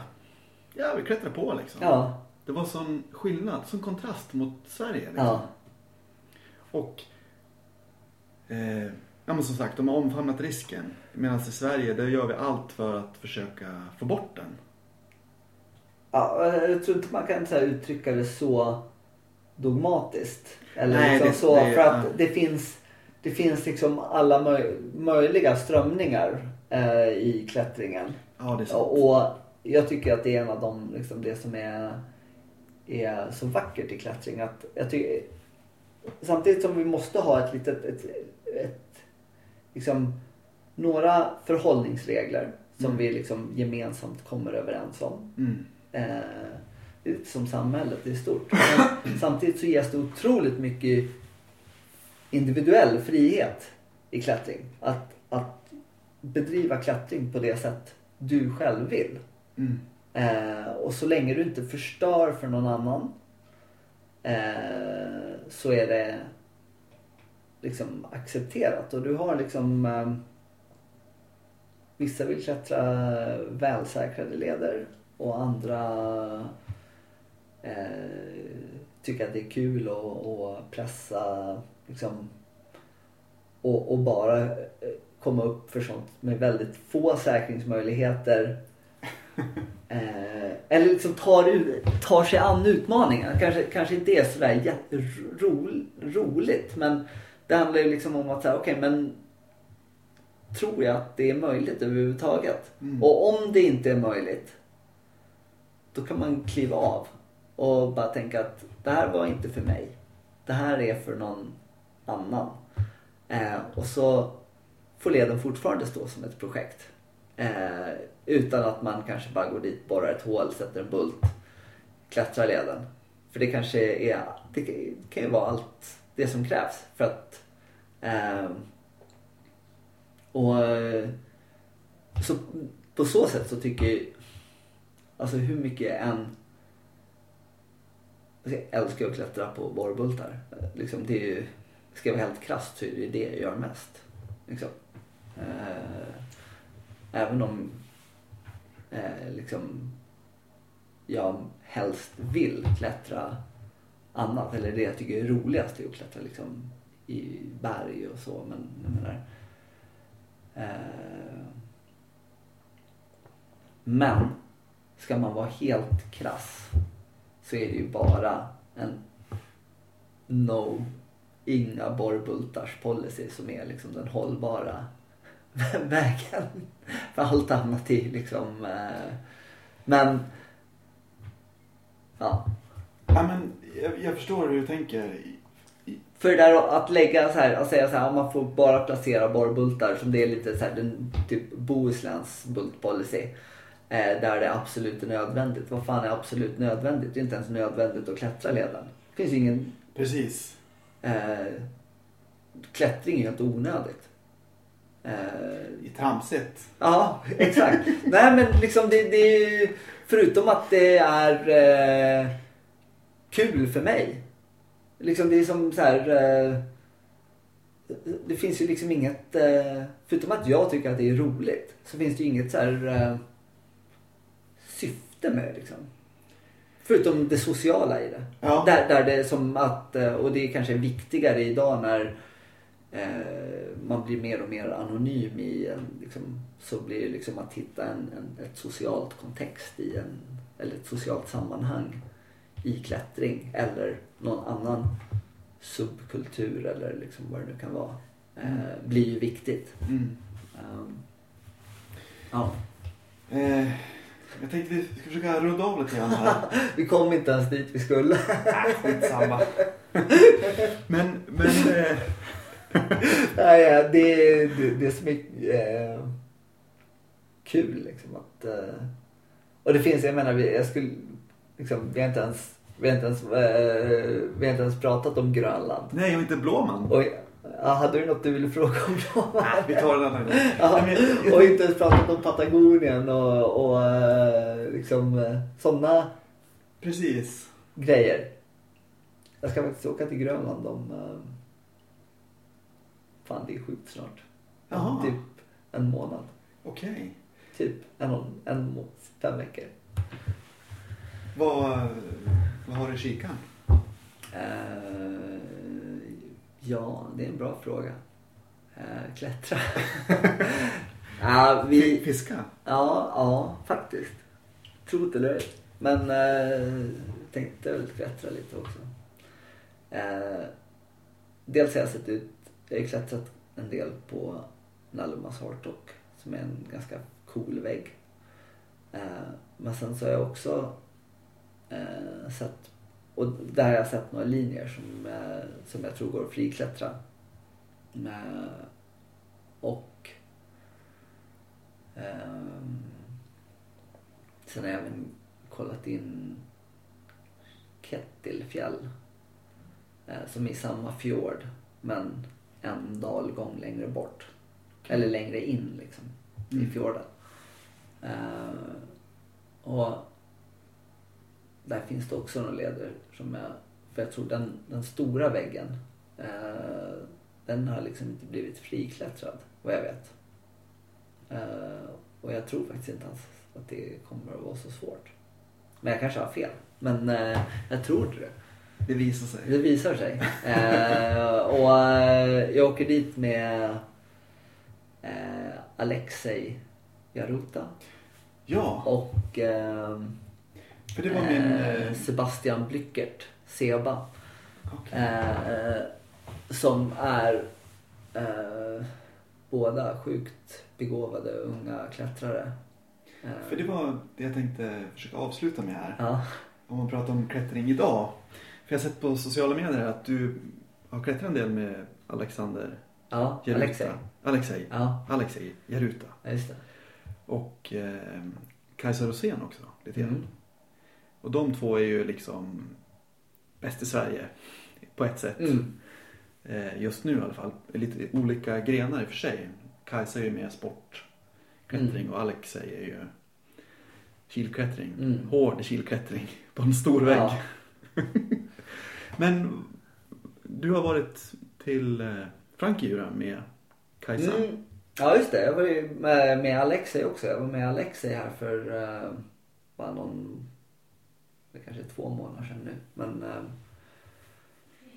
ja vi klättrar på liksom. Ja. Det var sån skillnad, sån kontrast mot Sverige. Liksom. Ja. Och eh, ja men som sagt, de har omfamnat risken. Medan i Sverige, där gör vi allt för att försöka få bort den. Ja, jag tror inte man kan så uttrycka det så dogmatiskt. Eller Nej, liksom det- så. det- för att ja. det finns, det finns liksom alla möj, möjliga strömningar eh, i klättringen. Ja, det är sant. Och jag tycker att det är en av de, liksom, det som är, är så vackert i klättring. Att jag tycker, samtidigt som vi måste ha ett litet, ett, ett, liksom, några förhållningsregler som Mm. vi liksom gemensamt kommer överens om. Mm. Eh, ut som samhället i stort. Men samtidigt så ges det otroligt mycket individuell frihet i klättring. Att, att bedriva klättring på det sätt du själv vill. Mm. Eh, och så länge du inte förstör för någon annan eh, så är det liksom accepterat. Och du har liksom eh, Vissa vill klättra välsäkrade leder och andra eh, tycker att det är kul att, att pressa liksom och, och bara eh, komma upp för sånt med väldigt få säkringsmöjligheter. Eh, eller liksom tar, tar sig an utmaningar. Kanske, kanske inte är sådär jätteroligt men det handlar ju liksom om att säga, okej men tror jag att det är möjligt överhuvudtaget? Mm. Och om det inte är möjligt då kan man kliva av och bara tänka att det här var inte för mig. Det här är för någon annan. Eh, och så får leden fortfarande stå som ett projekt. Eh, utan att man kanske bara går dit, borrar ett hål, sätter en bult, klättrar leden. För det kanske är, det kan ju vara allt det som krävs för att eh, och eh, så på så sätt så tycker jag, alltså hur mycket jag alltså jag älskar att klättra på borrbultar. Liksom det är ju, ska jag vara helt krasst så är det det jag gör mest. Liksom. Eh, även om eh, liksom jag helst vill klättra annat. Eller det jag tycker är roligast är att klättra liksom i berg och så. Men jag menar, eh, men ska man vara helt krass så är det ju bara en no, inga borrbultars policy som är liksom den hållbara vägen. För allt annat är liksom... Eh, men... Ja. Ja, men jag, jag förstår hur du tänker. I- i- För det där att lägga så här, att säga så här, man får bara placera borrbultar som det är lite så här, den typ Bohusläns bultpolicy. Eh, där det absolut är nödvändigt. Vad fan är absolut nödvändigt? Det är inte ens nödvändigt att klättra leden. Det finns ingen... Precis. Eh, klättring är helt onödigt. Eh, I tramset. Ja, exakt. Nej men liksom det, det förutom att det är eh, kul för mig. Liksom det är som så här. Eh, det finns ju liksom inget, eh, förutom att jag tycker att det är roligt. Så finns det ju inget så här eh, syfte med det liksom. Förutom det sociala i det. Ja. Där, där det är som att, eh, och det kanske är viktigare idag när man blir mer och mer anonym i en, liksom, så blir det liksom att hitta en, en, ett socialt kontext i en, eller ett socialt sammanhang i klättring eller någon annan subkultur eller liksom vad det nu kan vara. Eh, blir ju viktigt. Mm. Um, ja. Eh, jag tänkte vi ska försöka runda av lite grann här. Vi kom inte ens dit vi skulle. Nej, skitsamma. Men, men... Eh, Nej, ja, det är det, det är eh, kul liksom att... Eh, och det finns, jag menar, jag skulle, liksom, vi har inte ens, vi har inte ens, eh, vi har inte ens pratat om Grönland. nej, och inte Blåman. Och, ja, hade du något du ville fråga om då? Nej, vi tar den annan gång. Ja, och inte ens pratat om Patagonien och, och eh, liksom eh, sådana Precis. grejer. Jag ska faktiskt åka till Grönland om... Fan, det är sjukt snart. Jaha. Typ en månad. Okej. Typ en, en fem veckor. Vad, vad har du i kikaren? Eh, ja, det är en bra fråga. Eh, klättra. ja, vi... Fiska? Ja, ja, faktiskt. Tro det eller. Men eh, tänkte väl klättra lite också. Eh, dels har jag sett ut, jag har ju klättrat en del på Nallumas Hartok som är en ganska cool vägg. Eh, men sen så har jag också eh, sett, och där har jag sett några linjer som, eh, som jag tror går att friklättra. Eh, och ehm, sen har jag även kollat in Kettilfjäll eh, som är i samma fjord men en dalgång längre bort. Eller längre in liksom i Mm. fjorden. Eh, och där finns det också några leder som är, för jag tror den, den stora väggen eh, den har liksom inte blivit friklättrad vad jag vet. Eh, och jag tror faktiskt inte att det kommer att vara så svårt. Men jag kanske har fel. Men jag tror inte det. Det visar sig. Det visar sig. Eh, och eh, jag åker dit med eh, Alexej Jaruta Ja, och eh, för det var min... eh, Eh, Sebastian Blyckert, Seba. okej. Eh, som är båda sjukt begåvade unga klättrare. För det var det jag tänkte försöka avsluta med här. Ja, Om man pratar om klättring idag. För jag har sett på sociala medier att du har klättrat en del med Alexander ja Jaruta. Alexej. Alexej. Ja, Alexej Jaruta. ja, just det. Och eh, Kajsa Rosén också. Lite grann. Mm. Och de två är ju liksom bäst i Sverige. På ett sätt. Mm. Eh, just nu i alla fall. Lite olika grenar i och för sig. Kajsa är ju mer sportklättring Mm. och Alexej är ju kilklättring. Mm. Hård kilklättring på en stor vägg. Ja. Men du har varit till eh, Frankrike med Kajsa. Mm. Ja just det, jag var ju med, med Alexej också. Jag var med Alexej här för uh, bara någon, det kanske två månader sedan nu. Men, eh,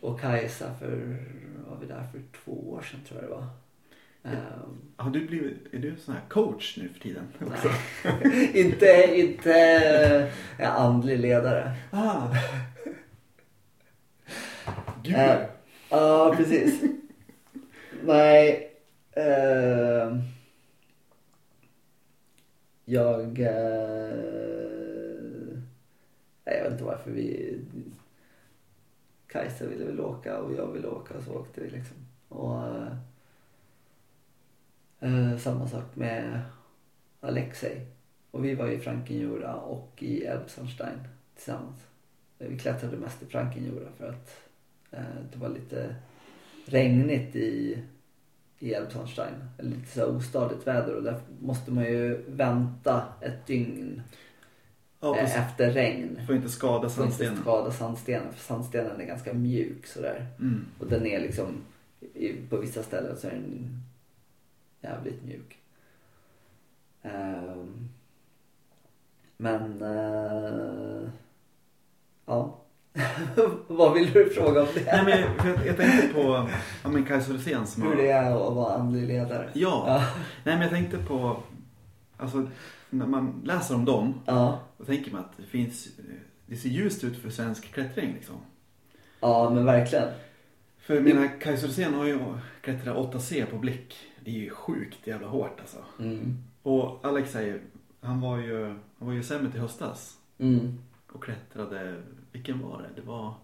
och Kajsa för, var vi där för två år sedan tror jag det var. Eh, Har du blivit, är du sån här coach nu för tiden? Också? nej, inte, inte uh, andlig ledare. Ah. Gud. Eh, Ja, precis. Nej. eh, jag... eh, jag vet inte varför vi... Kajsa ville väl åka och jag ville åka och så åkte vi liksom. Och, eh, eh samma sak med Alexei. Och vi var i Frankenjura och i Elbsandstein tillsammans. Vi klättrade mest i Frankenjura för att det var lite regnigt i, i Elbsandstein. Lite så ostadigt väder och där måste man ju vänta ett dygn ja, eh, efter regn. Får inte skada att inte sandstenen. skada sandstenen för sandstenen är ganska mjuk sådär. Mm. Och den är liksom, på vissa ställen så är den jävligt mjuk. Ehm, men, eh, ja. Vad vill du fråga om det? Nej, men jag, jag tänkte på ja, men Kajsa Rosén som Hur det är att vara andlig ledare? Ja. Ja. Nej men jag tänkte på, alltså när man läser om dem, Ja, då tänker man att det finns, det ser ljust ut för svensk klättring liksom. ja men verkligen. För jag menar, Kajsa Rosén har ju klättrat 8C på blick. Det är ju sjukt jävla hårt alltså. Mm. Och Alexej, han var ju, han var ju sämre till höstas. Mm. Och klättrade, vilken var det? Det var,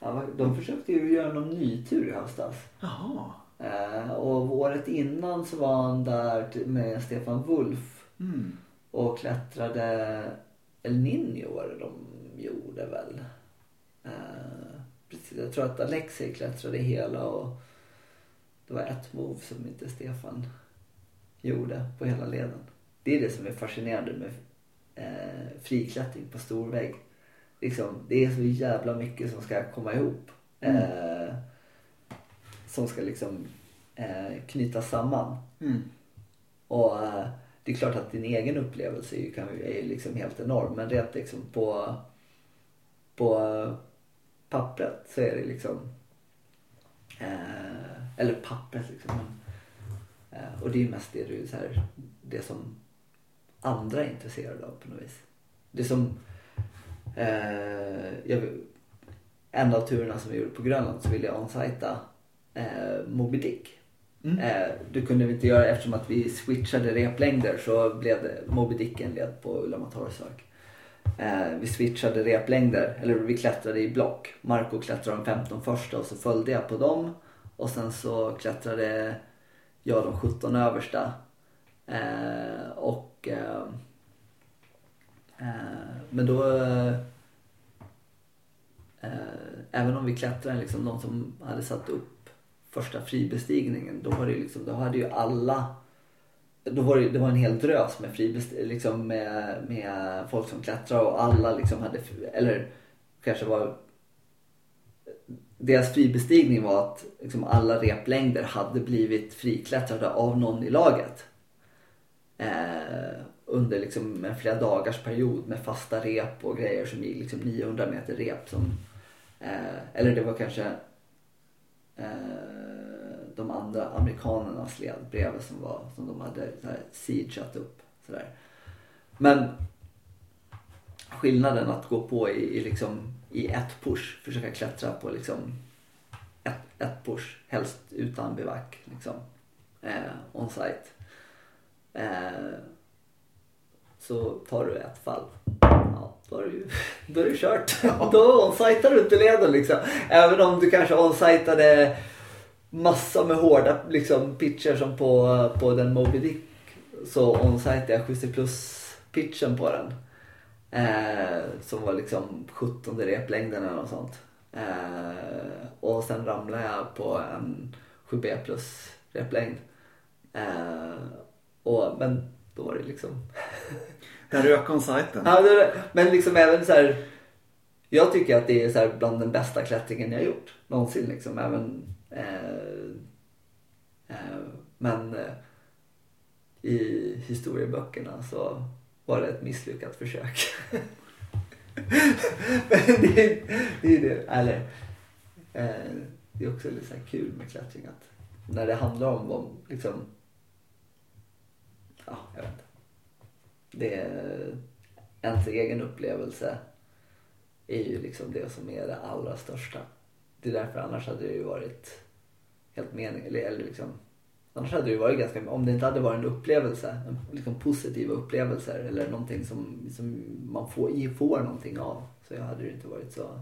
Ja, de försökte ju göra någon ny tur i höstas. jaha. Eh, och året innan så var han där med Stefan Wolf Mm. och klättrade El Niño var det de gjorde väl. Eh, precis, jag tror att Alexei klättrade hela och det var ett move som inte Stefan gjorde på hela leden. Det är det som är fascinerande med eh, friklättring på stor vägg. Liksom, det är så jävla mycket som ska komma ihop. Eh, som ska liksom eh, knytas samman. Mm. Och eh, det är klart att din egen upplevelse är ju, kan, ju- är ju liksom helt enorm. Men rent liksom på, på pappret så är det liksom... Eh, eller pappret liksom. Eh, och det är mest det, du, så här, det som andra är intresserade av på något vis. Det som eh, jag, en av turerna som vi gjorde på Grönland så ville jag onsajta eh, Moby Dick. Mm. Eh, du kunde vi inte göra eftersom att vi switchade replängder så blev det Moby Dicken led på Ullamatorgsök. Eh, vi switchade replängder, eller vi klättrade i block. Marco klättrade de 15 första och så följde jag på dem. Och sen så klättrade jag de 17 översta. Eh, och eh, Eh, men då eh, eh, Även om vi klättrade liksom de som hade satt upp första fribestigningen då var det liksom, då hade ju alla då var det, det var en hel drös med, fribest, liksom med, med folk som klättrade och alla liksom hade, eller kanske var deras fribestigning var att liksom alla replängder hade blivit friklättrade av någon i laget. Eh, under liksom en flera dagars period med fasta rep och grejer som gick liksom 900 meter rep. Som, eh, eller det var kanske eh, de andra amerikanernas led bredvid som, var, som de hade siegeat upp. Sådär. Men skillnaden att gå på i, i, liksom, i ett push, försöka klättra på liksom ett, ett push, helst utan bivack liksom, eh, on site. Eh, så tar du ett fall. Ja, då är det ju då är det kört. Då onsajtar du inte leden liksom. Även om du kanske onsajtade massa med hårda liksom, pitcher som på, på den Moby Dick. Så onsajtade jag 70 plus pitchen på den. Eh, som var liksom 17 replängden eller något sånt. Eh, och sen ramlade jag på en 7B plus replängd. Eh, och, men då var det liksom... Där rök on sajten. ja, men liksom även så här. Jag tycker att det är så bland den bästa klättringen jag gjort någonsin. Liksom. Även, eh, eh, men eh, i historieböckerna så var det ett misslyckat försök. men det, är- det är det. Eller, eh, det är också lite kul med klättring att när det handlar om vad liksom ja, jag vet inte. Det är ens egen upplevelse är ju liksom det som är det allra största. Det är därför annars hade det ju varit helt mening eller, eller liksom Annars hade det ju varit ganska, om det inte hade varit en upplevelse, en liksom positiva upplevelser eller någonting som, som man får, får någonting av. Så hade det inte varit så...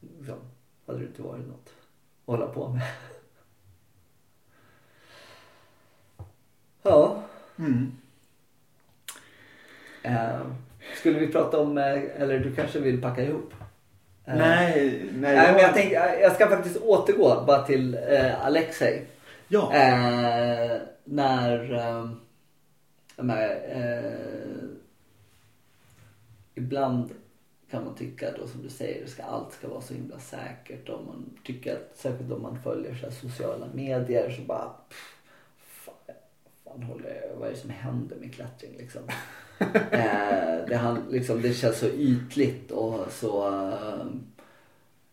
Liksom, hade det inte varit något att hålla på med. Ja. Mm. Eh, skulle vi prata om, eh, eller du kanske vill packa ihop? Eh, Nej, nej. Nej, men jag tänkte, jag ska faktiskt återgå bara till eh, Alexei. Ja. När, eh, när eh, ibland kan man tycka då som du säger, ska, allt ska vara så himla säkert. Och man tycker att, särskilt om man följer så sociala medier så bara, pff, fan håller, vad är det som händer med klättring liksom? eh, det, han, liksom, det känns så ytligt och så eh,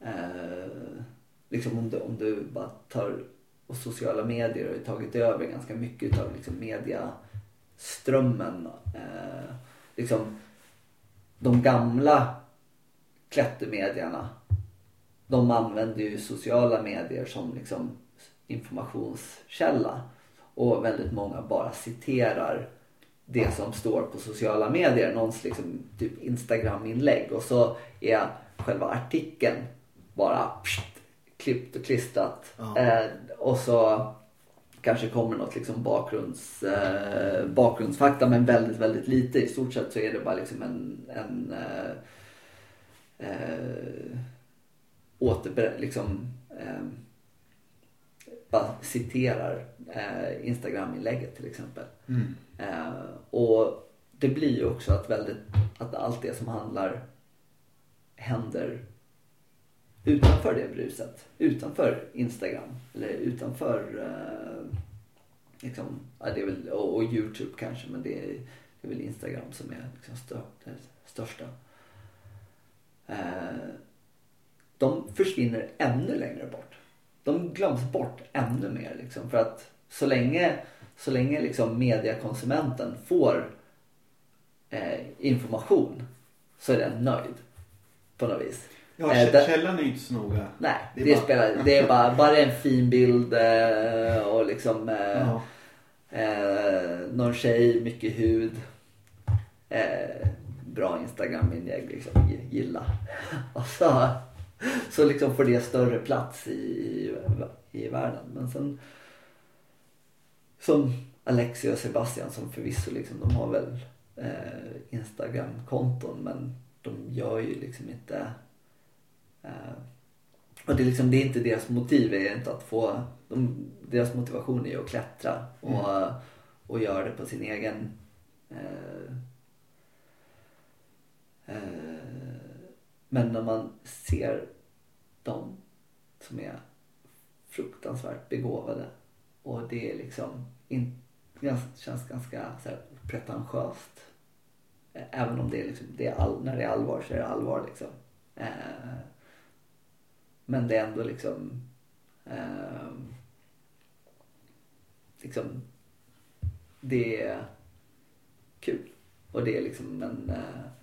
eh, liksom om du, om du bara tar och sociala medier har ju tagit över ganska mycket av liksom mediaströmmen. Eh, liksom de gamla klättermedierna de använder ju sociala medier som liksom informationskälla. Och väldigt många bara citerar det som står på sociala medier. Någons liksom typ Instagram-inlägg. Och så är själva artikeln bara pst, klippt och klistrat. Ja. Eh, och så kanske kommer något liksom bakgrunds, eh, bakgrundsfakta men väldigt, väldigt lite. I stort sett så är det bara liksom en, en eh, eh, återber, liksom, eh, bara citerar eh, Instagram-inlägget till exempel. Mm. Eh, och det blir ju också att, väldigt, att allt det som handlar händer utanför det bruset. Utanför Instagram. Eller utanför eh, liksom, ja, det är väl, och, och Youtube kanske men det är, det är väl Instagram som är liksom stör, det största. Eh, de försvinner ännu längre bort. De glöms bort ännu mer liksom. För att så länge, så länge liksom mediekonsumenten får eh, information så är den nöjd. På något vis. Ja, Eh, källan är ju inte så noga. Nej, Det är det, bara- spelar, det är bara, bara en fin bild eh, och liksom eh, eh, någon tjej, mycket hud. Eh, bra Instagram-inlägg liksom, gi- gilla. och så, så liksom får det större plats i, i världen. Men sen som Alexia och Sebastian som förvisso liksom, de har väl eh, Instagram-konton men de gör ju liksom inte eh, och det är liksom, det är inte deras motiv är inte att få, de, deras motivation är ju att klättra och, och göra det på sin egen eh, eh, men när man ser de som är fruktansvärt begåvade och det är liksom in, gans- känns ganska så här, pretentiöst. Även om det är, liksom, det är all, när det är allvar så är det allvar liksom. Eh, men det är ändå liksom eh, liksom det är kul. Och det är liksom en eh,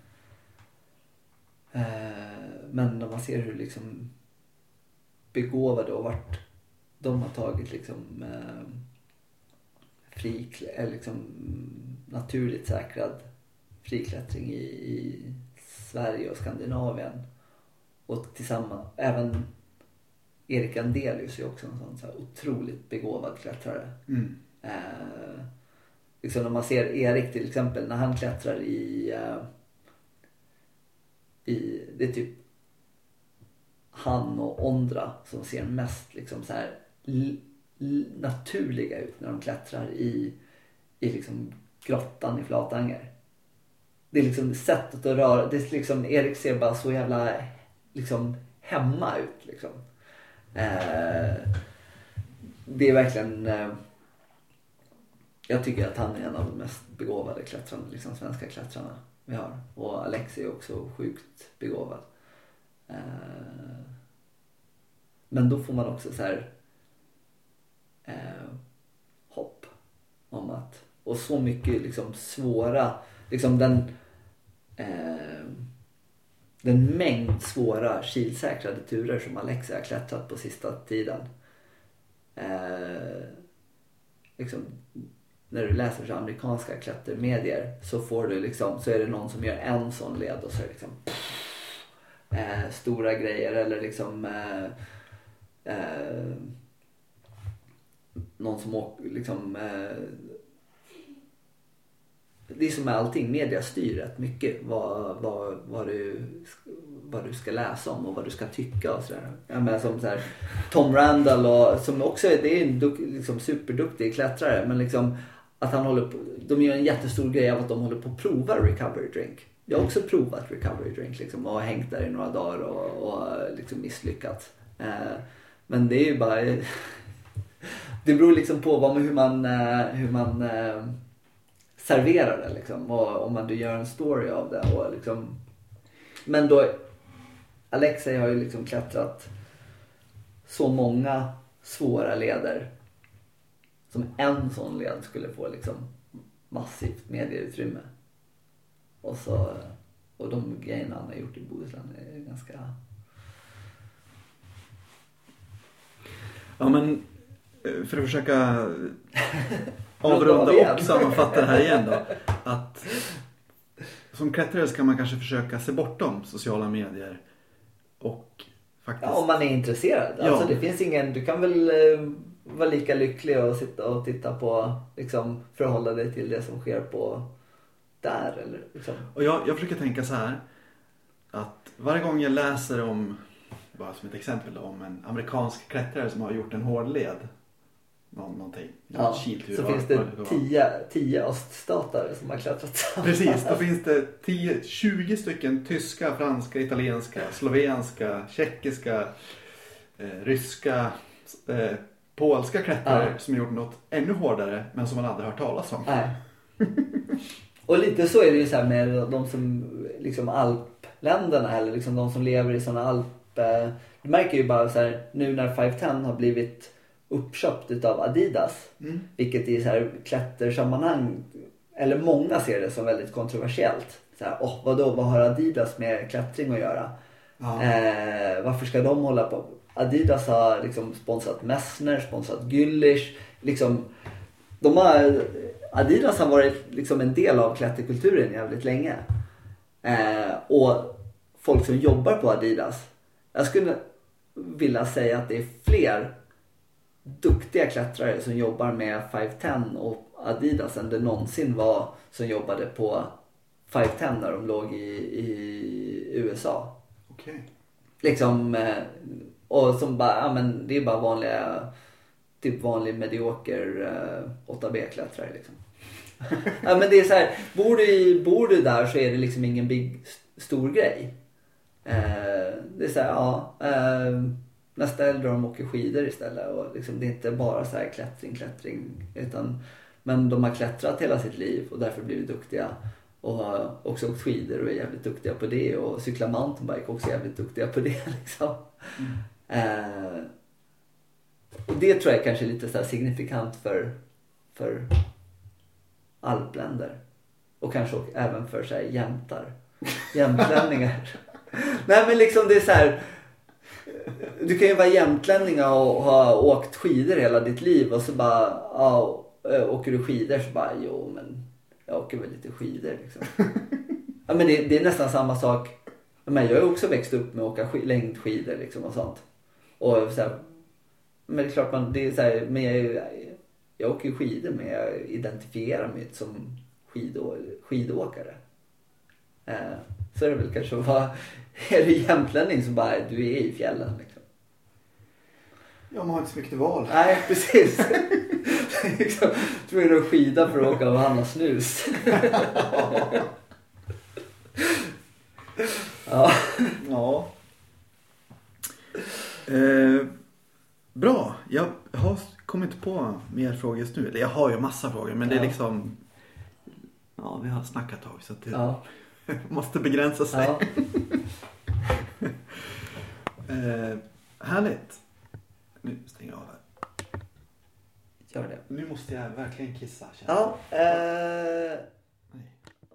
men när man ser hur liksom begåvade och vart de har tagit liksom eh, fri, eller liksom naturligt säkrad friklättring i, i Sverige och Skandinavien. Och tillsammans, även Erik Andelius är också en sån så otroligt begåvad klättrare. Mm. Eh, liksom när man ser Erik till exempel när han klättrar i, eh, i det är typ han och Ondra som ser mest liksom så här naturliga ut när de klättrar i, i liksom grottan i Flatanger. Det är liksom sättet att röra, det är liksom, Erik ser bara så jävla liksom hemma ut liksom. Eh, det är verkligen eh, jag tycker att han är en av de mest begåvade klättrarna, liksom svenska klättrarna vi har. Och Alex är också sjukt begåvad. Eh, men då får man också så här eh, hopp om att, och så mycket liksom svåra, liksom den eh, den mängd svåra kilsäkrade turer som Alexia har klättrat på sista tiden. Eh, liksom, när du läser för amerikanska klättermedier så får du liksom, så är det någon som gör en sån led och så är det liksom eh, stora grejer eller liksom eh, eh, någon som åker liksom eh, det är som med allting, media styr rätt mycket vad, vad, vad, du, vad du ska läsa om och vad du ska tycka och sådär. Ja, men som så här, Tom Randall och, som också är, det är en duk, liksom superduktig klättrare men liksom att han håller på, de gör en jättestor grej av att de håller på att prova recovery drink. Jag har också provat recovery drink liksom, och hängt där i några dagar och, och liksom misslyckats. Eh, men det är ju bara det beror liksom på vad, hur man, eh, hur man eh, serverar det liksom. Och om man du gör en story av det. Och liksom. Men då, Alexei har ju liksom klättrat så många svåra leder. Som en sån led skulle få liksom massivt medieutrymme. Och, så, och de grejerna han har gjort i Bohuslän är ganska... Ja men eh, för att försöka Runda avrunda och sammanfatta det här igen då. Att som klättrare så kan man kanske försöka se bortom sociala medier och faktiskt Ja, om man är intresserad. Ja. Alltså det finns ingen, du kan väl eh, vara lika lycklig och sitta och titta på, liksom förhålla dig till det som sker på där eller liksom. Och jag, jag försöker tänka så här. Att varje gång jag läser om, bara som ett exempel, om en amerikansk klättrare som har gjort en hårdled. Någon, någonting. Ja, kiltur, så vad- finns det tio, tio öststatare som har klättrat samman. Precis, då finns det 10, 20 stycken tyska, franska, italienska, slovenska, tjeckiska, eh, ryska, eh, polska klättrare Ja. som gjort något ännu hårdare men som man aldrig hört talas om. Nej. Och lite så är det ju så med de som liksom alpländerna eller liksom de som lever i sådana eh, du märker ju bara så här, nu när 510 har blivit uppköpt utav Adidas. Mm. Vilket i så här klättersammanhang, eller många ser det som väldigt kontroversiellt. Så här, oh, vadå, vad har Adidas med klättring att göra? Ja. Eh, varför ska de hålla på? Adidas har liksom sponsrat Messner, sponsrat Güllich. Liksom, de har, Adidas har varit liksom en del av klätterkulturen jävligt länge. Eh, och folk som jobbar på Adidas. Jag skulle vilja säga att det är fler duktiga klättrare som jobbar med 510 och Adidas än det någonsin var som jobbade på 510 när de låg i, i USA. Okej. Liksom, eh, och som bara, ja men det är bara vanliga, typ vanlig medioker eh, 8B-klättrare liksom. ja men det är så här, bor du, i, bor du där så är det liksom ingen big, stor grej. Eh, det är så här, ja, eh, nästa helg drar de åker skidor istället och liksom, det är inte bara så här klättring, klättring utan men de har klättrat hela sitt liv och därför blivit duktiga och har också åkt skidor och är jävligt duktiga på det och cyklar mountainbike och också jävligt duktiga på det liksom. Mm. Eh, och det tror jag kanske är lite så signifikant för, för alpländer. Och kanske också även för så här jämtar. Jämtlänningar. Nej men liksom det är så här. Du kan ju vara jämtlänning och ha åkt skidor hela ditt liv och så bara, ja, åker du skidor så bara, jo men jag åker väl lite skidor liksom. Ja men det, det är nästan samma sak. Men jag har också växt upp med att åka sk- längdskidor liksom och sånt. Och så här, men det är klart man, det är så här, men jag, jag åker ju skidor men jag identifierar mig inte som skidå, skidåkare. Eh, så är det väl kanske att vara, är du jämtlänning så bara, du är i fjällen liksom. Ja, man har inte så mycket val. Nej, precis. liksom, tvungen att skida för att åka och handla snus. ja. Ja. Eh, bra. Jag har kommit inte på mer frågor just nu. Eller jag har ju massa frågor men det är Ja. liksom... Ja, vi har snackat ett tag så det Ja. måste begränsa sig. ja. Eh, härligt. Nu stänger jag av här. Gör det. Nu måste jag verkligen kissa. Ja, eh,